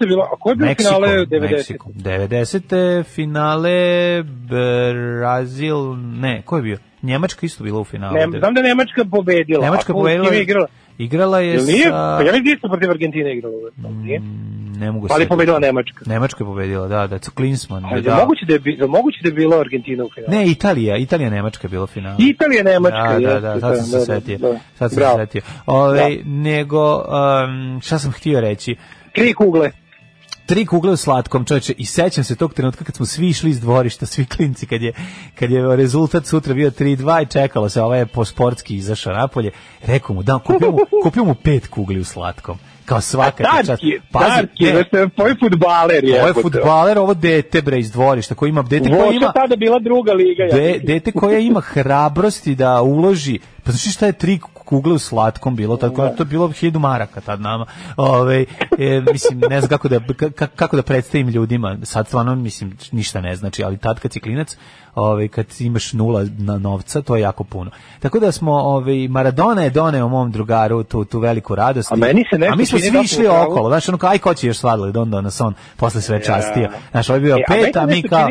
S2: je bilo, a ko je bio
S1: Meksiko,
S2: finale 90?
S1: Meksiko. 90. finale Brazil, ne, ko je bio? Njemačka isto bila u finalu.
S2: Ne, znam da je Nemačka pobedila.
S1: Nemačka
S2: a ko-
S1: pobedila
S2: igrala.
S1: Igrala je
S2: Jel nije?
S1: sa...
S2: Pa ja vidim isto protiv Argentine igrala. Nije?
S1: Ne mogu
S2: Ali
S1: se-
S2: pobedila Nemačka.
S1: Nemačka je pobedila, da, da, Klinsman.
S2: A je
S1: da.
S2: moguće da je, bi- je moguće da je bila Argentina u finalu?
S1: Ne, Italija, Italija Nemačka je bila u finalu.
S2: Italija, Nemačka.
S1: Da, da, da, sad sam se
S2: da,
S1: setio.
S2: da, da.
S1: Sad sam se setio. Ove, nego, um, šta sam htio reći?
S2: Tri kugle.
S1: tri kugle u slatkom, čoveče, i sećam se tog trenutka kad smo svi išli iz dvorišta, svi klinci, kad je, kad je rezultat sutra bio 3-2 i čekalo se, ovaj je po sportski izašao napolje, rekao mu, da, kupio mu, kupio mu pet kugli u slatkom, kao svaka ti čast.
S2: Darki,
S1: Pazi,
S2: Darki,
S1: ne,
S2: znači, ovo je futbaler.
S1: ovo je futbaler, ovo dete bre iz dvorišta, koji ima, dete koje ima,
S2: tada bila druga liga. ja
S1: de, dete koja ima hrabrosti da uloži pa znaš šta je tri kugle u slatkom bilo tako to je bilo 1000 maraka tad nama. Ovaj e, mislim ne znam kako da ka- kako da predstavim ljudima. Sad stvarno mislim ništa ne znači ali tad kad si klinac ovaj kad imaš nula na novca to je jako puno. Tako da smo ovaj Maradona je doneo mom drugaru tu tu veliku radost
S2: A meni se
S1: a mi smo svi
S2: da
S1: išli okolo znaš ono kao aj ko će još sladoled? Onda nas on posle sve častio. Znaš je bio
S2: E,
S1: pet a mi kao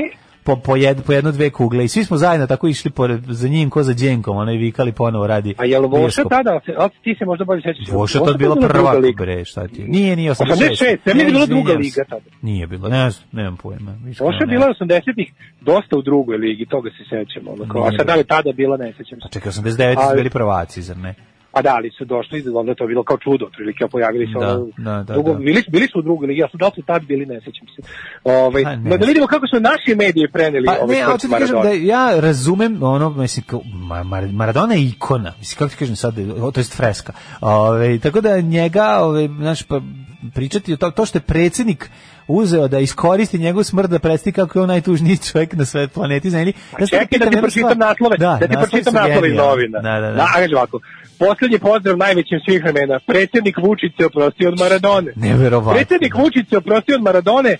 S1: po, po, jed, po jedno dve kugle i svi smo zajedno tako išli pored, za njim ko za dženkom, onaj vikali ponovo radi.
S2: A jel Voša tada, se- a ti se možda bolje sećaš?
S1: Voša tad bila prva, bre, šta ti? Nije, nije 86.
S2: 86, ja mislim da je bila druga liga tada.
S1: Nije bilo, ne znam, nemam pojma.
S2: Voša je
S1: ne
S2: bila
S1: znam.
S2: 80-ih dosta u drugoj ligi, toga se sećam. Ono, kao, a sad da li tada bila, ne sećam se.
S1: Pa čekaj, 89 su
S2: Ali-
S1: bili prvaci, zar ne?
S2: A da, ali su došli, onda je to bilo kao čudo, otprilike, pojavili se
S1: Da,
S2: ono,
S1: da, da,
S2: drugo,
S1: da.
S2: Bili, bili su u drugoj ligi, a su da su tad bili, ne sećam se. Ovaj,
S1: Pa, ne
S2: da, da vidimo kako su naši mediji preneli
S1: Pa
S2: ovaj
S1: ne, hoću ti kažem da ja razumem ono, mislim, kao, Ma- Mar- Maradona je ikona, mislim, kako ti kažem sad, to jest freska. Ove, tako da njega, ove, znaš, pa, pričati o to, to što je predsjednik uzeo da iskoristi njegovu smrt da predstavi kako je on najtužniji čovjek na sve planeti zemlji. Ja se
S2: Čekaj da ti
S1: jednu
S2: pročitam naslove, da, ti
S1: naslovi
S2: pročitam naslove iz novina.
S1: Da, da, da.
S2: Da, ovako. Poslednji pozdrav najvećim svih vremena. Predsjednik Vučić se oprostio od Maradone.
S1: Neverovatno.
S2: Predsjednik Vučić se oprostio od Maradone, e,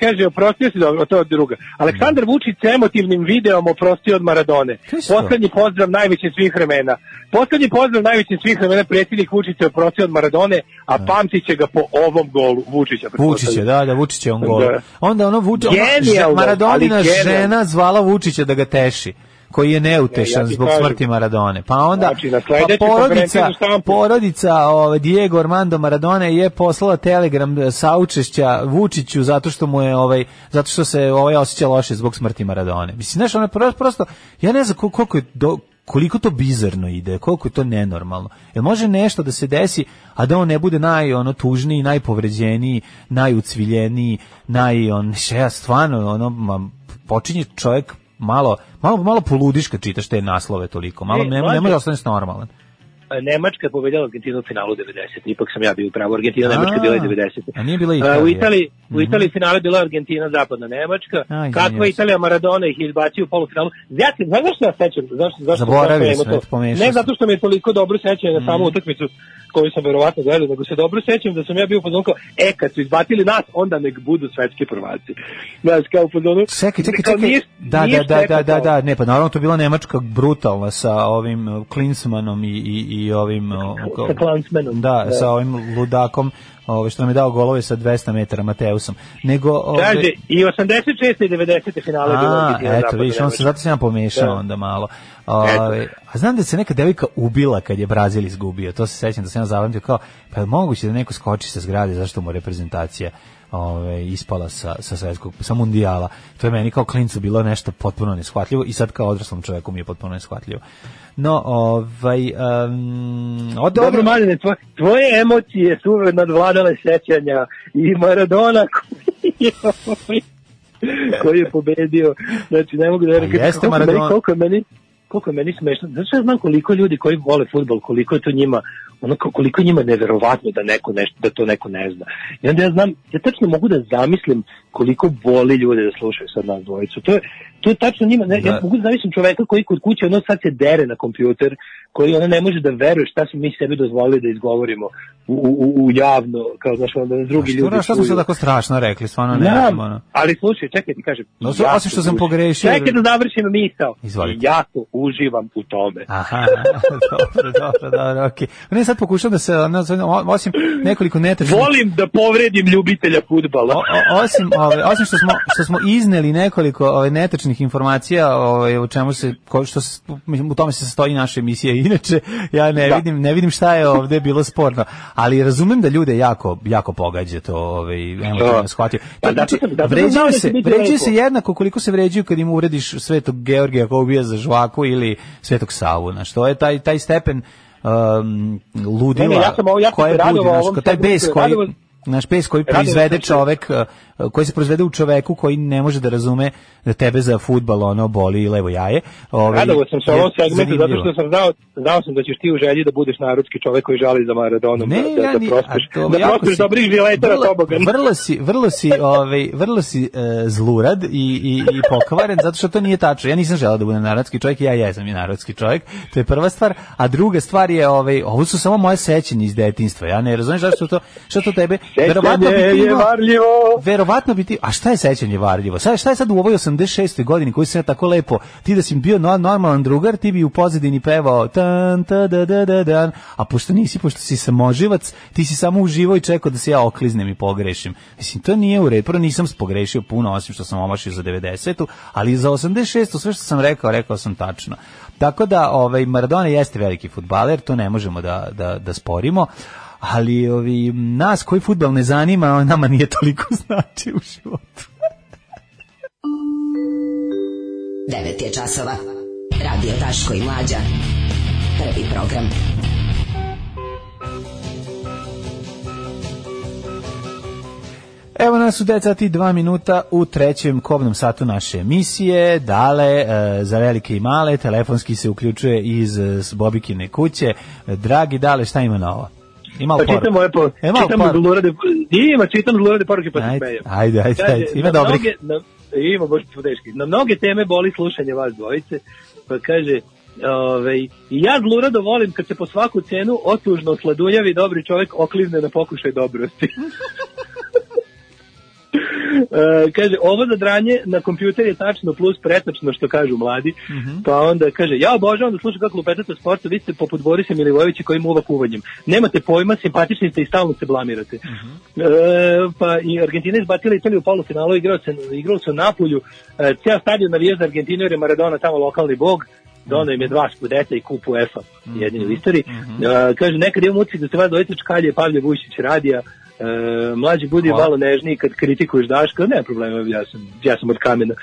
S2: kaže, oprostio se, dobro, to je druga. Aleksandar Vučić se emotivnim videom oprostio od Maradone. Poslednji pozdrav najvećim svih vremena. Poslednji pozdrav najvećim svih vremena, predsjednik Vučić se oprostio od Maradone, a pamtit će ga po ovom golu Vučića.
S1: Vučić je, da, da, Vučić je on gol.
S2: Da.
S1: Onda ono Vučić, ona,
S2: Genijalno,
S1: že- Maradonina žena zvala Vučića da ga teši. Koji je neutešan
S2: Ja, ja ti
S1: zbog
S2: kažem.
S1: smrti Maradone. Pa onda
S2: Znači, na
S1: pa porodica, porodica ovaj, Diego Armando Maradone je poslala telegram e, saučešća Vučiću zato što mu je ovaj zato što se ovaj osjeća loše zbog smrti Maradone. Mislim, znaš, pro- prosto ja ne znam kol- koliko je do, koliko to bizarno ide, koliko je to nenormalno. Jel može nešto da se desi, a da on ne bude naj ono tužniji, najpovređeniji, najucviljeniji, naj on ja stvarno ono ma, počinje čovjek malo malo malo poludiš kad čitaš te naslove toliko. Malo
S2: E,
S1: ne, ne može ostaneš normalan.
S2: Nemačka je pobedila Argentinu u finalu 90. Ipak sam ja bio u pravu. Argentina Nemačka bila je 90.
S1: a nije bila Italija.
S2: U Italiji, u
S1: Mhm.
S2: Italiji finale bila Argentina zapadna Nemačka.
S1: Aj,
S2: Kakva. Italija Maradona ih izbacio u polufinalu. Ja se, znaš zašto ja sećam? Zašto, zašto
S1: Zaboravio sam,
S2: to?
S1: pomešao
S2: Ne zato što mi je toliko dobro sećanje na samu utakmicu koju sam verovatno gledao, nego se dobro sećam da sam ja bio u fazonu kao, e, kad su izbacili nas, onda nek budu svetski prvaci. Znaš, kao u fazonu...
S1: Čekaj, čekaj, čekaj. Da, da, da, da, da, da, ne, pa naravno to bila Nemačka brutalna sa ovim uh, Klinsmanom i, i, i ovim...
S2: Sa Klansmanom.
S1: Da,
S2: Da.
S1: sa ovim ludakom ovaj, što nam je dao golove sa 200 metara Mateusom. Nego, ovaj,
S2: Kaže, i 86. i 90. finale je bilo
S1: A,
S2: Argentina
S1: eto, vidiš, on se zato sam ja pomešao
S2: Da.
S1: onda malo. Ove, a znam da se neka devojka ubila kad je Brazil izgubio. To se sećam da sam ja zapamtio kao, pa je moguće da neko skoči sa zgrade zašto mu reprezentacija ove, ispala sa, sa svetskog, sa mundijala. To je meni kao klincu bilo nešto potpuno neshvatljivo i sad kao odraslom čoveku mi je potpuno neshvatljivo. No, ovaj, um, od,
S2: Dobro, Maline, tvoje, tvoje emocije su uvek nadvladale sećanja i Maradona koji je, pobedio. Znači, ne mogu da verujem.
S1: A jeste
S2: koliko,
S1: Maradona.
S2: meni, koliko je meni koliko je meni smešno. Znači, ja znam koliko ljudi koji vole fudbal, koliko je to njima ono koliko je njima neverovatno da neko nešto da to neko ne zna. I onda ja znam, ja tačno mogu da zamislim koliko boli ljude da slušaju sad nas dvojicu. To je to je tačno njima, ne, ja
S1: Da.
S2: mogu da zamislim čoveka koji kod kuće ono sad se dere na kompjuter, koji ona ne može da veruje šta smo mi sebi dozvolili da izgovorimo u, u, u javno, kao znaš, onda drugi
S1: Što,
S2: ljudi
S1: šta smo sad tako strašno rekli, stvarno ne
S2: Znam,
S1: znam, ono.
S2: ali slušaj, čekaj ti kažem.
S1: No,
S2: jako
S1: osim što sam pogrešio-
S2: Čekaj da završim misao.
S1: Izvolite.
S2: Jako uživam u tome.
S1: Aha, dobro, dobro, dobro, okej. Ne, sad pokušam da se, ono, osim nekoliko netačnih...
S2: Volim da povredim ljubitelja fudbala.
S1: O, o, osim, ove, osim što smo što smo izneli nekoliko ove netačnih informacija, ovaj o čemu se ko, što u tome se sastoji naša emisija. Inače ja ne
S2: Da.
S1: vidim ne vidim šta je ovde bilo sporno, ali razumem da ljude jako jako pogađa to, ovaj emotivno
S2: Da.
S1: shvatio.
S2: Pa
S1: znači vređaju
S2: da će
S1: se, vređaju se jednako koliko se vređaju kad im urediš Svetog Georgija koji ubija za žvaku ili Svetog Savu, znači to je taj taj stepen um, ludila
S2: Ne, ne, ja sam ovo- ja sam
S1: koje
S2: se radovao
S1: budi, znaš,
S2: ovom
S1: ko taj bes koji naš pes koji
S2: Radovao
S1: proizvede čovek uh, koji se proizvede u čoveku koji ne može da razume da tebe za fudbal ono boli i levo jaje. Ovaj,
S2: Radovao sam se ovom segmentu zato što sam znao, znao sam da ćeš ti u želji da budeš narodski čovek koji žali za Maradonom,
S1: Ne,
S2: da,
S1: ja
S2: da,
S1: ni-
S2: da prospeš,
S1: to
S2: da prospeš
S1: si-
S2: dobrih žileta na
S1: vrlo-
S2: tobogan.
S1: Vrlo si, vrlo si, ovaj, vrlo si e, zlurad i, i, i pokvaren, zato što to nije tačno. Ja nisam želeo da budem narodski čovjek, ja jesam i narodski čovjek. To je prva stvar, a druga stvar je ovaj, ovo su samo moje sećanje iz detinjstva. Ja ne razumem zašto to, što to tebe verovatno bi ti imao-
S2: varljivo.
S1: Verovatno bi ti, a šta je sećanje varljivo? Sad, šta je sad u ovoj 86. godini koji se tako lepo, ti da si bio no- normalan drugar, ti bi u pozadini pevao tan, ta, da, da, da, dan, a pošto nisi, pošto si samoživac, ti si samo uživao i čekao da se ja okliznem i pogrešim. Mislim, to nije u redu, prvo nisam pogrešio puno, osim što sam omašio za 90. ali za 86. sve što sam rekao, rekao sam tačno. Tako da, ovaj, Maradona jeste veliki futbaler, to ne možemo da, da, da sporimo, ali ovi, nas koji futbal ne zanima, nama nije toliko znači u životu.
S7: 9 je časova. Radio Daško i Mlađa. Prvi program.
S1: Evo nas u 9 sati i 2 minuta u trećem kobnom satu naše emisije. Dale, e, za velike i male, telefonski se uključuje iz e, Bobikine kuće. Dragi Dale, šta ima novo? Ima
S2: Pa čitam moje po,
S1: E, malo
S2: čitam
S1: poruke.
S2: zlurade, ima, čitam zlurade poruke pa se smejem.
S1: ajde, ajde,
S2: Kaže,
S1: ajde, ima dobrih.
S2: Na, ima baš teški. Na mnoge teme boli slušanje vas dvojice, pa kaže, Ove, ja zlurado volim kad se po svaku cenu otužno sladunjavi dobri čovjek oklizne na pokušaj dobrosti. E, kaže, ovo zadranje na kompjuter je tačno plus pretačno što kažu mladi. Pa onda kaže, ja obožavam da slušam kako lupetate o sportu, vi ste poput Borisa Milivojevića koji muva kuvanjem. Nemate pojma, simpatični ste i stalno se blamirate. E, pa i Argentina izbatila Italiju u polufinalu, igrao se, igrao se u Napolju, e, cijel stadion navija za Argentinu jer je Maradona tamo lokalni bog, Dono im je dva škudeta i kupu UEFA, jedini u istoriji. E, kaže, nekad imam utisak da se vas dvojica čkalje Pavlje Vujičić radija, e, mlađi budi
S1: Hvala.
S2: malo nežniji kad kritikuješ Daška, ne problema, ja sam, ja sam od kamena.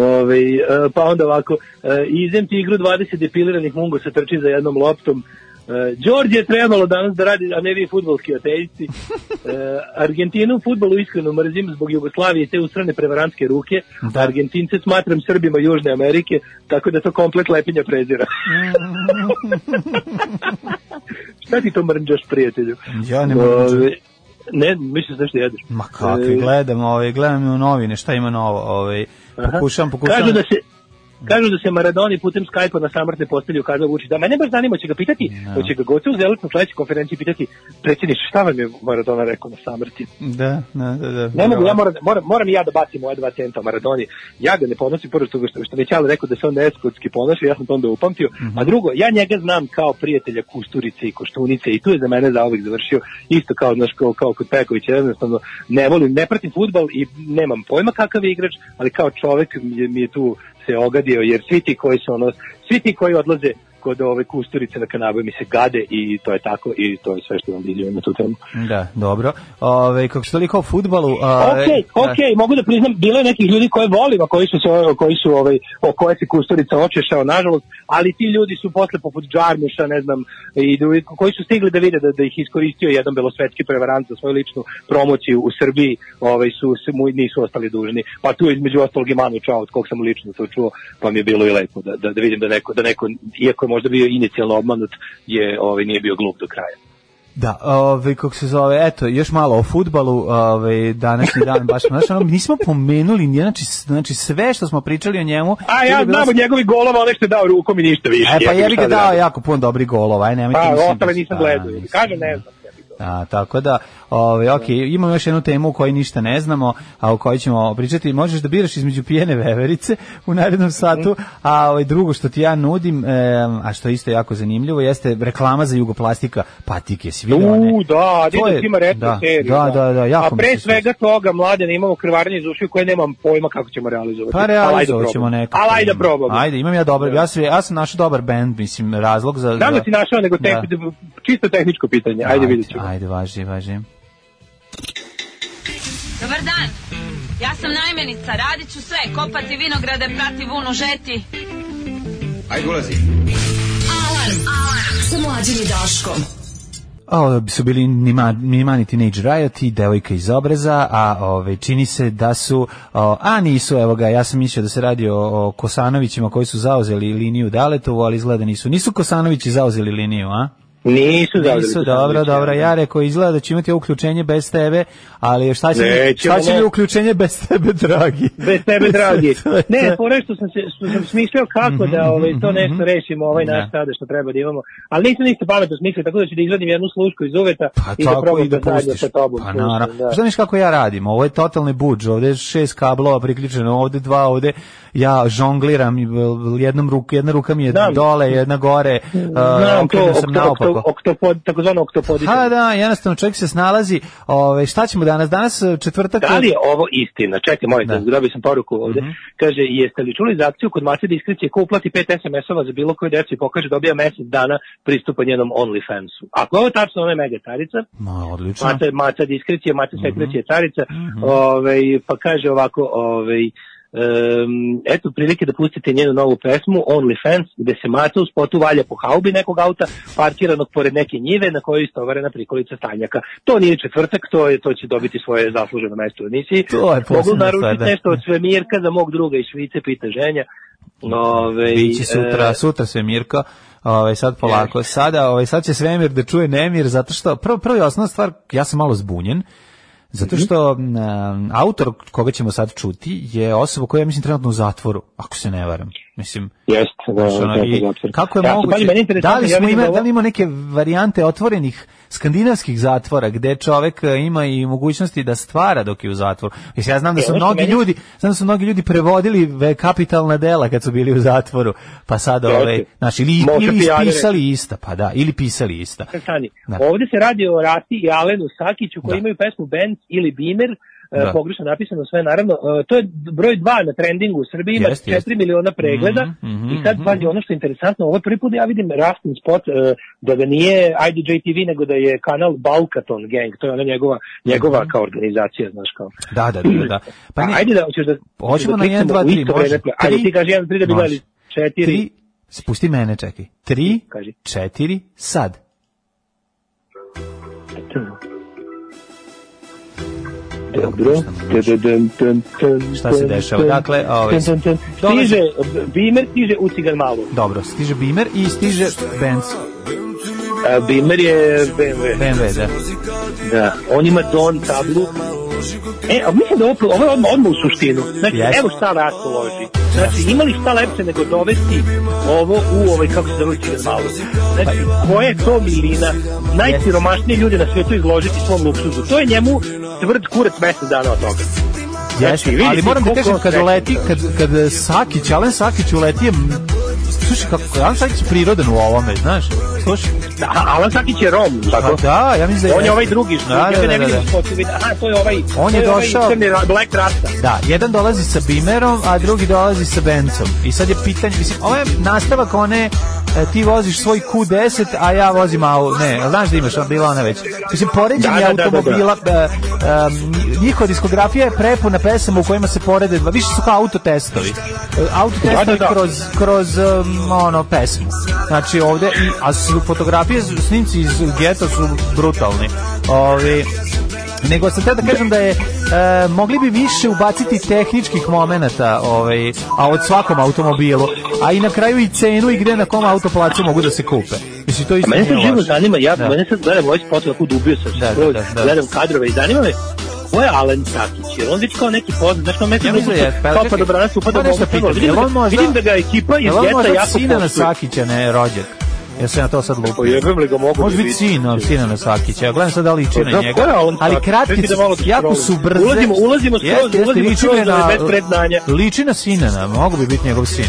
S2: Ove, e, pa onda ovako, e, izem ti igru 20 depiliranih mungosa trči za jednom loptom, E, Đorđe je trebalo danas da radi, a ne vi futbolski ateisti. E, Argentinu u futbolu iskreno mrzim zbog Jugoslavije i te usrane prevarantske ruke.
S1: Da.
S2: Argentince smatram Srbima Južne Amerike, tako da to komplet lepinja prezira. Šta ti to mrnđaš, prijatelju?
S1: Ja ne mrnđam.
S2: Ne, mislim da što jedeš.
S1: Ma kakvi,
S2: E,
S1: gledam, ovaj, gledam u novine, šta ima novo, ovaj, pokušam, pokušam.
S2: Kažu da se Kažu da se Maradoni putem Skype-a na samrtne postelji ukazao Vučić. Da, mene baš zanima, će ga pitati, hoće ga goce u zelutnu sledećoj konferenciji pitati, predsjedniče, šta vam je Maradona rekao na samrti?
S1: Da, da, da. da.
S2: Ne mogu, ja moram, moram, moram i ja da bacim moje dva centa o Maradoni. Ja ga ne ponosim, prvo što, što, što već ali rekao da se on neskotski ponaša, ja sam to onda upamtio. A drugo, ja njega znam kao prijatelja Kusturice i Koštunice i tu je za mene zauvijek završio isto kao, znaš, kao, kao kod Pekovića, jednostavno ne volim, ne pratim futbal i nemam pojma kakav je igrač, ali kao čovek mi je, mi je tu se ogadio, jer svi ti koji su ono, svi ti koji odlaze kod ove Kusturice na kanabu mi se gade i to je tako i to je sve što vam izjavim na tu temu.
S1: Da, dobro. Ove, kako što toliko o futbalu... ove,
S2: Ok, ok, mogu da priznam, bilo je nekih ljudi koje volim, a koji su, se, koji su ovaj, o koje se Kusturica očešao, nažalost, ali ti ljudi su posle poput Džarmuša, ne znam, i drugi, koji su stigli da vide da, da ih iskoristio jedan belosvetski prevarant za svoju ličnu promociju u Srbiji, ovaj, su, se mu nisu ostali dužni. Pa tu između ostalog i Manu Čao, od kog sam lično to čuo, pa mi je bilo i lepo da, da, da vidim da neko, da neko, iako je možda bio inicijalno obmanut, je, ovaj, nije bio glup do kraja.
S1: Da, ove, kako se zove, eto, još malo o futbalu, ove, današnji dan, baš, znaš, ono, nismo pomenuli, nije, znači, znači, sve što smo pričali o njemu...
S2: A ja
S1: bilo
S2: znam od njegovih golova, ono što je dao rukom i ništa više.
S1: E, pa
S2: Jebi
S1: ga
S2: da
S1: dao
S2: radim.
S1: jako puno dobrih golova, aj, nemojte
S2: Pa, ostale
S1: da-
S2: nisam gledao.
S1: mislim,
S2: Kaže, ne znam.
S1: A, tako da, ovaj, ok, imamo još jednu temu u kojoj ništa ne znamo, a o kojoj ćemo pričati. Možeš da biraš između pijene veverice u narednom satu, a ovaj, drugo što ti ja nudim, em, a što je isto jako zanimljivo, jeste reklama za jugoplastika patike. Si vidio one?
S2: U, da, Adidas ima retro
S1: da,
S2: seriju.
S1: da, da, da, jako
S2: A pre svega toga, mlade, imamo krvarnje iz ušiju koje nemam pojma kako ćemo realizovati.
S1: Pa
S2: Ali ajde
S1: realizovat ćemo nekako.
S2: Ali ajde da probamo.
S1: Ajde, imam ja dobar, ja, sam, ja sam našao dobar band, mislim, razlog za... Za-
S2: da si našao, nego tek, čisto tehničko pitanje. Ajde, vidjet ćemo.
S1: Ajde, važi, važi.
S9: Dobar dan. Ja sam najmenica, radit ću sve, kopati vinograde, prati vunu, žeti.
S10: Ajde, ulazi.
S4: Alarm. Alarm. Sa mlađim i Daškom.
S1: A, Ovo su bili Nima- Nimani Teenage Riot i devojka iz obreza, a ove, čini se da su, o, a nisu, evo ga, ja sam mislio da se radi o, o Kosanovićima koji su zauzeli liniju Daletovu, ali izgleda nisu. Nisu Kosanovići zauzeli liniju, a?
S2: Nisu zauzeli
S1: Nisu, dobro, dobro.
S2: ja.
S1: Ja rekao, izgleda da će imati uključenje bez tebe, ali šta će,
S2: Nećemo,
S1: šta će mi
S2: ne.
S1: uključenje bez tebe, dragi?
S2: Bez tebe, dragi. Ne,
S1: to.
S2: fore što sam, se, što sam smišljao kako da ovaj, to nešto rešimo, ovaj naš
S1: Da.
S2: sada što treba da imamo. Ali nisam ništa pametno smislio, tako da ću da izvadim jednu slušku iz uveta
S1: Pa
S2: i da
S1: tako
S2: probam
S1: i da
S2: da
S1: pustiš.
S2: sa tobom.
S1: Pa naravno.
S2: da.
S1: Šta misliš kako ja radim? Ovo je totalni budž, ovde je šest kablova priključeno, ovde dva, ovde ja žongliram, jednom ruku, jedna ruka mi je
S2: Znam.
S1: dole, jedna gore,
S2: Znam
S1: uh,
S2: to,
S1: sam
S2: okto, okto,
S1: naopako.
S2: oktopod, takozvano oktopodica.
S1: Ha, da, jednostavno čovjek se snalazi. Ove, šta ćemo danas? Danas e, četvrtak...
S2: Da li je ovo istina? Čekaj, molim
S1: Da.
S2: Dobio sam poruku ovde. Kaže, jeste li čuli za akciju kod Mace Diskrecije ko uplati 5 SMS-ova za bilo koju decu i pokaže dobija mesec dana pristupa njenom OnlyFansu? Ako je ovo tačno, ona je mega carica.
S1: Ma, odlično.
S2: Maca, maca diskrecije, maca
S1: Mhm.
S2: sekrecije carica. Ovaj, pa kaže ovako, ovaj, Um, eto prilike da pustite njenu novu pesmu OnlyFans gde se Maca u spotu valja po haubi nekog auta parkiranog pored neke njive na kojoj je istovarena prikolica stanjaka. To nije četvrtak, to je to će dobiti svoje zasluženo mesto u emisiji.
S1: To je
S2: Mogu naručiti
S1: stvar, da.
S2: nešto od svemirka za mog druga iz Švice, pita ženja. Ove,
S1: Biće sutra,
S2: e,
S1: sutra sve Mirko. Ovaj sad polako. Sada, ovaj sad će svemir da čuje nemir zato što prvo prvo i osnovna stvar, ja sam malo zbunjen. Zato što autor koga ćemo sad čuti je osoba koja je mislim trenutno u zatvoru, ako se ne varam. Mislim,
S2: Jeste, da,
S1: znaš, ono,
S2: da,
S1: i
S2: da, da.
S1: kako je
S2: Ja,
S1: moguće?
S2: je
S1: Da li
S2: ja
S1: smo imali,
S2: ovo-
S1: da li ima neke varijante otvorenih skandinavskih zatvora gde čovek e, ima i mogućnosti da stvara dok je u zatvoru. Mislim, ja znam da
S2: E,
S1: su mnogi
S2: meni-
S1: ljudi, znam da su mnogi ljudi prevodili kapitalna dela kad su bili u zatvoru, pa sad ove, znači, ili,
S2: Može
S1: ili ispisali ista, pa da, ili pisali ista.
S2: Stani.
S1: Da.
S2: Ovde se radi o Rati i Alenu Sakiću koji
S1: Da.
S2: imaju pesmu Benz ili Beamer, e,
S1: Da.
S2: pogrešno napisano sve naravno. E, To je broj 2 na trendingu u Srbiji, ima
S1: Jeste,
S2: 4
S1: jeste.
S2: miliona pregleda
S1: Mhm,
S2: i sad
S1: mhm,
S2: pazi ono što je interesantno, ovo prvi put da ja vidim Rastin spot e, da ga nije IDJ TV nego da je kanal Balkaton Gang, to je ona njegova, njegova
S1: Mhm.
S2: kao organizacija, znaš kao.
S1: Da, da, da, da. Pa ne,
S2: ajde da, hoćeš da,
S1: Hoćemo
S2: da
S1: na jedan,
S2: kliknemo
S1: dva,
S2: u
S1: tri,
S2: isto
S1: može.
S2: vreme. Ajde ti kaži 1, 3 da bi gledali 4.
S1: tri, spusti mene, čekaj. Tri,
S2: Kaži.
S1: četiri, sad.
S2: Dobro.
S1: Šta se dešava? Dakle, ovaj,
S2: Stiže, Bimer stiže u cigan malu.
S1: Dobro, stiže Bimer i stiže Benz.
S2: A, Bimer je BMW.
S1: BMW, da.
S2: Da. On ima Don tablu. E, a mislim da ovo, ovo je odmah, odmah u suštinu. Znači,
S1: Jeste.
S2: evo šta Rasto loži. Znači, imali šta lepše nego dovesti ovo u ovaj, kako se zove malu. Znači, koja je to milina? Najsiromašniji ljudi na svijetu izložiti svom luksuzu. To je njemu tvrd kurac mesec dana od toga.
S1: Jeste,
S2: vidi
S1: ali moram da kažem, kad uleti, kad, kad Sakić, Alen Sakić uleti je, slušaj, kako, Alen Sakić je prirodan u ovome, znaš, slušaj.
S2: Da, Alan Sakić je Rom, tako?
S1: Pa da, ja mislim da je...
S2: On je ovaj drugi,
S1: Da,
S2: ja
S1: da,
S2: ga
S1: da,
S2: ne
S1: da,
S2: vidim
S1: da.
S2: vidim, aha, to je ovaj,
S1: On
S2: to
S1: je
S2: ovaj
S1: došao-
S2: crni ra- Black Rasta.
S1: Da, jedan dolazi sa Bimerom, a drugi dolazi sa Bencom. I sad je pitanje, mislim, ovo je nastavak one, e, ti voziš svoj Q10, a ja vozim au, ne, znaš da imaš, bila ona već. Mislim, poređenje
S2: Da, da, da, da, da.
S1: automobila, e, e, njihova diskografija je prepuna pesama u kojima se porede, dva- više su kao autotestovi. E, Autotestovi
S2: Da, da, da.
S1: kroz, kroz um, ono, pesmu. Znači ovde, i, a su fotografije, snimci iz geta su brutalni. Ovi, nego sam te da kažem da je e, mogli bi više ubaciti tehničkih momenata ovaj, a od svakom automobilu a i na kraju i cenu i gde na kom autoplacu mogu da se kupe mislim to isto
S2: mene sad
S1: nije
S2: živo zanima, ja,
S1: Da.
S2: mene sad gledam ovaj spot, tako dubio sam
S1: Da,
S2: se,
S1: da, da, da.
S2: gledam kadrove i zanima me, ko je Alen Sakić? Jer on već kao neki poznat, znaš kao meni
S1: Ja mislim da je, pa,
S2: kao pa
S1: čekaj,
S2: dobranac upada
S1: moram nešto
S2: u mogu,
S1: pitati,
S2: vidim, da, vidim da ga ekipa iz
S1: Jel on
S2: geta
S1: možda
S2: jako
S1: sina na
S2: poštuje.
S1: Sakića, ne rođak? Ja se na to sad lupio.
S2: jebem li ga mogu
S1: Može
S2: da
S1: biti sin, no, sina na Sakića. Ja gledam sad da li liči na njega. Ali kratki,
S2: da
S1: jako su brze.
S2: Ulazimo- ulazimo skroz, ulazimo skroz,
S1: na-
S2: ali bez predznanja.
S1: Liči na sina, na, mogu bi biti njegov sin.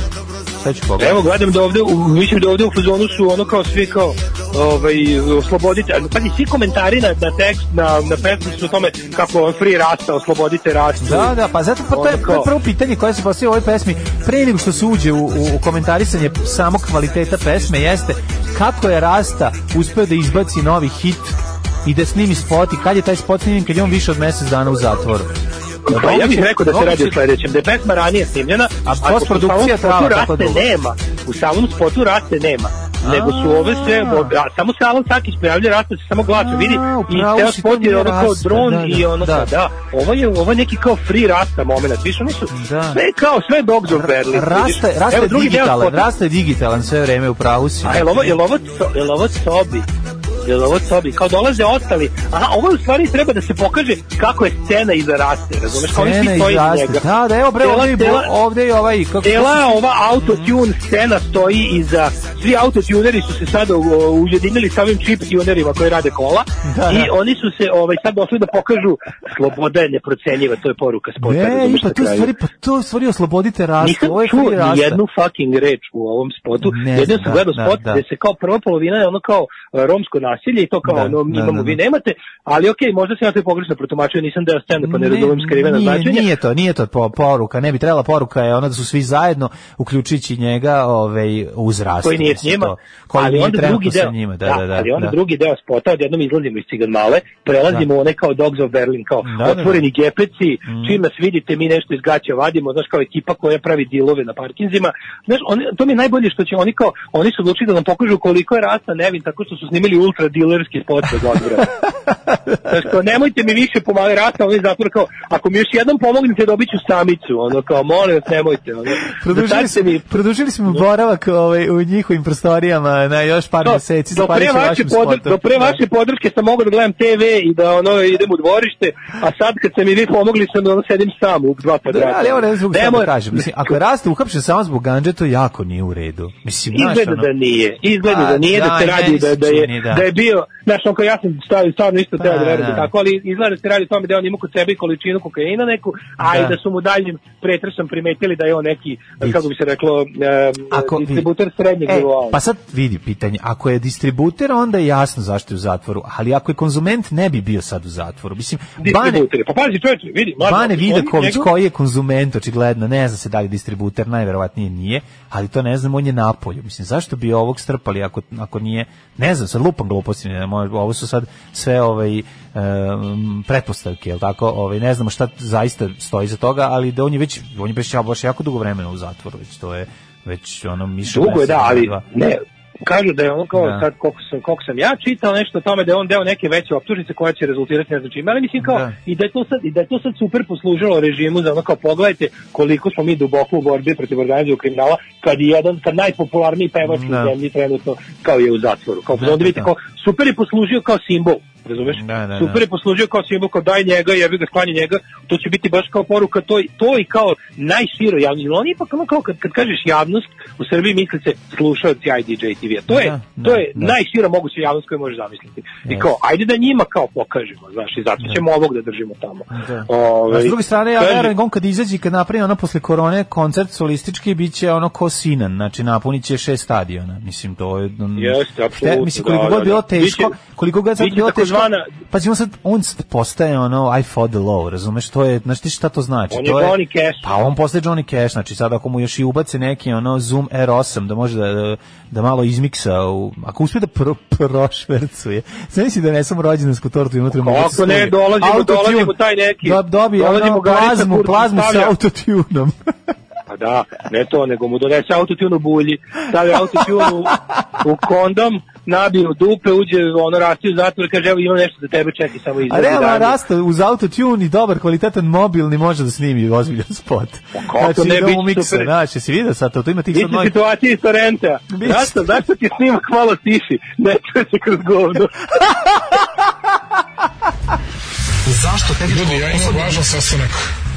S1: Sad ću pogledati.
S2: Evo gledam da ovde, u, mislim da ovde u fazonu su ono kao svi kao ovaj, oslobodite, pa svi komentari na, na tekst, na, na pesmu su o tome kako on free rasta, oslobodite rastu.
S1: Da, da, pa zato pa to je, to je prvo pitanje koje se postavlja u ovoj pesmi, pre nego što se uđe u, u, u komentarisanje samog kvaliteta pesme, jeste kako je Rasta uspeo da izbaci novi hit i da snimi spot i kad je taj spot snimljen, kad je on više od mesec dana u zatvoru.
S2: Pa ja bih rekao da se radi o sledećem, da je pesma ranije snimljena,
S1: A
S2: pošto
S1: postprodukcija trava tako
S2: raste nema, u samom spotu raste nema, nego su ove sve, a samo se Alan Sakić pojavlja raste se samo glas vidi i ceo spot je ono kao
S1: Rasta,
S2: dron
S1: da, da,
S2: i ono
S1: da.
S2: da, ovo je, ovo je neki kao free rasta moment, viš, oni su
S1: Da.
S2: sve kao, sve Dogs of Berlin.
S1: Rasta, rasta je digitalan, rasta je digitalan sve vreme u pravu si.
S2: A jel ovo, jel ovo, jel ovo sobi? Ovo sobi? Kao dolaze ostali. Aha, ovo u stvari treba da se pokaže kako je scena iza raste, razumeš? Kao oni svi stoji
S1: iz
S2: iza njega.
S1: Da, da, evo bre,
S2: Cela-
S1: ovde,
S2: cela-
S1: ovde je ovaj, kako
S2: Cela ova autotune scena stoji iza, svi autotuneri su se sada ujedinili sa ovim chip tunerima koji rade kola
S1: Da,
S2: i
S1: da.
S2: oni su se ovaj, sad došli da pokažu sloboda je neprocenjiva, to je poruka spota.
S1: Ne, pa to stvari, pa to stvari oslobodite rastu.
S2: Nisam
S1: Ovo je
S2: čuo ni jednu fucking reč u ovom spotu.
S1: Znam,
S2: sam
S1: da,
S2: gledao
S1: da,
S2: spot
S1: da.
S2: gde se kao prva polovina je ono kao romsko nasilje i to kao
S1: Da,
S2: ono
S1: da,
S2: imamo
S1: da,
S2: vi
S1: da.
S2: nemate, ali okej, možda sam ja to pogrešno protumačio, nisam deo scene pa ne razumem skrivena
S1: nije,
S2: značenja.
S1: Nije to, nije to po, poruka, ne bi trebala poruka je ona da su svi zajedno, uključujući njega, ovaj, uz rastu.
S2: koji nije s njima,
S1: to. koji
S2: ali onda drugi deo,
S1: njima, da, da, da.
S2: ali onda
S1: da.
S2: drugi deo spota, odjednom izlazimo iz Cigan Male, prelazimo u one kao Dogs of Berlin, kao
S1: Da, da, da.
S2: otvoreni gepeci,
S1: Mm.
S2: čim nas vidite, mi nešto iz gaća vadimo, znaš, kao ekipa koja pravi dilove na parkinzima, znaš, oni, to mi je najbolje što će oni kao, oni su odlučili da nam pokažu koliko je rasta nevin, tako što su snimili ultra ultra dilerski spot za odbranu. Znači, nemojte mi više pomagati rata, ovaj zatvor, kao, ako mi još jednom pomognete dobit ću samicu, ono, kao, molim vas, nemojte, ono.
S1: Produžili, smo,
S2: mi
S1: produžili smo boravak ovaj, u njihovim prostorijama na još par meseci.
S2: do pre, vaše podr, do pre
S1: Da.
S2: vaše podrške sam mogao da gledam TV i da ono idem u dvorište, a sad kad ste mi vi pomogli sam ono sedim sam u dva
S1: Da,
S2: kvadrata.
S1: ali evo ne šta
S2: Nemoj-
S1: da kažem. Mislim, ako je raste uhapšen samo zbog ganđe, to jako nije u redu. Mislim,
S2: Izgleda
S1: ono-
S2: da nije. Izgleda
S1: Pa,
S2: da nije da,
S1: da,
S2: se radi da,
S1: se
S2: da, je,
S1: da.
S2: da. je bio, znaš, on kao ja sam stavio stvarno isto teo da
S1: Pa,
S2: verujem da tako, ali izgleda da se radi o tome da on ima kod sebe količinu kokaina neku, a
S1: Da.
S2: i da su mu daljim pretresom primetili da je on neki,
S1: Vidi.
S2: kako bi se reklo, um,
S1: Ako-
S2: distributer srednjeg
S1: E,
S2: nivoa.
S1: pa sad vidi pitanje, ako je distributer, onda je jasno zašto je u zatvoru, ali ako je konzument, ne bi bio sad u zatvoru. Mislim, Bane.
S2: Pa pazi, čovječe, vidi, mladen,
S1: Bane Vidaković,
S2: njegov-
S1: koji je konzument, očigledno, ne zna se da li je distributer, najverovatnije nije, ali to ne znam, on je napolju. Mislim, zašto bi ovog strpali ako, ako nije, ne znam, sad lupam gluposti, ovo su sad sve ovaj, um, pretpostavke, jel tako, ovaj, ne znamo šta zaista stoji za toga, ali da on je već, on je baš jako dugo vremena u zatvoru, već to je, već ono, miša
S2: Dugo je, da, ali
S1: dva.
S2: ne, kažu da je on kao
S1: Da.
S2: sad koliko sam, koliko sam ja čitao nešto o tome da je on deo neke veće optužnice koja će rezultirati ne znam čime, ali mislim kao
S1: Da.
S2: i da je to sad i da je to sad super poslužilo režimu za ono kao pogledajte koliko smo mi duboko u borbi protiv organizovanog kriminala kad je jedan kad najpopularniji pevač
S1: Da.
S2: u zemlji trenutno kao je u zatvoru. Kao
S1: Da,
S2: onda vidite
S1: da.
S2: kao super je poslužio kao simbol razumeš?
S1: Da, da,
S2: Super
S1: da.
S2: je poslužio kao simbol, kao daj njega, jebi ga, sklanje njega, to će biti baš kao poruka, to, to i kao najširo javnost. Jer on ipak ono kao kad, kad kažeš javnost, u Srbiji misli se slušalci IDJ TV-a. To je,
S1: Da,
S2: to
S1: da,
S2: je
S1: da.
S2: najšira moguća javnost koju možeš zamisliti. I
S1: Jeste.
S2: kao, ajde da njima kao pokažemo, znaš, i zato ćemo ovog da držimo tamo.
S1: Da.
S2: Ovaj,
S1: A s druge strane, ja verujem, on kad izađe i kad napravi ono posle korone koncert solistički, bit će ono ko Sinan, znači napunit će šest stadiona. Mislim, to je... mm,
S2: Jeste, apsolutno,
S1: Mislim, koliko
S2: da,
S1: god
S2: da,
S1: bilo
S2: da.
S1: teško,
S2: Biće-
S1: koliko god sad
S2: biće
S1: bilo teško...
S2: takozvana-
S1: Pa on sad, on postaje ono I fought the law, razumeš, to je, znaš ti šta to znači?
S2: On
S1: to
S2: je Johnny Cash.
S1: Pa on postaje Johnny Cash, znači sad ako mu još i ubace neki ono Zoom R8 da može da, da malo izmiksa, u, ako uspije da pro, prošvercuje, sve misli da ne sam rođendansku tortu i unutra mogu
S2: Kako
S1: se
S2: ne, dolazimo-
S1: Autotune.
S2: dolazimo taj neki.
S1: Da, dobije
S2: Dolazimo
S1: ono plazmu, plazmu sa autotunom.
S2: Pa da, ne to, nego mu donese autotune u bulji, stavi autotune u, u kondom, nabije u dupe, uđe, ono, rasti u zatvor kaže, evo imam nešto za tebe, čekaj samo
S1: A
S2: izvedi
S1: realno rasta uz autotune i dobar kvalitetan mobilni može da snimi ozbiljan spot.
S2: kako ne,
S1: da
S2: bit
S1: mu
S2: će
S1: miksa,
S2: super.
S1: znači, se vidi sad, to, to ima tih sad novih...
S2: situacija iz Torrenta. Zašto? Zašto ti snimak malo tiši? Ne čuje se kroz govno.
S11: Zašto tehničko
S5: Ljudi, ja imam važan sastanak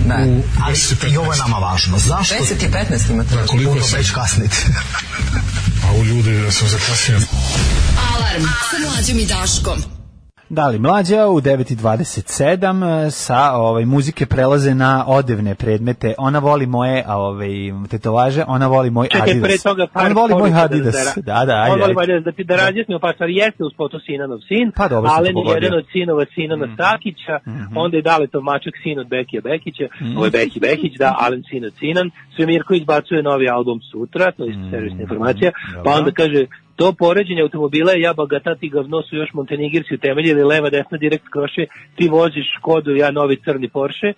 S11: Ne,
S5: u
S11: ali
S5: 10 i
S11: i ovo je nama važno. Zašto? 10 i 15 imate.
S5: Da, koliko je sad?
S11: već kasnite.
S5: A u ljudi, ja sam zakasnio.
S4: Alarm sa mlađom i Daškom.
S1: Da li mlađa u 9.27 sa ovaj, muzike prelaze na odevne predmete. Ona voli moje a, ovaj, tetovaže, ona voli moj
S2: Čekaj,
S1: Adidas.
S2: pre toga par
S1: On voli moj
S2: poruka
S1: Adidas.
S2: da-
S1: Da, da, ajde.
S2: On voli moj Adidas, da, ti- da razjasnimo pa stvar, jeste u spotu Sinanov sin,
S1: Pa dobro
S2: Alen je
S1: pogodio.
S2: jedan od sinova Sinana Stakića, onda je Daletov mačak sin od Bekija Bekića, ovo je Beki Bekić, da, Alen sin od Sinan, Svemirko izbacuje novi album sutra, to je isto servisna informacija, pa
S1: dobro.
S2: onda kaže, to poređenje automobila je ja bagata ti gavno su još Montenegirci utemeljili leva desna direkt kroše ti voziš Škodu ja novi crni Porsche.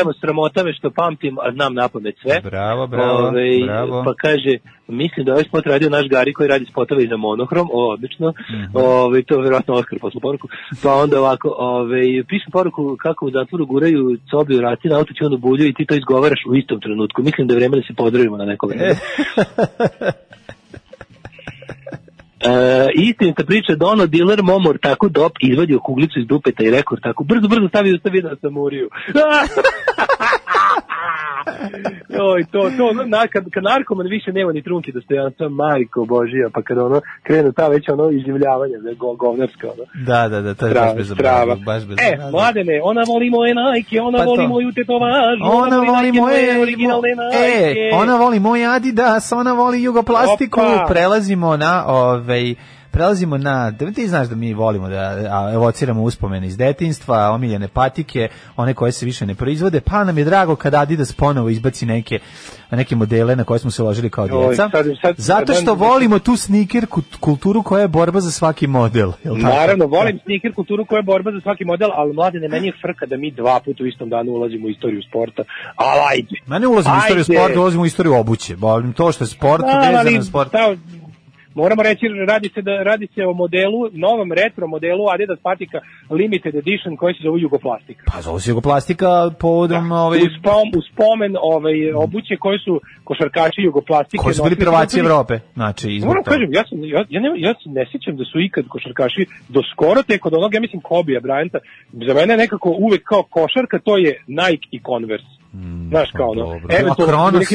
S2: Evo sramota me što pamtim a znam na pamet sve.
S1: Bravo, bravo,
S2: Ovaj,
S1: bravo.
S2: pa kaže mislim da ovaj spot radio naš Gari koji radi spotove i za monohrom o odlično.
S1: Mhm.
S2: ovaj, to je vjerojatno Oskar poslu poruku. Pa onda ovako ovaj, pišem poruku kako u zatvoru guraju cobi u rati na autotunu bulju i ti to izgovaraš u istom trenutku. Mislim da je vreme da se pozdravimo na neko vreme istinita priča da ono diler momor tako dop izvadio kuglicu iz dupeta i rekord tako brzo brzo stavi u stavi da sam uriju. Oj, to, to, ono, na, kad, kad narkoman više nema ni trunke dostojanstva, majko Božija, pa kad ono, krenu ta već ono iživljavanja, ne, go, govnarska, ono.
S1: Da, da, da, to je baš bez
S2: strava.
S1: baš bez
S2: E, mladene, ona voli moje najke, ona
S1: Pa
S2: voli
S1: to.
S2: moju tetovažu,
S1: Ona voli
S2: Nike,
S1: moje,
S2: originalne
S1: e,
S2: najke.
S1: ona voli moj Adidas, ona voli jugoplastiku.
S2: Opa.
S1: Prelazimo na ovaj prelazimo na, da ti znaš da mi volimo da evociramo uspomene iz detinjstva, omiljene patike, one koje se više ne proizvode, pa nam je drago kad Adidas ponovo izbaci neke neke modele na koje smo se ložili kao djeca. Zato što volimo tu sneaker kulturu koja je borba za svaki model.
S2: Naravno, volim sneaker kulturu koja je borba za svaki model, ali mladene, meni je frka da mi dva puta u istom danu ulazimo u istoriju sporta. Ali ajde.
S1: Ma ne ulazimo u istoriju sporta, ulazimo u istoriju obuće. Volim to što je sport, vezano sport.
S2: ta- Moramo reći, radi se, da, radi se o modelu, novom retro modelu Adidas patika Limited Edition koji se zove Jugoplastika.
S1: Pa zove se Jugoplastika povodom ovaj,
S2: U, spom, u spomen ovaj, obuće koje su košarkaši Jugoplastike.
S1: koji su bili prvaci Evrope. Znači, izbog
S2: Moram kažem, ja, sam, ja, ja, ne, ja se ne sjećam da su ikad košarkaši do skoro tek od onog, ja mislim Kobija Bryanta, za mene nekako uvek kao košarka, to je Nike i Converse. Znaš kao ono,
S1: Mm,
S2: eventualno
S1: Kronos?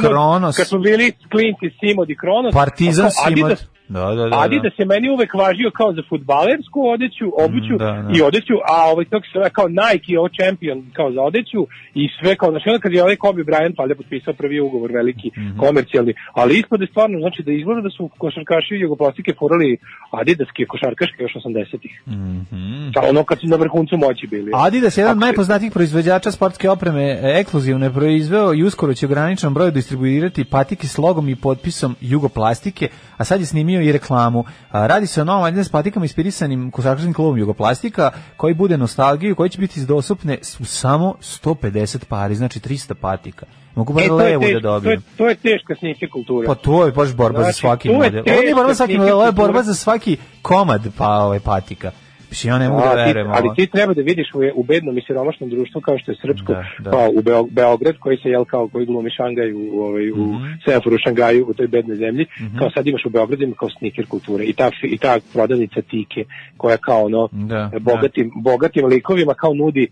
S1: Kronos?
S2: kad smo bili klinci Simod i Kronos,
S1: Partizan Simod.
S2: Adidas,
S1: Da, da, da. da.
S2: Adidas je meni uvek važio kao za futbalersku odeću, obuću
S1: Mm, da, da.
S2: i odeću, a ovaj kako se kao Nike je ovo champion kao za odeću i sve kao znači onda kad je ovaj Kobe Bryant valjda potpisao prvi ugovor veliki
S1: Mhm.
S2: komercijalni, ali ispade stvarno znači da izgleda da su košarkaši Jugoplastike furali Adidaske košarkaške još 80-ih.
S1: Mhm.
S2: Sa ono kad su na vrhuncu moći bili.
S1: Adidas je jedan od najpoznatijih proizvođača sportske opreme e, ekskluzivno je proizveo i uskoro će ograničenom broju distribuirati patike s logom i potpisom Jugoplastike, a sad je snimio i reklamu. A, radi se o novom Adidas patikama ispirisanim košarkaškim klubom Jugoplastika, koji bude nostalgiju, koji će biti dostupne u samo 150 pari, znači 300 patika. Mogu bar
S2: E,
S1: levu da
S2: teško- to je,
S1: dobijem.
S2: to je teška snike kultura.
S1: Pa to je baš borba za
S2: Znači,
S1: svaki
S2: to je
S1: model. Ovo nije borba za svaki model, ovo je borba za svaki komad pa ovaj patika. Mislim, ja ne mogu da verujem.
S2: ali ti treba da vidiš u, u bednom i siromašnom društvu kao što je srpsko,
S1: Da, da.
S2: kao u Beo, Beograd koji se jel kao koji glumi Šangaj u, ovaj, u
S1: Mhm.
S2: Semaforu u Šangaju u toj bednoj zemlji, kao sad imaš u Beogradu ima kao sniker kulture i ta, i ta prodavnica Tike koja kao ono
S1: Da,
S2: bogatim, bogatim likovima kao nudi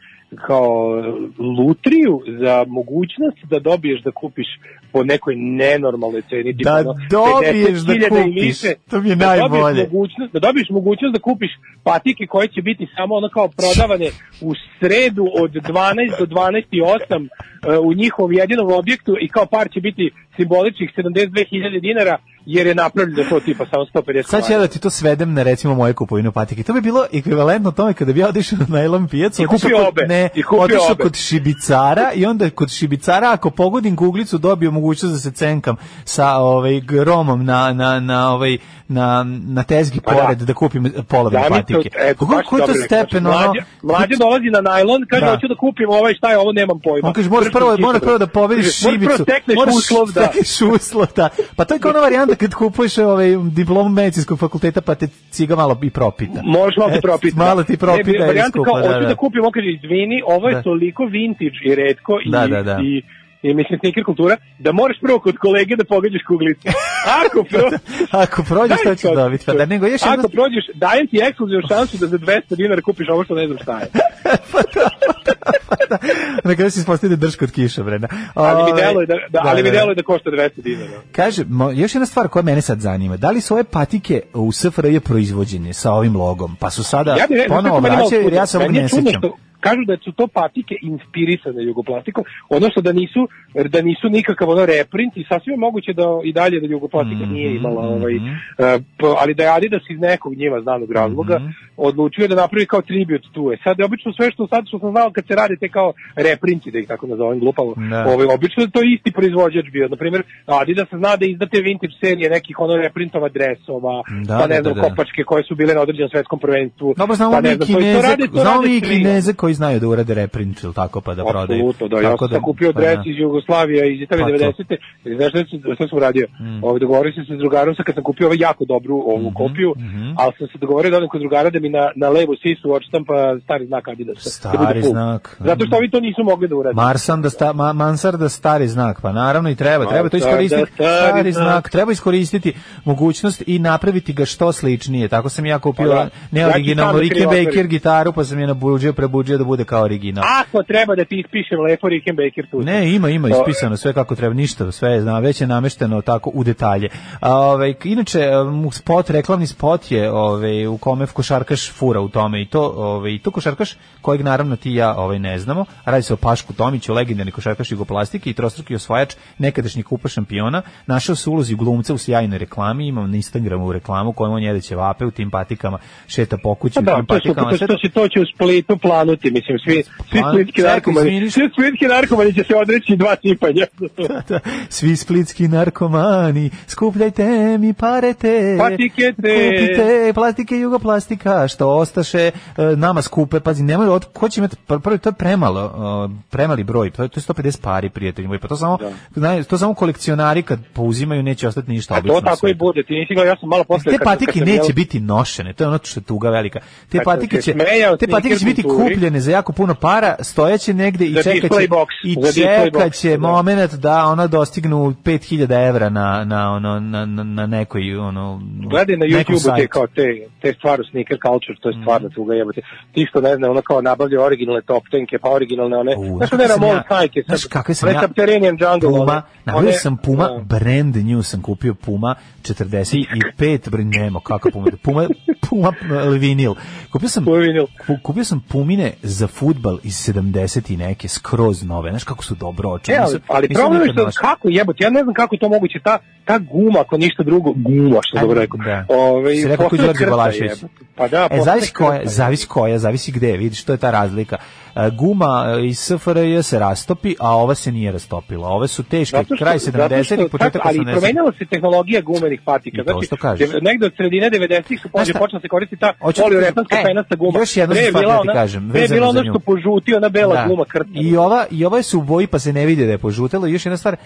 S2: kao lutriju za mogućnost da dobiješ da kupiš po nekoj nenormalnoj ceni
S1: Da
S2: ono,
S1: dobiješ da
S2: 50.000 i
S1: kupiš,
S2: više,
S1: to mi je
S2: da dobiješ
S1: najbolje.
S2: mogućnost, da dobiješ mogućnost da kupiš patike koje će biti samo ono kao prodavane u sredu od 12 do 12 i 8 e, u njihovom jedinom objektu i kao par će biti simboličnih 72.000 dinara jer je napravljeno to tipa samo 150
S1: Sad ću ja da ti to svedem na recimo moje kupovinu patike. To bi bilo ekvivalentno tome kada bi ja otišao na najlon pijacu,
S2: I kupio
S1: kod,
S2: obe.
S1: ne,
S2: I kupio
S1: otišao
S2: obe.
S1: kod šibicara i onda kod šibicara ako pogodim guglicu dobio mogućnost da se cenkam sa ovaj gromom na na na ovaj na na tezgi
S2: Pa da.
S1: pored da, kupim polovne
S2: Da,
S1: patike.
S2: eto,
S1: Kako je to stepen ono?
S2: Mlađa, mlađa dolazi na najlon, kaže
S1: Da.
S2: hoću da kupim ovaj, šta je ovo, nemam pojma.
S1: On kaže moraš prvo moraš prvo da pobediš
S2: Kaže, moraš
S1: šibicu.
S2: Prvo uslov, da.
S1: stekneš uslov, da. Pa to je kao ona varijanta kad kupuješ ovaj diplomu medicinskog fakulteta pa te ciga malo i propita.
S2: Možeš malo ti
S1: E,
S2: propita.
S1: Malo ti propita.
S2: Ne, varijanta kao,
S1: da,
S2: hoću
S1: da.
S2: da kupim, on kaže, izvini, ovo je
S1: Da.
S2: toliko vintage i redko i,
S1: Da, da, da.
S2: i i mislim sneaker kultura, da moraš prvo kod kolege da pogađaš kuglice. Ako pro...
S1: Ako prođeš, to
S2: Daj,
S1: dobiti. Pa da nego još
S2: Ako
S1: jedno...
S2: prođeš, dajem ti ekskluzivnu šansu da za 200 dinara kupiš ovo što ne znam šta je.
S1: Na kraju se ispostaviti drž kod kiša, brena.
S2: Ali mi
S1: Ove,
S2: deluje da, da, ali mi deluje da košta 200 dinara.
S1: Kaže, mo- još jedna stvar koja mene sad zanima, da li su ove patike u SFRJ proizvođene sa ovim logom, pa su sada
S2: Ja rekao,
S1: ponovo vraćaju, jer ja se ovog
S2: je
S1: ne sećam.
S2: Kažu da su to patike inspirisane jugoplastikom, odnosno da nisu da nisu nikakav ono reprint i sasvim je moguće da i dalje da jugoplastika
S1: Mhm,
S2: nije imala ovaj e, p- ali da je Adidas iz nekog njima znanog razloga
S1: Mhm.
S2: odlučio da napravi kao tribute tu. E sad je obično sve što sad što sam znao kad se radi te kao reprinti da ih tako nazovem glupavo.
S1: Da.
S2: Ovaj obično je to isti proizvođač bio. Na primjer, Adidas zna da izdate vintage serije nekih ono reprintova dresova,
S1: Da,
S2: pa
S1: da,
S2: ne znam
S1: da, da.
S2: kopačke koje su bile na određenom svetskom prvenstvu.
S1: Dobro, znamo
S2: pa
S1: mi kineze, znamo mi kineze koji znaju da urade reprint ili tako pa da prodaju.
S2: Apsolutno, da. Ja
S1: Tako
S2: sam sad kupio
S1: pa
S2: dres
S1: da.
S2: iz Jugoslavije iz Italije
S1: Pa to.
S2: 90. I znaš šta, šta sam uradio?
S1: Mm.
S2: Ovaj, dogovorio sam se s drugarom sa kad sam kupio ovaj jako dobru ovu
S1: Mhm,
S2: kopiju, ali sam se dogovorio da odem kod drugara da mi na, na levu sisu odštampa stari znak Adidas.
S1: Stari znak.
S2: Zato što ovi to nisu mogli da urade.
S1: Marsan da sta, ma, Mansar da stari znak, pa naravno i treba, treba to
S2: Mansar da
S1: iskoristiti,
S2: stari
S1: stari
S2: znak.
S1: znak, treba iskoristiti mogućnost i napraviti ga što sličnije. Tako sam ja kupio
S2: Pa da.
S1: neoriginalnu
S2: Ja
S1: Rickenbacker
S2: otvorim.
S1: gitaru, pa sam je nabuđio, prebuđio da bude kao original.
S2: Ako treba da ti ispišem lepo Rickenbacker tu.
S1: Ne, ima, ima ispisano sve kako treba, ništa, sve je, zna, već je namešteno tako u detalje. A, ovaj, inače, spot, reklamni spot je ovaj, u kome košarkaš fura u tome i to, ovaj, i to košarkaš kojeg naravno ti i ja ovaj, ne znamo. Radi se o Pašku Tomiću, legendarni košarkaš jugoplastike i trostruki osvajač nekadašnji kupa šampiona. Našao se u ulozi glumca u sjajnoj reklami, imam na Instagramu reklamu kojom on jede ćevape u tim patikama, šeta po kući
S2: Pa
S1: u
S2: da,
S1: tim
S2: to, su,
S1: patikama.
S2: to,
S1: sve
S2: to, će, to će u Splitu planuti odreći, mislim, svi, svi
S1: Pa,
S2: splitski narkomani, svi splitski narkomani će se odreći dva cipanja.
S1: Da, Svi splitski narkomani, skupljajte mi parete.
S2: Patike te.
S1: Kupite plastike jugoplastika, što ostaše e, nama skupe. Pazi, nemoj, od, ko će imati, pr- prvo, to je premalo, e, premali broj, to je, to je 150 pari, prijatelji moji, pa to samo, znaju, to samo kolekcionari kad pouzimaju neće ostati ništa
S2: A
S1: obično.
S2: to tako i bude, ti nisi gledao, ja sam malo posle...
S1: Te patike neće
S2: jel-
S1: biti nošene, to je ono što je tuga velika. Te patike će te patike će biti
S2: kulturi.
S1: Kupljene za jako puno para, stojeće negde i
S2: Za
S1: čekat će
S2: display box,
S1: i
S2: za display
S1: čekat
S2: box,
S1: će
S2: da.
S1: momenat da ona dostignu 5000 evra na na ono na na, na nekoj ono
S2: Gledaj na YouTube-u te kao te, te stvarno sneaker culture, to je stvarno tuga jebote. Ti što ne zna, ono kao nabavlja originalne top tenke, pa originalne one, znaš
S1: kakve
S2: one
S1: sam
S2: Ramon
S1: ja-
S2: sajke,
S1: znaš kakve sam ja-
S2: Subterranean Jungle,
S1: Puma, nabavio sam Puma,
S2: da.
S1: brand new sam kupio Puma 45, bre nemo, kako Puma, Puma, Puma vinil. Kupio sam, ku- kupio sam Pumine za futbal iz 70 i neke, skroz nove, znaš kako su dobro očene.
S2: E, ali, ali problem je što kako jebote, ja ne znam kako je to moguće, ta, ta guma, ako ništa drugo, guma, što dobro rekao.
S1: Da.
S2: Ove,
S1: Si rekao Đorđe Balašević.
S2: Pa da,
S1: e, zavisi koja, zavisi koja, zavisi gde, vidiš, to je ta razlika. E, Guma e, iz SFRJ se rastopi, a ova se nije rastopila. Ove su teške,
S2: što-
S1: kraj
S2: zato
S1: 70-ih,
S2: što-
S1: početak
S2: tako, Ali
S1: 80-ih.
S2: promenila se tehnologija gumenih patika.
S1: To
S2: Znači,
S1: što kažeš.
S2: negde od sredine 90-ih su
S1: šta?
S2: počela se koristiti ta
S1: da
S2: poliuretanska
S1: kažem, e,
S2: penasta guma.
S1: još
S2: je
S1: stvar
S2: bila
S1: da ti kažem,
S2: pre je bila ono što požuti, ona bela
S1: Da.
S2: guma krta.
S1: I ova i ova su u boji pa se ne vidi da je požutela. I još jedna stvar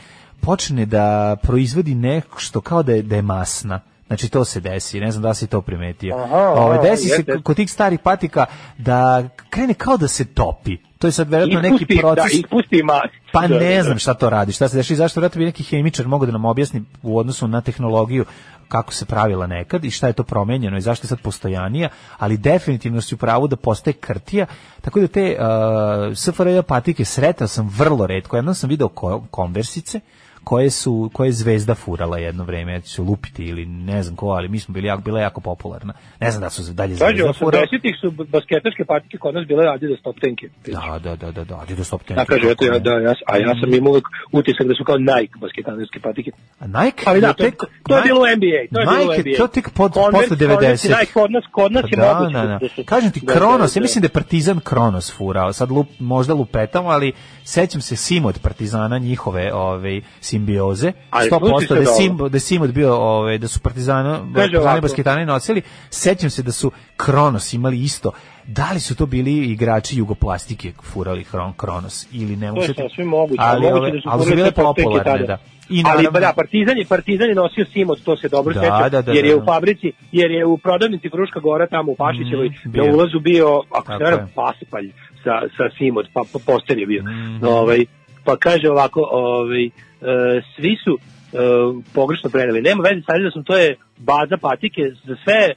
S1: počne da proizvodi nešto kao da je da je masna. Znači to se desi, ne znam da si to primetio.
S2: Aha,
S1: Ovaj,
S2: aha,
S1: desi se kod tih starih patika da krene kao da se topi. To je sad verovatno neki
S2: Ispusti,
S1: proces.
S2: Da, ispusti mast.
S1: Pa
S2: Da,
S1: ne
S2: da,
S1: znam
S2: da.
S1: šta to radi, šta se dešava i zašto vjerojatno bi neki hemičar mogu da nam objasni u odnosu na tehnologiju kako se pravila nekad i šta je to promenjeno i zašto je sad postojanija, ali definitivno si u pravu da postaje krtija, tako da te uh, SFRJ patike sretao sam vrlo redko, jednom sam video ko, konversice, koje su koje je zvezda furala jedno vreme, ja ću lupiti ili ne znam ko, ali mi smo bili jako, bila jako popularna. Ne znam da su dalje zvezda furala.
S2: 80-ih su basketaške patike kod nas bile Adidas top tenke.
S1: Da, da, da, da, da, Adidas top
S2: Ja kaže, eto, ja, da, ja, a ja sam imao utisak da su kao Nike basketanske patike.
S1: A Nike
S2: Ali da, to,
S1: tek-
S2: to je bilo NBA. To je bilo NBA.
S1: to tek pod, posle 90.
S2: Converse i Nike kod nas, kod nas je
S1: da,
S2: moguće.
S1: da, da.
S2: da
S1: Kažem ti,
S2: da,
S1: Kronos,
S2: da,
S1: ja
S2: da.
S1: mislim da je Partizan Kronos furao, sad lup, možda lupetam, ali sećam se Simod Partizana, njihove ove, simbioze,
S2: Ali
S1: 100%
S2: slušaj
S1: da je,
S2: sad
S1: Sim,
S2: ovo.
S1: da je Simod bio, ove, da su Partizana, Partizani
S2: ovako.
S1: basketani nosili, sećam se da su Kronos imali isto, da li su to bili igrači jugoplastike furali Kron, Kronos ili ne
S2: To
S1: mogu
S2: je
S1: se-
S2: sasvim moguće.
S1: ali,
S2: moguće
S1: ove,
S2: da su
S1: ali su bile popularne, da. I
S2: ali
S1: naravno-
S2: pa da, Partizan je, Partizan je nosio Simod, to se dobro
S1: Da,
S2: seća,
S1: da, da,
S2: jer
S1: da,
S2: je
S1: da.
S2: u fabrici, jer je u prodavnici Fruška Gora tamo u Pašićevoj
S1: Mm,
S2: na ulazu bio, ako se varam, pasipalj sa, sa Simod, pa, pa poster je bio.
S1: Mm.
S2: Ovaj, pa kaže ovako, ovaj, svi su e, pogrešno preneli. Nema veze sa Adidasom, to je baza patike za sve e,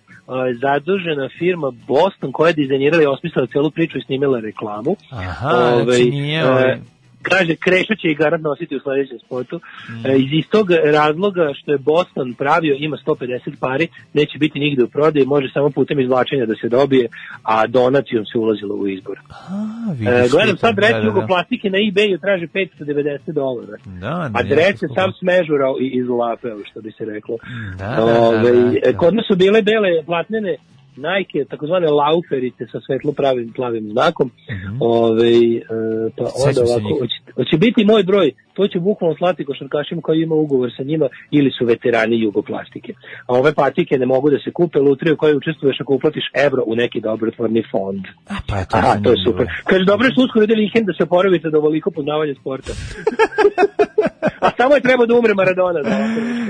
S2: zadužena firma Boston koja je dizajnirala i osmislila celu priču i snimila reklamu.
S1: Aha,
S2: Ovaj,
S1: znači nije
S2: e,
S1: ovaj...
S2: Kaže, Krešo će i garant nositi u sledećem spotu.
S1: Mm.
S2: E, iz istog razloga što je Boston pravio, ima 150 pari, neće biti nigde u prodaji, može samo putem izvlačenja da se dobije, a donacijom se ulazilo u izbor.
S1: A,
S2: E, gledam sad dres
S1: da, da, da.
S2: jugoplastike na eBayu traže 590 dolara.
S1: Da, da,
S2: A dres je sam smežurao i izlapeo, što bi se reklo.
S1: Da, da, da, da,
S2: e,
S1: da.
S2: Kod nas su bile bele platnene Nike, takozvane lauferice sa svetlo pravim plavim znakom. Ove, e, pa onda
S1: Mhm.
S2: Ovako, hoće, hoće biti moj broj, to će bukvalno slati košarkašima koji ima ugovor sa njima ili su veterani jugoplastike. A ove patike ne mogu da se kupe lutriju koje učestvuješ ako uplatiš evro u neki dobrotvorni fond.
S1: Pa je to
S2: Aha, to je super. Kaže, dobro što uskoro ide vikend da se oporavite do ovoliko poznavanja sporta. A samo je treba da umre Maradona. Da,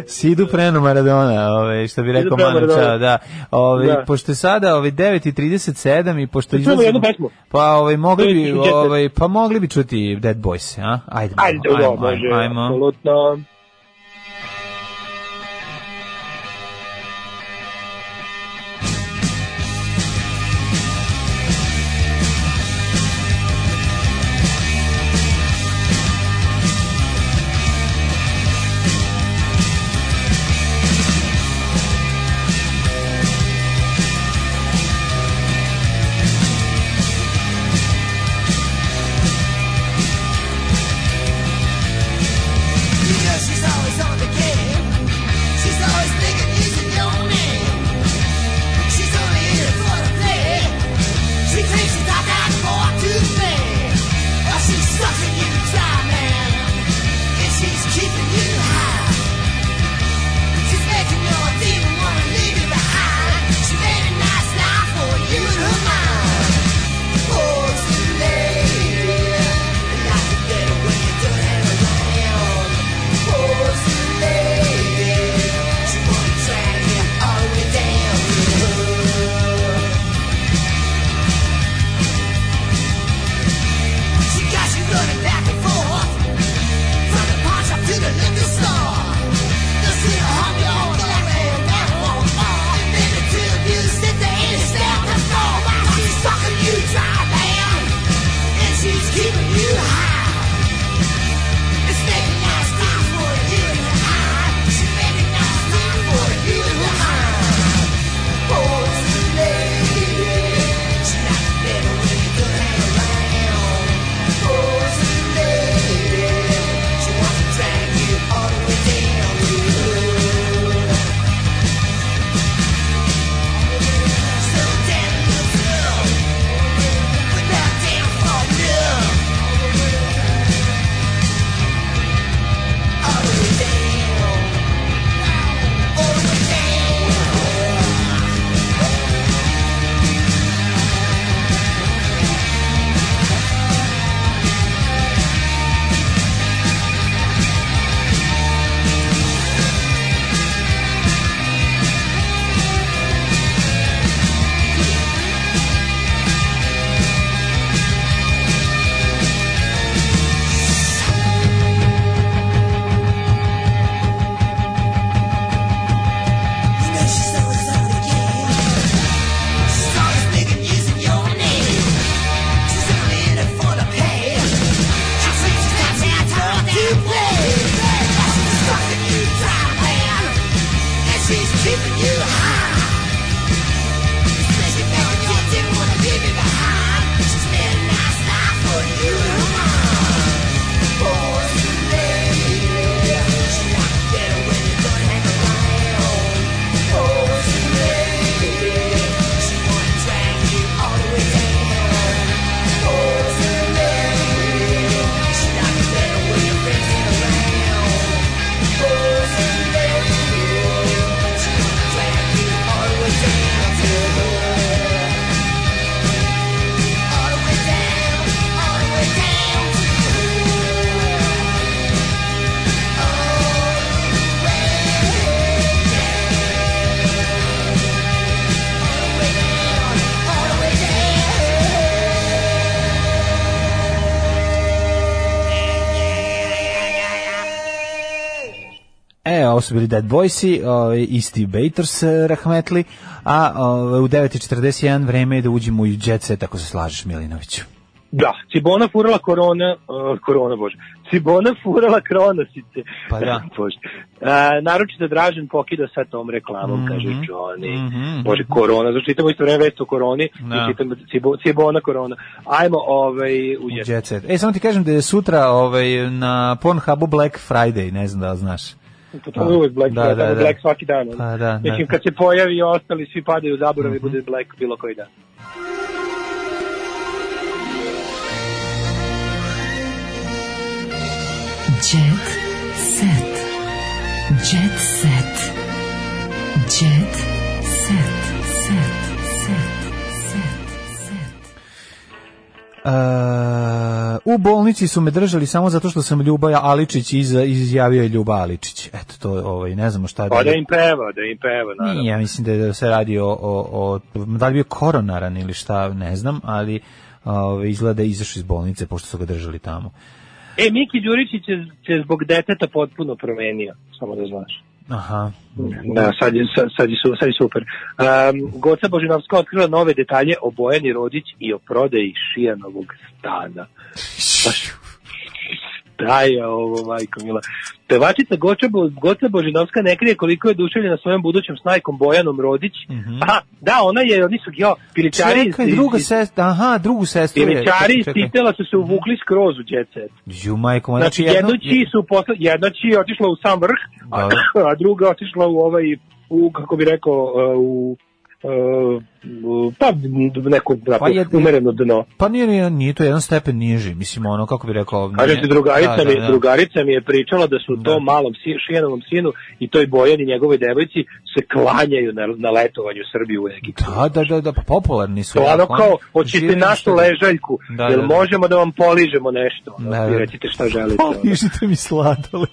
S1: Sidu preno Maradona, ovaj što bi rekao Manu da. Ovaj
S2: Da.
S1: pošto je sada ovaj 9:37 i pošto
S2: Čujemo jednu pesmu.
S1: Pa ovaj mogli bi ovaj pa mogli bi čuti Dead Boys, a? Ajde.
S2: Ajde,
S1: ajmo, ajmo, ajmo.
S2: apsolutno.
S1: Ovo su bili Dead Boysi, ovaj, i Steve Baters, eh, rahmetli, a ovaj, u 9.41 vreme je da uđemo u jet set, ako se slažeš, Milinoviću.
S2: Da, Cibona furala korona, uh, korona, bože. Cibona furala kronosice.
S1: Pa da.
S2: bože. Uh, naročito Dražen pokida sa tom reklamom,
S1: Mhm.
S2: kaže Johnny.
S1: Mhm.
S2: Bože, korona, znači čitamo isto vreme vest o koroni,
S1: Da.
S2: i čitamo Cibo, Cibona korona. Ajmo ovaj, u jet.
S1: Jet set. E, samo ti kažem da je sutra ovaj, na Pornhubu Black Friday, ne znam da li znaš.
S2: Pa to je uvek Black,
S1: Da,
S2: da,
S1: da,
S2: da. Black svaki dan.
S1: Pa da, da.
S2: Mislim, kad se pojavi ostali, svi padaju u zaborav i bude Black bilo koji dan.
S4: Jet set. Jet set. Jet set.
S1: Uh, u bolnici su me držali samo zato što sam Ljuba Aličić iz, izjavio je Ljuba Aličić. Eto, to je, ovaj, ne znamo šta
S2: Pa da im peva, da im peva, naravno.
S1: Nije, ja mislim da, je- da se radi o, o, o da li je bio koronaran ili šta, ne znam, ali ovaj, izgleda da je izašao iz bolnice pošto su ga držali tamo.
S2: E, Miki Đuričić je, se zbog deteta potpuno promenio, samo da znaš.
S1: Aha.
S2: Da, sad je, sad, je, sad je super. Um, Goca Božinovska otkrila nove detalje o Bojani Rodić i o prodaji Šijanovog stana. Baš, da je ovo, majko mila. Pevačica Goca, Bo, Goca Božinovska ne krije koliko je duševljena svojom budućim snajkom Bojanom Rodić. Aha, da, ona je, oni su, jo, pilićari iz-
S1: Čekaj, druga sestra, aha, drugu sestru je.
S2: Pilićari iz. Titela su se uvukli skroz u jet set.
S1: Ju, majko, moja,
S2: Znači, jednu či su posle, jedna či je otišla u sam vrh, a, a druga otišla u ovaj, u, kako bi rekao, uh, u, pa neko
S1: Pa
S2: pa
S1: je-
S2: umereno dno.
S1: Pa nije, nije, nije to jedan stepen niži, mislim, ono, kako bi rekao... Nije-
S2: se, drugarica,
S1: da, da,
S2: mi,
S1: da.
S2: drugarica mi je pričala da su tom malom si, Šijanovom sinu i toj Bojani njegovoj devojci se klanjaju na, na letovanju Srbiju u Egiptu.
S1: Da, da, da, da, pa popularni su.
S2: To ono
S1: jako,
S2: kao, hoćete našu
S1: nešto-
S2: ležaljku,
S1: Da,
S2: jel
S1: da, da.
S2: možemo da vam poližemo nešto? Ono,
S1: Da,
S2: vi
S1: da.
S2: recite šta želite. ono.
S1: Poližite mi sladole.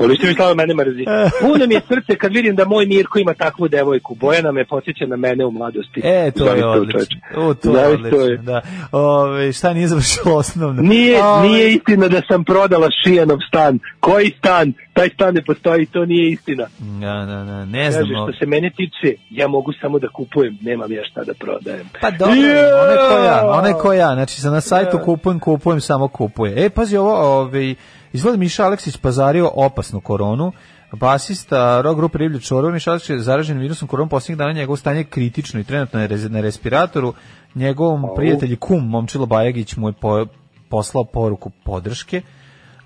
S2: Polište mi stvarno mene mrzi. Puno mi je srce kad vidim da moj Mirko ima takvu devojku. Bojana me podsjeća na mene u mladosti.
S1: E, to je odlično. O, to je odlično,
S2: je.
S1: da. Ove, šta nije završilo osnovno?
S2: Nije,
S1: Ove,
S2: nije istina da sam prodala Šijanov stan. Koji stan? Taj stan ne postoji, to nije istina.
S1: Da, da, da, ne znam.
S2: Kaže, što se mene tiče, ja mogu samo da kupujem, nemam ja šta da prodajem.
S1: Pa dobro,
S2: Yeah!
S1: onaj ko ja, onaj ko ja, znači sa na sajtu kupujem, kupujem, samo kupuje. E, pazi ovo, ovaj, izgleda Miša Aleksić pazario opasnu koronu, basista rock grupe Riblje Čorova, Miša Aleksić je zaražen virusom koronom posljednjih dana, njegovo stanje je kritično i trenutno je na respiratoru, njegovom prijatelji kum, Momčilo Bajagić, mu je po- poslao poruku podrške,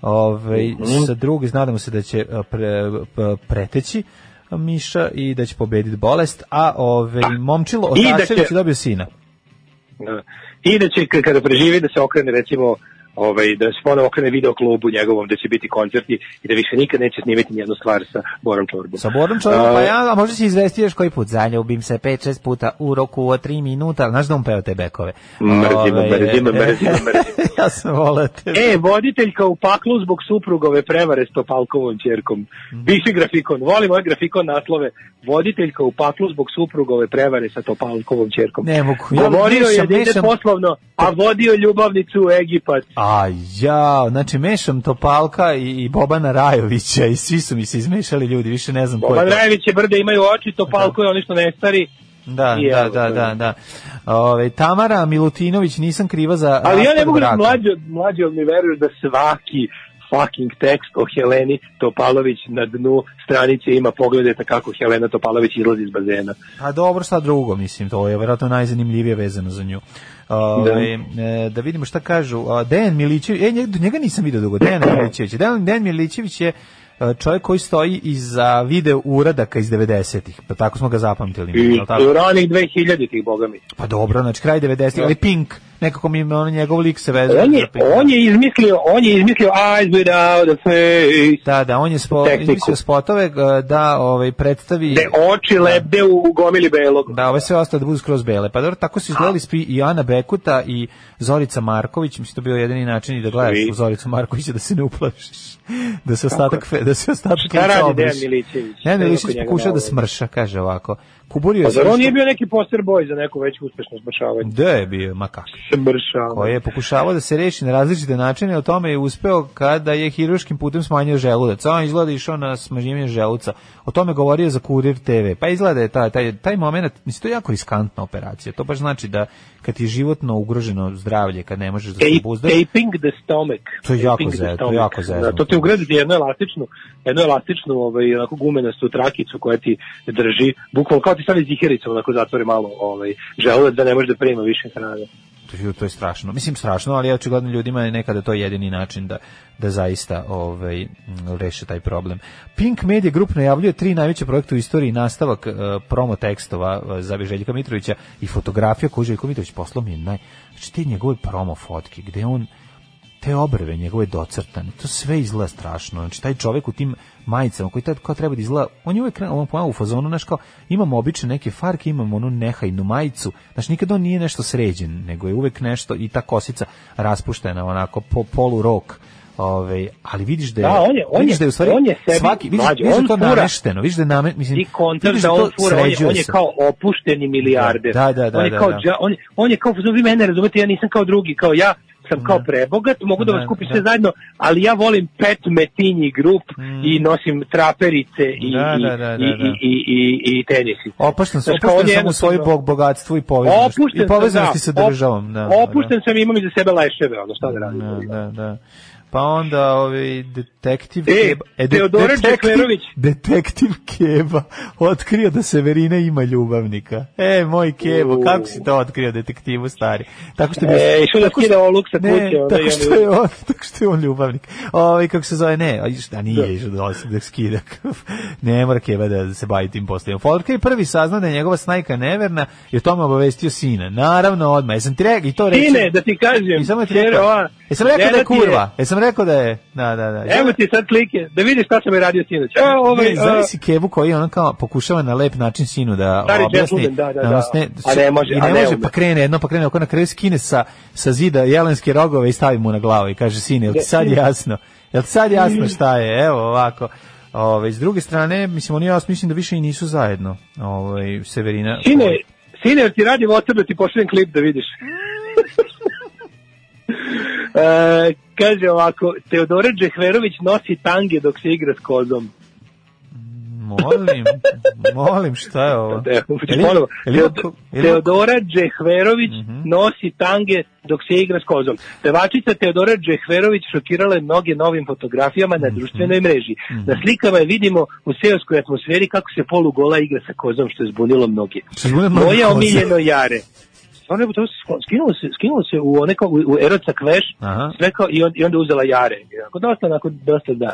S1: Ove,
S2: Mhm.
S1: sa druge, nadamo se da će a, pre, p- preteći a, Miša i da će pobediti bolest, a ove, Momčilo
S2: I da će-
S1: dobio sina.
S2: Da. I da će kada preživi da se okrene recimo ovaj, da se ponovo okrene video klubu njegovom, da će biti koncerti i da više nikad neće snimiti nijednu stvar sa Borom Čorbom.
S1: Sa Borom Čorbom, pa ja, a možda se izvesti još koji put, zaljubim se 5-6 puta u roku od 3 minuta, znaš da on peva te bekove?
S2: Mrzimo,
S1: Ovaj,
S2: mrzimo, mrzimo, mrzimo.
S1: ja sam volao te.
S2: E, voditeljka u paklu zbog suprugove prevare s Topalkovom čerkom. Piši grafikon, volim ovaj grafikon naslove. Voditeljka u paklu zbog suprugove prevare sa Topalkovom čerkom.
S1: Ne mogu, ja
S2: Govorio je
S1: mešam,
S2: da ide poslovno, a vodio ljubavnicu u Egipat.
S1: A ja, znači mešam Topalka i, i Bobana Rajovića i svi su mi se izmešali ljudi, više ne znam ko
S2: Boban
S1: je to.
S2: Rajević je brde, imaju oči, Topalko je ono što ne stari.
S1: Da,
S2: I
S1: da,
S2: evo,
S1: da, da, da. Ove, Tamara Milutinović, nisam kriva za
S2: Ali ja ne mogu da mlađe, mlađe mi veruješ da svaki fucking tekst o Heleni Topalović na dnu stranice ima pogledajte kako Helena Topalović izlazi iz bazena.
S1: Pa dobro, šta drugo, mislim, to je vjerojatno najzanimljivije vezano za nju. Ove, e, da vidimo šta kažu. Dejan Milićević, e, njega, nisam vidio dugo, Dejan Milićević. Dejan, Dejan Milićević je e, čovjek koji stoji iza video uradaka iz 90-ih, pa tako smo ga zapamtili.
S2: I
S1: jel tako?
S2: ranih 2000-ih, boga mi.
S1: Pa dobro, znači kraj 90-ih, ali Pink, nekako mi ono njegov lik se vezuje.
S2: On je, on je izmislio, on je izmislio Eyes Without a Face.
S1: Da, da, on je spo, izmislio spotove da ovaj, predstavi...
S2: Gde oči lebde u gomili belog.
S1: Da, ove sve ostale da budu skroz bele. Pa dobro, tako su izgledali spi i Ana Bekuta i Zorica Marković, mislim to je bio jedini način i da gledaš u Zoricu Markovića da se ne uplašiš. Da se ostatak fe, da se ostatak
S2: Šta radi Dejan. Milićević?
S1: Dejan Milićević pokušao da smrša, kaže ovako. Kuburio
S2: Pa zar on nije bio neki poster boy za neko već uspešno smršavanje?
S1: Gde je bio, ma kako?
S2: Smršavanje.
S1: Koji je pokušavao da se reši na različite načine, o tome je uspeo kada je hiruškim putem smanjio želudac. On izgleda išao na smanjivanje želuca. O tome govorio za Kurir TV. Pa izgleda je taj, taj, taj moment, mislim, to je jako riskantna operacija. To baš znači da kad ti je životno ugroženo zdravlje, kad ne možeš da se obuzdaš,
S2: Taping the stomach.
S1: To je jako zezno, to je jako zezno.
S2: Da, to ti ugraditi jednu elastičnu, jednu elastičnu ovaj, onako gumenastu trakicu koja ti drži, bukvalno kao ti stavi zihericom, onako zatvori malo ovaj, želudac da ne može da prima više hrane.
S1: To je, strašno. Mislim strašno, ali očigledno ljudima je nekada to jedini način da da zaista ovaj m, reše taj problem. Pink Media Group najavljuje tri najveće projekte u istoriji nastavak e, promo tekstova e, za Željka Mitrovića i fotografija koju Željko Mitrović poslao mi je naj... Znači te njegove promo fotke gde on te obrve njegove docrtane, to sve izgleda strašno. Znači, taj čovjek u tim majicama koji tad kao treba da izgleda, on je uvek on pojavio u fazonu, znaš kao, imamo obične neke farke, imamo onu nehajnu majicu, znači nikad on nije nešto sređen, nego je uvek nešto i ta kosica raspuštena, onako po, polu rok. Ove, ali vidiš da je,
S2: Da, on je- on
S1: vidiš
S2: je-
S1: da je u stvari
S2: on je sebi-
S1: svaki, vidiš,
S2: mlađe,
S1: vidiš da to namešteno, vidiš da je name, mislim,
S2: kontaš
S1: vidiš
S2: da on fura, on je, on je kao opušteni milijarder.
S1: Da, da, da,
S2: on je
S1: da,
S2: kao,
S1: da.
S2: dža- on, je, on je kao, vi mene razumete, ja nisam kao drugi, kao ja sam kao prebogat, mogu da vas
S1: Da,
S2: kupim
S1: da.
S2: sve zajedno, ali ja volim pet metinji grup i nosim traperice i,
S1: Mm. Da, da, da, da,
S2: i,
S1: da.
S2: i, i, i, i tenisi.
S1: Opušten sam, opušten sam u svoju bog, bogatstvu i povezanosti, i povezanosti sa
S2: da.
S1: državom. Da,
S2: Opušten sam i imam iza sebe leševe, ono šta da radim.
S1: Da, da, da. Pa onda ovaj detektiv
S2: E,
S1: Keba, de-
S2: Teodora
S1: detektiv-. Detektiv Keba otkrio da Severina ima ljubavnika. E, moj Kebo, kako si to otkrio detektivu stari? Tako što bi
S2: E, išao da
S1: tako
S2: skida oluk sa
S1: ne,
S2: kuće, onda
S1: tako što je on, tako što je on ljubavnik. Ovaj kako se zove, ne, a šta nije išao da, osim da skida. ne mora Keba da se bavi tim poslovima. Folka je prvi saznao da je njegova snajka neverna i o tome obavestio sina. Naravno, odmah. Jesam ti rekao i to reći.
S2: Sine, da ti kažem,
S1: samo ti rekao, jesam rekao da je
S2: je-
S1: kurva, jesam rekao da je, da, da, da.
S2: Evo ti sad slike, da vidiš šta sam je radio sinoć. Evo ovaj,
S1: Ne, znaš si Kevu koji ono kao pokušava na lep način sinu da
S2: Stari
S1: objasni.
S2: da, da,
S1: ono
S2: da.
S1: sne-
S2: A ne može,
S1: I
S2: a
S1: ne
S2: ne
S1: može,
S2: ume.
S1: pa krene jedno, pa krene oko na kraju skine sa, sa zida jelenske rogove i stavi mu na glavu i kaže, sine, jel ti sad jasno? Jel ti sad jasno šta je? Evo ovako. Ove, s druge strane, mislim, oni ja mislim da više i nisu zajedno. Ove, Severina.
S2: Sine, sine, jer ti radi WhatsApp da ti pošaljem klip da vidiš. e, kaže ovako, Teodora Džehverović nosi tange dok se igra s kozom.
S1: Molim, molim, šta je ovo?
S2: Ponovo.
S1: jel ima-
S2: Teodora Džehverović
S1: Mhm.
S2: nosi tange dok se igra s kozom. Pevačica Teodora Džehverović šokirala je mnoge novim fotografijama
S1: Mhm.
S2: na društvenoj mreži. Na slikama je vidimo u seoskoj atmosferi kako se polugola igra sa kozom, što je zbunilo mnoge. Moje omiljeno jare. Stvarno je to skinulo se, skinulo se u one kao u, u Eroca Kveš, sve kao, i, on, i onda uzela jare. Onako, dosta, onako, dosta da.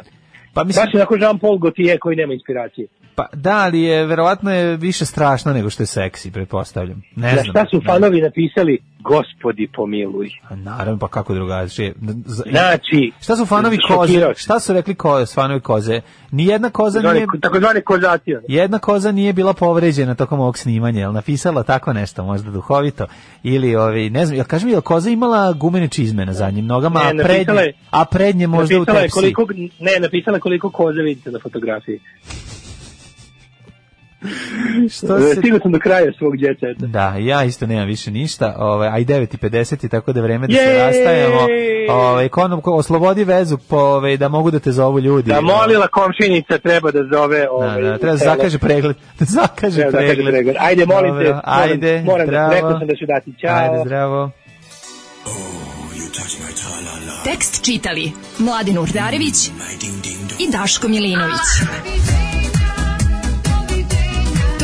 S1: Pa mislim,
S2: Baš je onako Jean-Paul Gaultier koji nema inspiracije.
S1: Pa da, ali je verovatno je više strašno nego što je seksi, pretpostavljam. Ne
S2: Na
S1: znam.
S2: šta su
S1: Ne.
S2: fanovi napisali, gospodi pomiluj.
S1: A Naravno, pa kako drugačije.
S2: Znači,
S1: Šta su fanovi koze? Šta su rekli ko, fanovi koze? Nijedna koza
S2: Takozvane-
S1: nije...
S2: takozvane kozati. ono.
S1: Jedna koza nije bila povređena tokom ovog snimanja, jel napisala tako nešto, možda duhovito, ili ovi, ne znam, jel kaži mi, jel koza imala gumene čizme na zadnjim nogama,
S2: Ne,
S1: a prednje,
S2: je-
S1: a prednje možda u tepsi?
S2: koliko, ne, napisala koliko koze vidite na fotografiji.
S1: Što se...
S2: Stigao sam do kraja svog djeceta.
S1: Da, ja isto nemam više ništa, ovaj, a i 9.50 je tako da je vreme da se rastajemo. Ovaj, ko, ko oslobodi vezu, po, ovaj, da mogu da te zovu ljudi.
S2: Da molila komšinica treba da zove...
S1: Da,
S2: Ovaj,
S1: da, treba da
S2: tele-
S1: zakaže pregled. Da zakaže
S2: Treba da zakaže
S1: pregled.
S2: pregled. Ajde, molim te,
S1: Dobro,
S2: moram-
S1: Ajde,
S2: moram da-
S1: zdravo.
S2: rekao sam da ću dati. Ćao.
S1: Ajde, zdravo.
S4: Tekst čitali Mladin Urdarević i Daško Milinović.